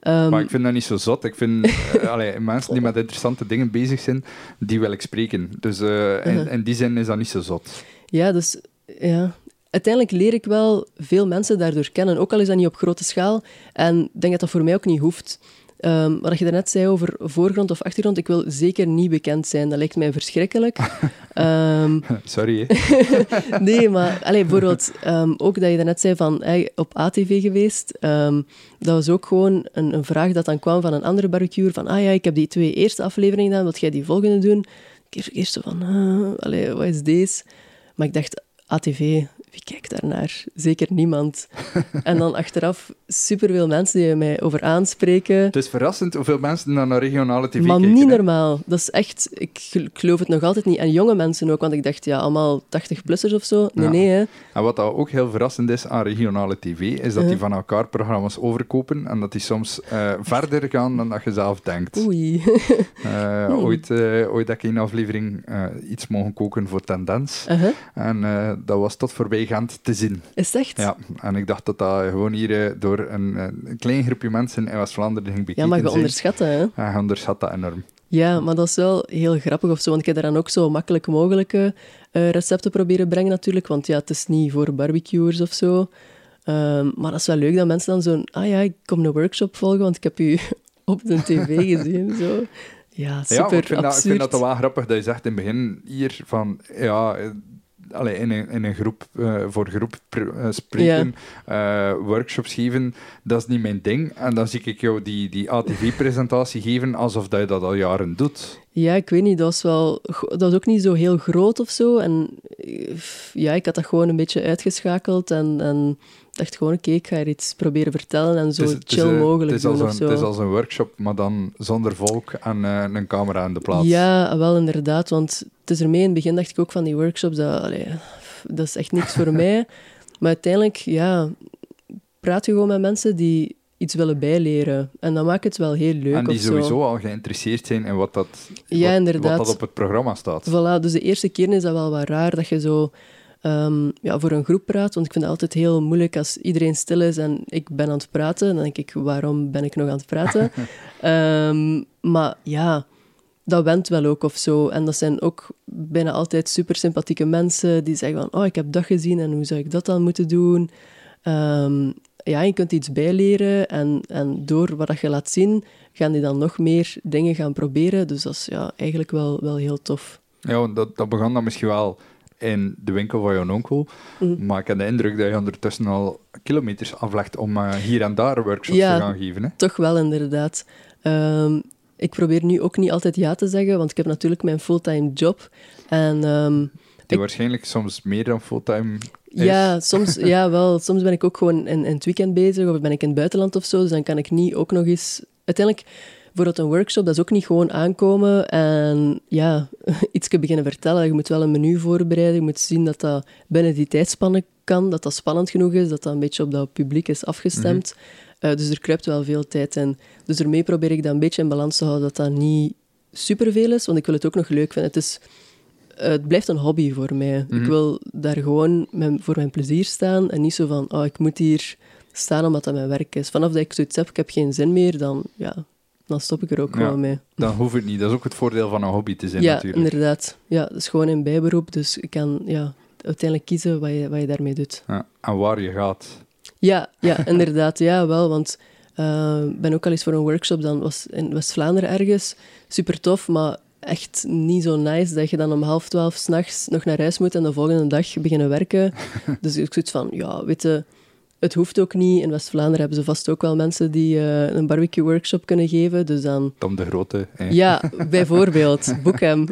Ehm, Maar ik vind dat niet zo zot. Ik vind [laughs] eh, allee, mensen die met interessante dingen bezig zijn, die wil ik spreken. Dus eh, in, Uh-huh. in die zin is dat niet zo zot. Ja, dus ja. Uiteindelijk leer ik wel veel mensen daardoor kennen, ook al is dat niet op grote schaal. En ik denk dat dat voor mij ook niet hoeft. Ehm, wat je daarnet zei over voorgrond of achtergrond, ik wil zeker niet bekend zijn. Dat lijkt mij verschrikkelijk. [laughs] Ehm, Sorry, [laughs] nee, maar allee, bijvoorbeeld ehm, ook dat je daarnet zei van hey, op ATV geweest. dat was ook gewoon een, een vraag dat dan kwam van een andere barbecuer. Van, ah ja, ik heb die twee eerste afleveringen gedaan, wil jij die volgende doen? Ik eerst, zo van, ah, allee, wat is deze? Maar ik dacht, ATV, wie kijkt daarnaar? Zeker niemand. en dan achteraf superveel mensen die mij over aanspreken. Het is verrassend hoeveel mensen naar naar regionale tv Maar kijken. niet hè. normaal. Dat is echt... Ik gel- ik geloof het nog altijd niet. En jonge mensen ook, want ik dacht, ja, allemaal 80-plussers of zo. Nee, Ja. nee, hè. En wat dat ook heel verrassend is aan regionale tv, is dat die Uh-huh. van elkaar programma's overkopen en dat die soms eh, verder gaan dan dat je zelf denkt. Oei. Eh, [laughs] Hmm. ooit, eh, ooit heb ik in een aflevering iets mogen koken voor Tendens. Uh-huh. En dat was tot voorbij Gent te zien. Is echt? Ja, en ik dacht dat dat gewoon hier eh, door een, eh, een klein groepje mensen in West-Vlaanderen ging bekeken Ja, maar je onderschat dat, hè. Je onderschat dat enorm. Ja, maar dat is wel heel grappig of zo. Want ik heb daar dan ook zo makkelijk mogelijke eh, recepten proberen brengen natuurlijk. Want ja, het is niet voor barbecuers of zo. Ehm, maar dat is wel leuk dat mensen dan zo'n... Ah ja, ik kom een workshop volgen, want ik heb u [laughs] op de tv [laughs] gezien. Zo. Ja, super ja, ik vind, dat, ik vind dat wel grappig dat je zegt in het begin hier van, ja, allee, in, een, in een groep, uh, voor groep uh, spreken, ja. workshops geven, dat is niet mijn ding. En dan zie ik jou die, die ATV-presentatie geven alsof dat je dat al jaren doet. Ja, ik weet niet, dat was, wel, dat was ook niet zo heel groot of zo. En ja, ik had dat gewoon een beetje uitgeschakeld en... en dacht gewoon, oké, ik ga er iets proberen vertellen en zo chill mogelijk doen een, of zo. Het is als een workshop, maar dan zonder volk en uh, een camera in de plaats. Ja, wel inderdaad, want het is ermee in het begin dacht ik ook van die workshops, dat, allee, dat is echt niks voor [laughs] mij. Maar uiteindelijk, ja, praat je gewoon met mensen die iets willen bijleren. En dan maakt het wel heel leuk. En die sowieso zo. al geïnteresseerd zijn in wat dat, ja, wat, inderdaad. wat dat op het programma staat. Voilà, dus de eerste keer is dat wel wat raar dat je zo um, ja, voor een groep praat. Want ik vind het altijd heel moeilijk als iedereen stil is en ik ben aan het praten. Dan denk ik, waarom ben ik nog aan het praten? um, [laughs] maar ja, dat went wel ook of zo. En dat zijn ook bijna altijd super sympathieke mensen die zeggen van, oh, ik heb dat gezien en hoe zou ik dat dan moeten doen? Um, ja, je kunt iets bijleren en, en door wat je laat zien, gaan die dan nog meer dingen gaan proberen. Dus dat is ja, eigenlijk wel, wel heel tof. Ja, dat, dat begon dan misschien wel in de winkel van jouw onkel. Mm. Maar ik heb de indruk dat je ondertussen al kilometers aflegt om uh, hier en daar workshops ja, te gaan geven. Hè? toch wel inderdaad. Um, ik probeer nu ook niet altijd ja te zeggen, want ik heb natuurlijk mijn fulltime job. En, um, Die ik, waarschijnlijk soms meer dan fulltime is. Ja, [laughs] soms, ja, wel. Soms ben ik ook gewoon in, in het weekend bezig, of ben ik in het buitenland of zo, dus dan kan ik niet ook nog eens... Uiteindelijk bijvoorbeeld een workshop, dat is ook niet gewoon aankomen en ja, [laughs] iets beginnen vertellen. Je moet wel een menu voorbereiden, je moet zien dat dat binnen die tijdspanne kan, dat dat spannend genoeg is, dat dat een beetje op dat publiek is afgestemd. Mm-hmm. Uh, dus er kruipt wel veel tijd in. Dus ermee probeer ik dat een beetje in balans te houden, dat dat niet superveel is, want ik wil het ook nog leuk vinden. Het, is, uh, het blijft een hobby voor mij. Ik wil daar gewoon mijn, voor mijn plezier staan en niet zo van, oh, ik moet hier staan omdat dat mijn werk is. Vanaf dat ik zoiets heb, ik heb geen zin meer, dan ja, dan stop ik er ook ja, wel mee. Dan hoeft het niet. Dat is ook het voordeel van een hobby te zijn ja, natuurlijk. inderdaad. Ja, het is gewoon een bijberoep, dus ik kan ja, uiteindelijk kiezen wat je, wat je daarmee doet. Ja, en waar je gaat. Ja, ja [laughs] inderdaad. Ja, wel, want uh, ik ben ook al eens voor een workshop, dan was in West-Vlaanderen ergens. Super tof, maar echt niet zo nice dat je dan om half twaalf s'nachts nog naar huis moet en de volgende dag beginnen werken. [laughs] dus ik zoiets van, ja, weet je het hoeft ook niet. In West-Vlaanderen hebben ze vast ook wel mensen die uh, een barbecue-workshop kunnen geven. Dus dan... Tom de Grote. Eh. Ja, bijvoorbeeld. [laughs] Boek hem.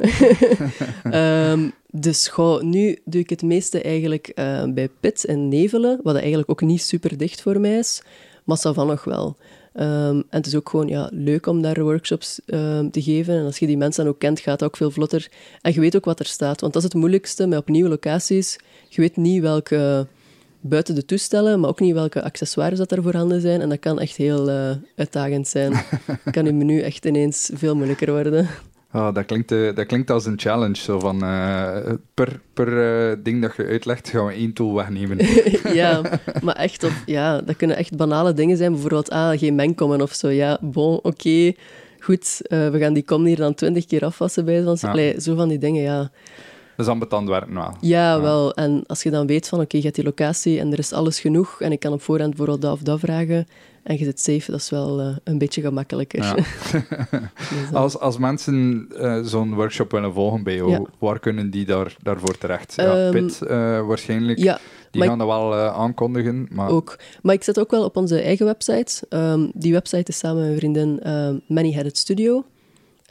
um, [laughs] dus goh, nu doe ik het meeste eigenlijk uh, bij Pit en Nevelen, wat eigenlijk ook niet super dicht voor mij is. Maar van nog wel. Um, en het is ook gewoon ja, leuk om daar workshops um, te geven. En als je die mensen dan ook kent, gaat het ook veel vlotter. En je weet ook wat er staat. Want dat is het moeilijkste met op nieuwe locaties. Je weet niet welke buiten de toestellen, maar ook niet welke accessoires dat er voorhanden zijn. En dat kan echt heel uh, uitdagend zijn. [laughs] kan je menu echt ineens veel moeilijker worden. Oh, dat, klinkt, uh, dat klinkt als een challenge. Zo van, uh, per per ding dat je uitlegt, gaan we één tool wegnemen. [laughs] ja, maar echt, op, ja, dat kunnen echt banale dingen zijn. Bijvoorbeeld, ah, geen mengkommen of zo. Ja, bon, oké, okay, goed. we gaan die kom hier dan twintig keer afwassen bij. Ja. Allee, zo van die dingen, ja. Dat is ambetant werken wel. Ja, ja, wel. En als je dan weet van, oké, okay, je hebt die locatie en er is alles genoeg en ik kan op voorhand bijvoorbeeld dat of dat vragen en je zit safe, dat is wel uh, een beetje gemakkelijker. Ja. [laughs] dus, [laughs] als, als mensen uh, zo'n workshop willen volgen bij jou, ja. waar kunnen die daar, daarvoor terecht? Ja, um, Pit uh, waarschijnlijk. Ja. Die gaan dat wel aankondigen. Maar... Ook. Maar ik zet ook wel op onze eigen website. Um, die website is samen met mijn vriendin Many Headed Studio.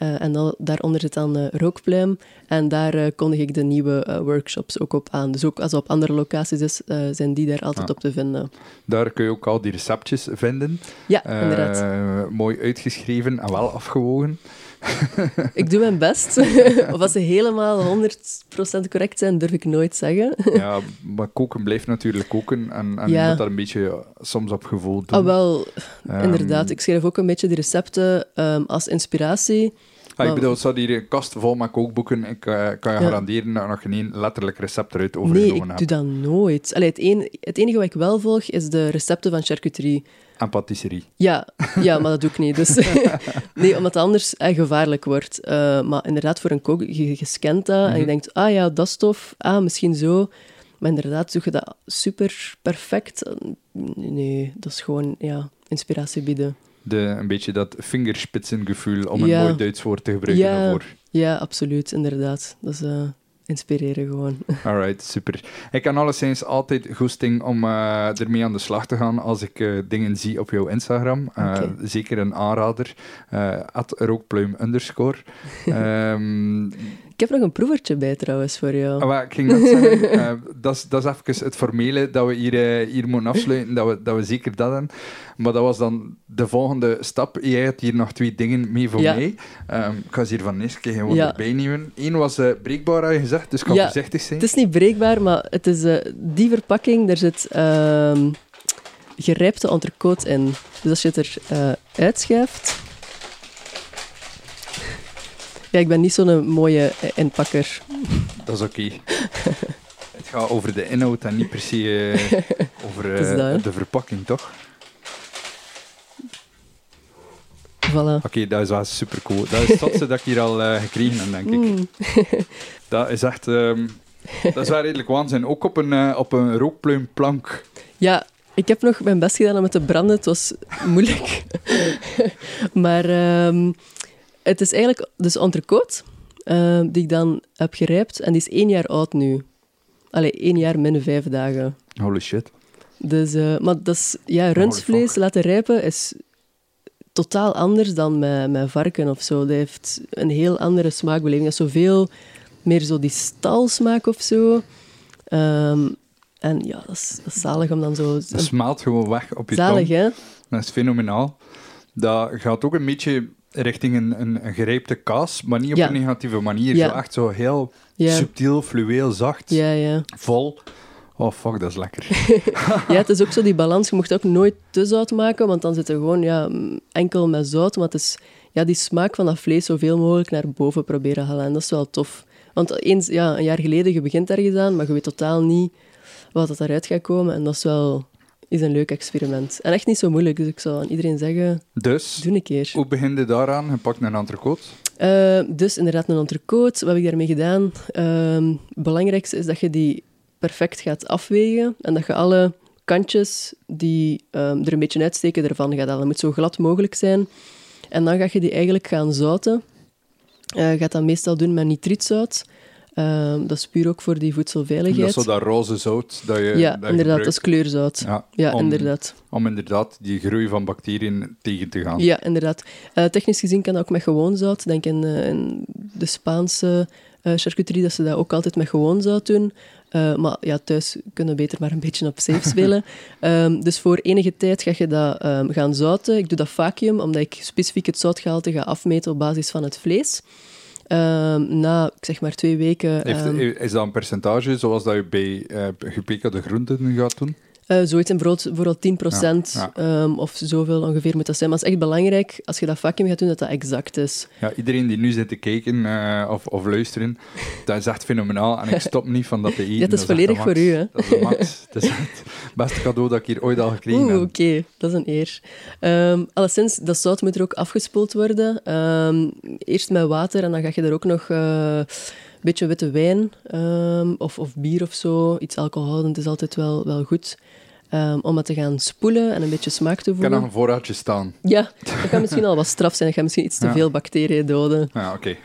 Uh, en dan, daaronder zit dan uh, Rookpluim. En daar uh, kondig ik de nieuwe workshops ook op aan. Dus ook als het op andere locaties is, zijn die daar altijd op te vinden. Daar kun je ook al die receptjes vinden. Ja, inderdaad. mooi uitgeschreven en wel afgewogen. [laughs] ik doe mijn best. [laughs] of als ze helemaal 100% correct zijn, durf ik nooit zeggen. ja, maar koken blijft natuurlijk koken. En, en ja. je moet dat een beetje soms op gevoel doen. Ah, wel, um, inderdaad. Ik schrijf ook een beetje die recepten um, als inspiratie. Ja, ik bedoel, zou hier een kast vol met kookboeken. Ik uh, kan je ja. garanderen dat nog geen letterlijk recept eruit overgenomen. Nee, ik doe dat nooit. Allee, het, een, het enige wat ik wel volg, is de recepten van charcuterie. En patisserie. Ja, ja, maar dat doe ik niet. Dus [laughs] nee, omdat het anders eh, gevaarlijk wordt. Uh, maar inderdaad, voor een kook, je, je scant dat en je denkt, ah ja, dat is tof. Ah, misschien zo. Maar inderdaad, zoek je dat super perfect. Nee, dat is gewoon ja, inspiratie bieden. De, een beetje dat vingerspitsengevoel, om een ja. mooi Duits woord te gebruiken ja, daarvoor. Ja, absoluut, inderdaad. Dat is, uh, inspireren gewoon. [laughs] Alright, super. Ik kan alleszins altijd goesting om uh, ermee aan de slag te gaan als ik uh, dingen zie op jouw Instagram. Okay. Zeker een aanrader. at rookpluim underscore. um, [laughs] ik heb nog een proevertje bij trouwens voor jou. Ah, ik ging dat zeggen. [laughs] dat, is, dat is even het formele dat we hier, hier moeten afsluiten. Dat we, dat we zeker dat hebben. Maar dat was dan de volgende stap. Jij hebt hier nog twee dingen mee voor ja. mij. Um, ik ga ze hier van eerst keer gewoon ja. erbij nemen. Eén was uh, breekbaar, had je gezegd, dus ik kan ja, voorzichtig zijn. Het is niet breekbaar, maar het is die verpakking. Daar zit uh, gerijpte entrecote in. Dus als je het er uh, uitschuift... Ja, ik ben niet zo'n mooie inpakker. Dat is oké. Okay. [laughs] het gaat over de inhoud en niet per se [laughs] over dat, de verpakking, toch? Voilà. Oké, okay, dat is wel super cool. Dat is het stadste dat ik hier al uh, gekregen heb, denk ik. Mm. [laughs] dat is echt... Um, dat is wel redelijk waanzin. Ook op een, uh, op een rookpluimplank. Ja, ik heb nog mijn best gedaan om het te branden. Het was moeilijk. maar um, het is eigenlijk dus entrecote uh, die ik dan heb gerijpt. En die is één jaar oud nu. Allee, één jaar min vijf dagen. Holy shit. Dus, uh, maar dat is, ja, rundvlees laten rijpen is totaal anders dan met, met varken of zo. Dat heeft een heel andere smaakbeleving. Dat is zoveel meer zo die stalsmaak of zo. Um, en ja, dat is, dat is, zalig om dan zo... Dat smaalt gewoon weg op je zalig, tong. hè? Dat is fenomenaal. Dat gaat ook een beetje richting een, een, een gerijpte kaas, maar niet op ja. een negatieve manier. Ja. Zo echt zo heel Ja. subtiel, fluweel, zacht, Ja, ja. vol. Oh, fuck, dat is lekker. [laughs] [laughs] ja, het is ook zo die balans. Je mocht ook nooit te zout maken, want dan zit er gewoon ja, enkel met zout. Maar het is ja, die smaak van dat vlees zoveel mogelijk naar boven proberen halen. En dat is wel tof. Want eens, ja, een jaar geleden, je begint ergens aan, maar je weet totaal niet wat dat eruit gaat komen. En dat is wel is een leuk experiment. En echt niet zo moeilijk, dus ik zou aan iedereen zeggen, Dus, doe een keer. hoe begin je daaraan? Je pakt een entrecote. Uh, dus inderdaad een entrecote. Wat heb ik daarmee gedaan? Uh, het belangrijkste is dat je die perfect gaat afwegen en dat je alle kantjes die um, er een beetje uitsteken ervan gaat halen. Dat moet zo glad mogelijk zijn. En dan ga je die eigenlijk gaan zouten. Uh, je gaat dat meestal doen met nitrietzout. Uh, dat is puur ook voor die voedselveiligheid. Dat is zo dat roze zout dat je Ja, dat je inderdaad, gebruikt. dat is kleurzout. Ja, Ja, om, inderdaad. Om inderdaad die groei van bacteriën tegen te gaan. Ja, inderdaad. Uh, technisch gezien kan dat ook met gewoon zout. Denk in, uh, in de Spaanse uh, charcuterie dat ze dat ook altijd met gewoon zout doen. Maar ja, thuis kunnen we beter maar een beetje op safe spelen. um, [laughs] dus voor enige tijd ga je dat um, gaan zouten. Ik doe dat vacuüm, omdat ik specifiek het zoutgehalte ga afmeten op basis van het vlees. Um, na, ik zeg maar, twee weken... Heeft, is dat een percentage zoals dat je bij uh, groenten gaat doen? Uh, zoiets in bijvoorbeeld 10% ja, ja. Um, of zoveel ongeveer moet dat zijn. Maar het is echt belangrijk, als je dat vacuüm gaat doen, dat dat exact is. Ja, iedereen die nu zit te kijken uh, of, of luisteren, dat is echt fenomenaal. En ik stop niet van dat te [laughs] eten. Het is dat volledig voor u, hè. Dat is de max. [laughs] Het is het beste cadeau dat ik hier ooit al gekregen Oeh, heb. oké. Okay. Dat is een eer. Um, alleszins, dat zout moet er ook afgespoeld worden. Um, eerst met water en dan ga je er ook nog... Uh, een beetje witte wijn um, of, of bier of zo. Iets alcoholhoudend is altijd wel, wel goed. Um, om het te gaan spoelen en een beetje smaak te voelen. Kan nog een voorraadje staan? Ja, dat kan misschien al wat straf zijn. Dat gaat misschien iets te Ja. veel bacteriën doden. Ja, oké.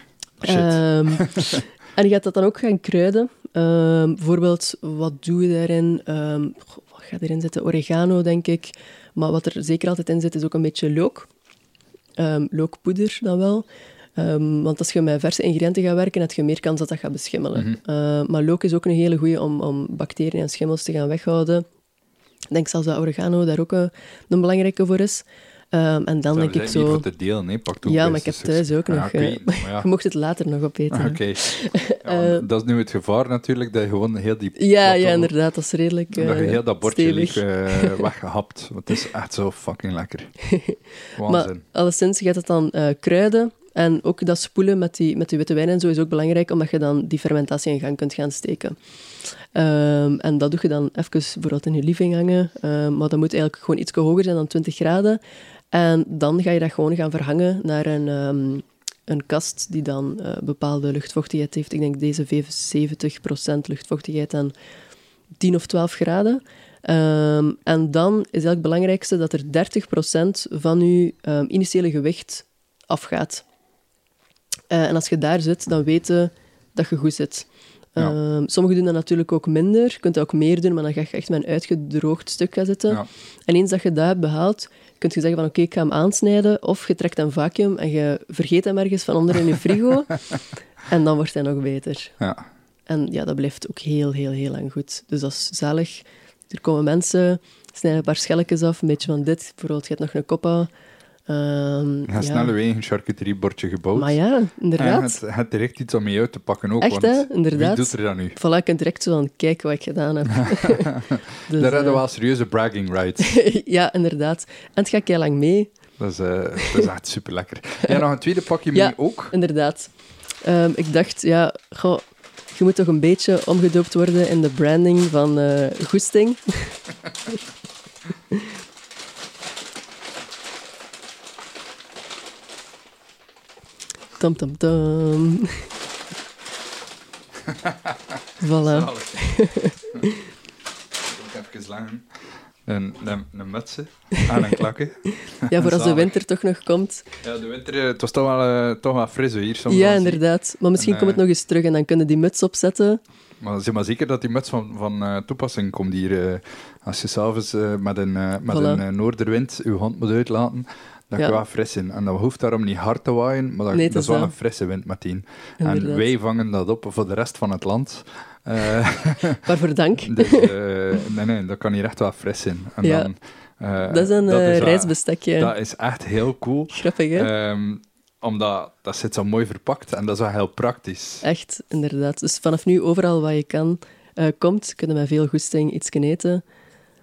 Shit. Ehm, [laughs] en je gaat dat dan ook gaan kruiden. Ehm, bijvoorbeeld, wat doe je daarin? Ehm, wat gaat erin zitten? Oregano, denk ik. Maar wat er zeker altijd in zit, is ook een beetje look. Ehm, lookpoeder dan wel. Ehm, want als je met verse ingrediënten gaat werken, heb je meer kans dat dat gaat beschimmelen. Mhm. Uh, maar look is ook een hele goede om, om bacteriën en schimmels te gaan weghouden. Ik denk zelfs dat oregano daar ook een, een belangrijke voor is. Um, en dan denk ik zo... voor te delen, hè. Pak Ja, maar ik heb thuis ook Ja, nog... eh, maar ja. [laughs] Je mocht het later nog opeten. Ah, Oké. [laughs] Ja, Eh, dat is nu het gevaar natuurlijk, dat je gewoon heel die... Ja, ja, inderdaad. Dat is redelijk Dat je eh, heel dat bordje leeg eh, [laughs] weggehapt. Want het is echt zo fucking lekker. Maar Waanzin. alleszins, je gaat het dan eh, kruiden. En ook dat spoelen met die, met die witte wijn en zo is ook belangrijk, omdat je dan die fermentatie in gang kunt gaan steken. Ehm, en dat doe je dan even bijvoorbeeld in je living hangen. Ehm, maar dat moet eigenlijk gewoon iets hoger zijn dan 20 graden. En dan ga je dat gewoon gaan verhangen naar een, ehm, een kast die dan eh, bepaalde luchtvochtigheid heeft. Ik denk deze 75% luchtvochtigheid en 10 of 12 graden. Um, en dan is eigenlijk het belangrijkste dat er 30% van je um, initiële gewicht afgaat. Uh, en als je daar zit, dan weet je dat je goed zit. Ja. Ehm, sommigen doen dat natuurlijk ook minder. Je kunt dat ook meer doen, maar dan ga je echt met een uitgedroogd stuk gaan zitten. Ja. En eens dat je dat hebt behaald, kun je zeggen van oké, ik ga hem aansnijden. Of je trekt een vacuüm en je vergeet hem ergens van onder in je frigo. [laughs] en dan wordt hij nog beter. Ja. En ja, dat blijft ook heel, heel, heel lang goed. Dus dat is zalig. Er komen mensen, snijden een paar schelletjes af, een beetje van dit. Bijvoorbeeld, je hebt nog een koppa. Ehm, Ja, snelle wegen een charcuteriebordje gebouwd. Maar ja, En inderdaad. het, het direct iets om mee uit te pakken ook. Echt, want hè? Inderdaad. Wie doet er dat nu? Voilà, je kunt direct zo aan kijken wat ik gedaan heb. [laughs] [laughs] dus, Daar hadden we eh, wel serieuze bragging rights. [laughs] ja, inderdaad. En het gaat heel lang mee. Dat is, eh, dat is echt super lekker. Ja, nog een tweede pakje Ja. mee ook. Inderdaad. Ehm, ik dacht, ja, goh, je moet toch een beetje omgedoopt worden in de branding van eh goesting. Tam, tam, tam. [laughs] voilà. [laughs] Ook even lachen. Een, een, een mutsen aan een klakken. [laughs] Ja, voor als de winter toch nog komt. Ja, de winter, eh, het was toch wel, eh, toch wel fris hier. Soms Ja, inderdaad. Maar misschien En, komt het eh, nog eens terug en dan kunnen die muts opzetten. Maar zeg maar zeker dat die muts van, van toepassing komt hier. als je s'avonds met een, met Voilà. een noorderwind je hand moet uitlaten, dan Ja. je wel fris in. En dat hoeft daarom niet hard te waaien, maar dat, Nee, dat is wel dat. een frisse wind meteen. Inderdaad. En wij vangen dat op voor de rest van het land. Eh, [laughs] Waarvoor dank. [laughs] dus eh, nee, nee, dat kan hier echt wel fris in. En Ja. dan, eh, Dat is een dat is reisbestekje. Dat is echt heel cool. Grappig, hè? Ehm, omdat dat zit zo mooi verpakt en dat is wel heel praktisch. Echt, inderdaad. Dus vanaf nu, overal waar je kan, komt, kunnen met veel goesting iets kunnen eten.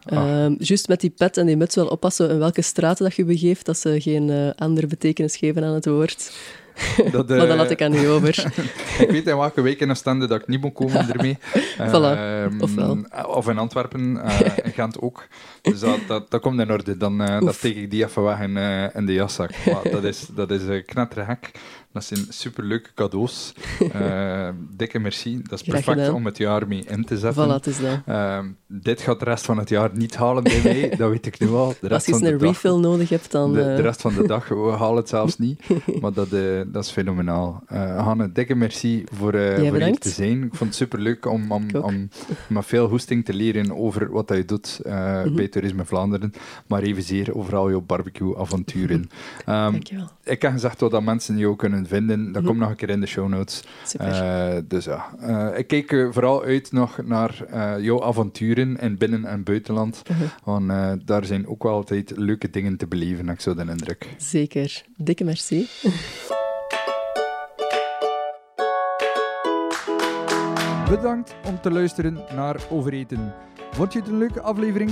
Ah. Ehm, juist met die pet en die muts wel oppassen in welke straten dat je begeeft, dat ze geen eh, andere betekenis geven aan het woord. [laughs] Dat, [laughs] maar dat eh, laat ik aan u over. [laughs] ik weet in welke week in Oostende dat ik niet moet komen ermee. Voilà. Ehm, Ofwel. Of in Antwerpen, eh in Gent ook. Dus dat, dat, dat komt in orde. Dan eh, dat steek ik die even weg in, eh, in de jaszak. Maar dat is, dat is uh, knettergek. Dat zijn superleuke cadeaus. [laughs] Eh, dikke merci. Dat is perfect om het jaar mee in te zetten. voilà, is dat. Ehm, dit gaat de rest van het jaar niet halen bij mij, [laughs] dat weet ik nu al. De Als rest je van de een dag- refill nodig hebt, dan... de, eh, de rest van de dag, we halen het zelfs niet. [laughs] Maar dat, eh, dat is fenomenaal. Hanne, dikke merci voor, voor hier te zijn. Ik vond het superleuk om, om, om met veel hoesting te leren over wat je doet Mhm. bij Toerisme Vlaanderen. Maar evenzeer over al jouw barbecue-avonturen. Ehm, Dankjewel. ik heb gezegd wat dat mensen jou kunnen vinden. Dat Mhm. komt nog een keer in de show notes. Eh, dus ja, Eh, ik kijk vooral uit nog naar eh, jouw avonturen in binnen- en buitenland. Mhm. Want daar zijn ook wel altijd leuke dingen te beleven, heb ik zo de indruk. Zeker. Dikke merci. Bedankt om te luisteren naar Overeten. Vond je het een leuke aflevering?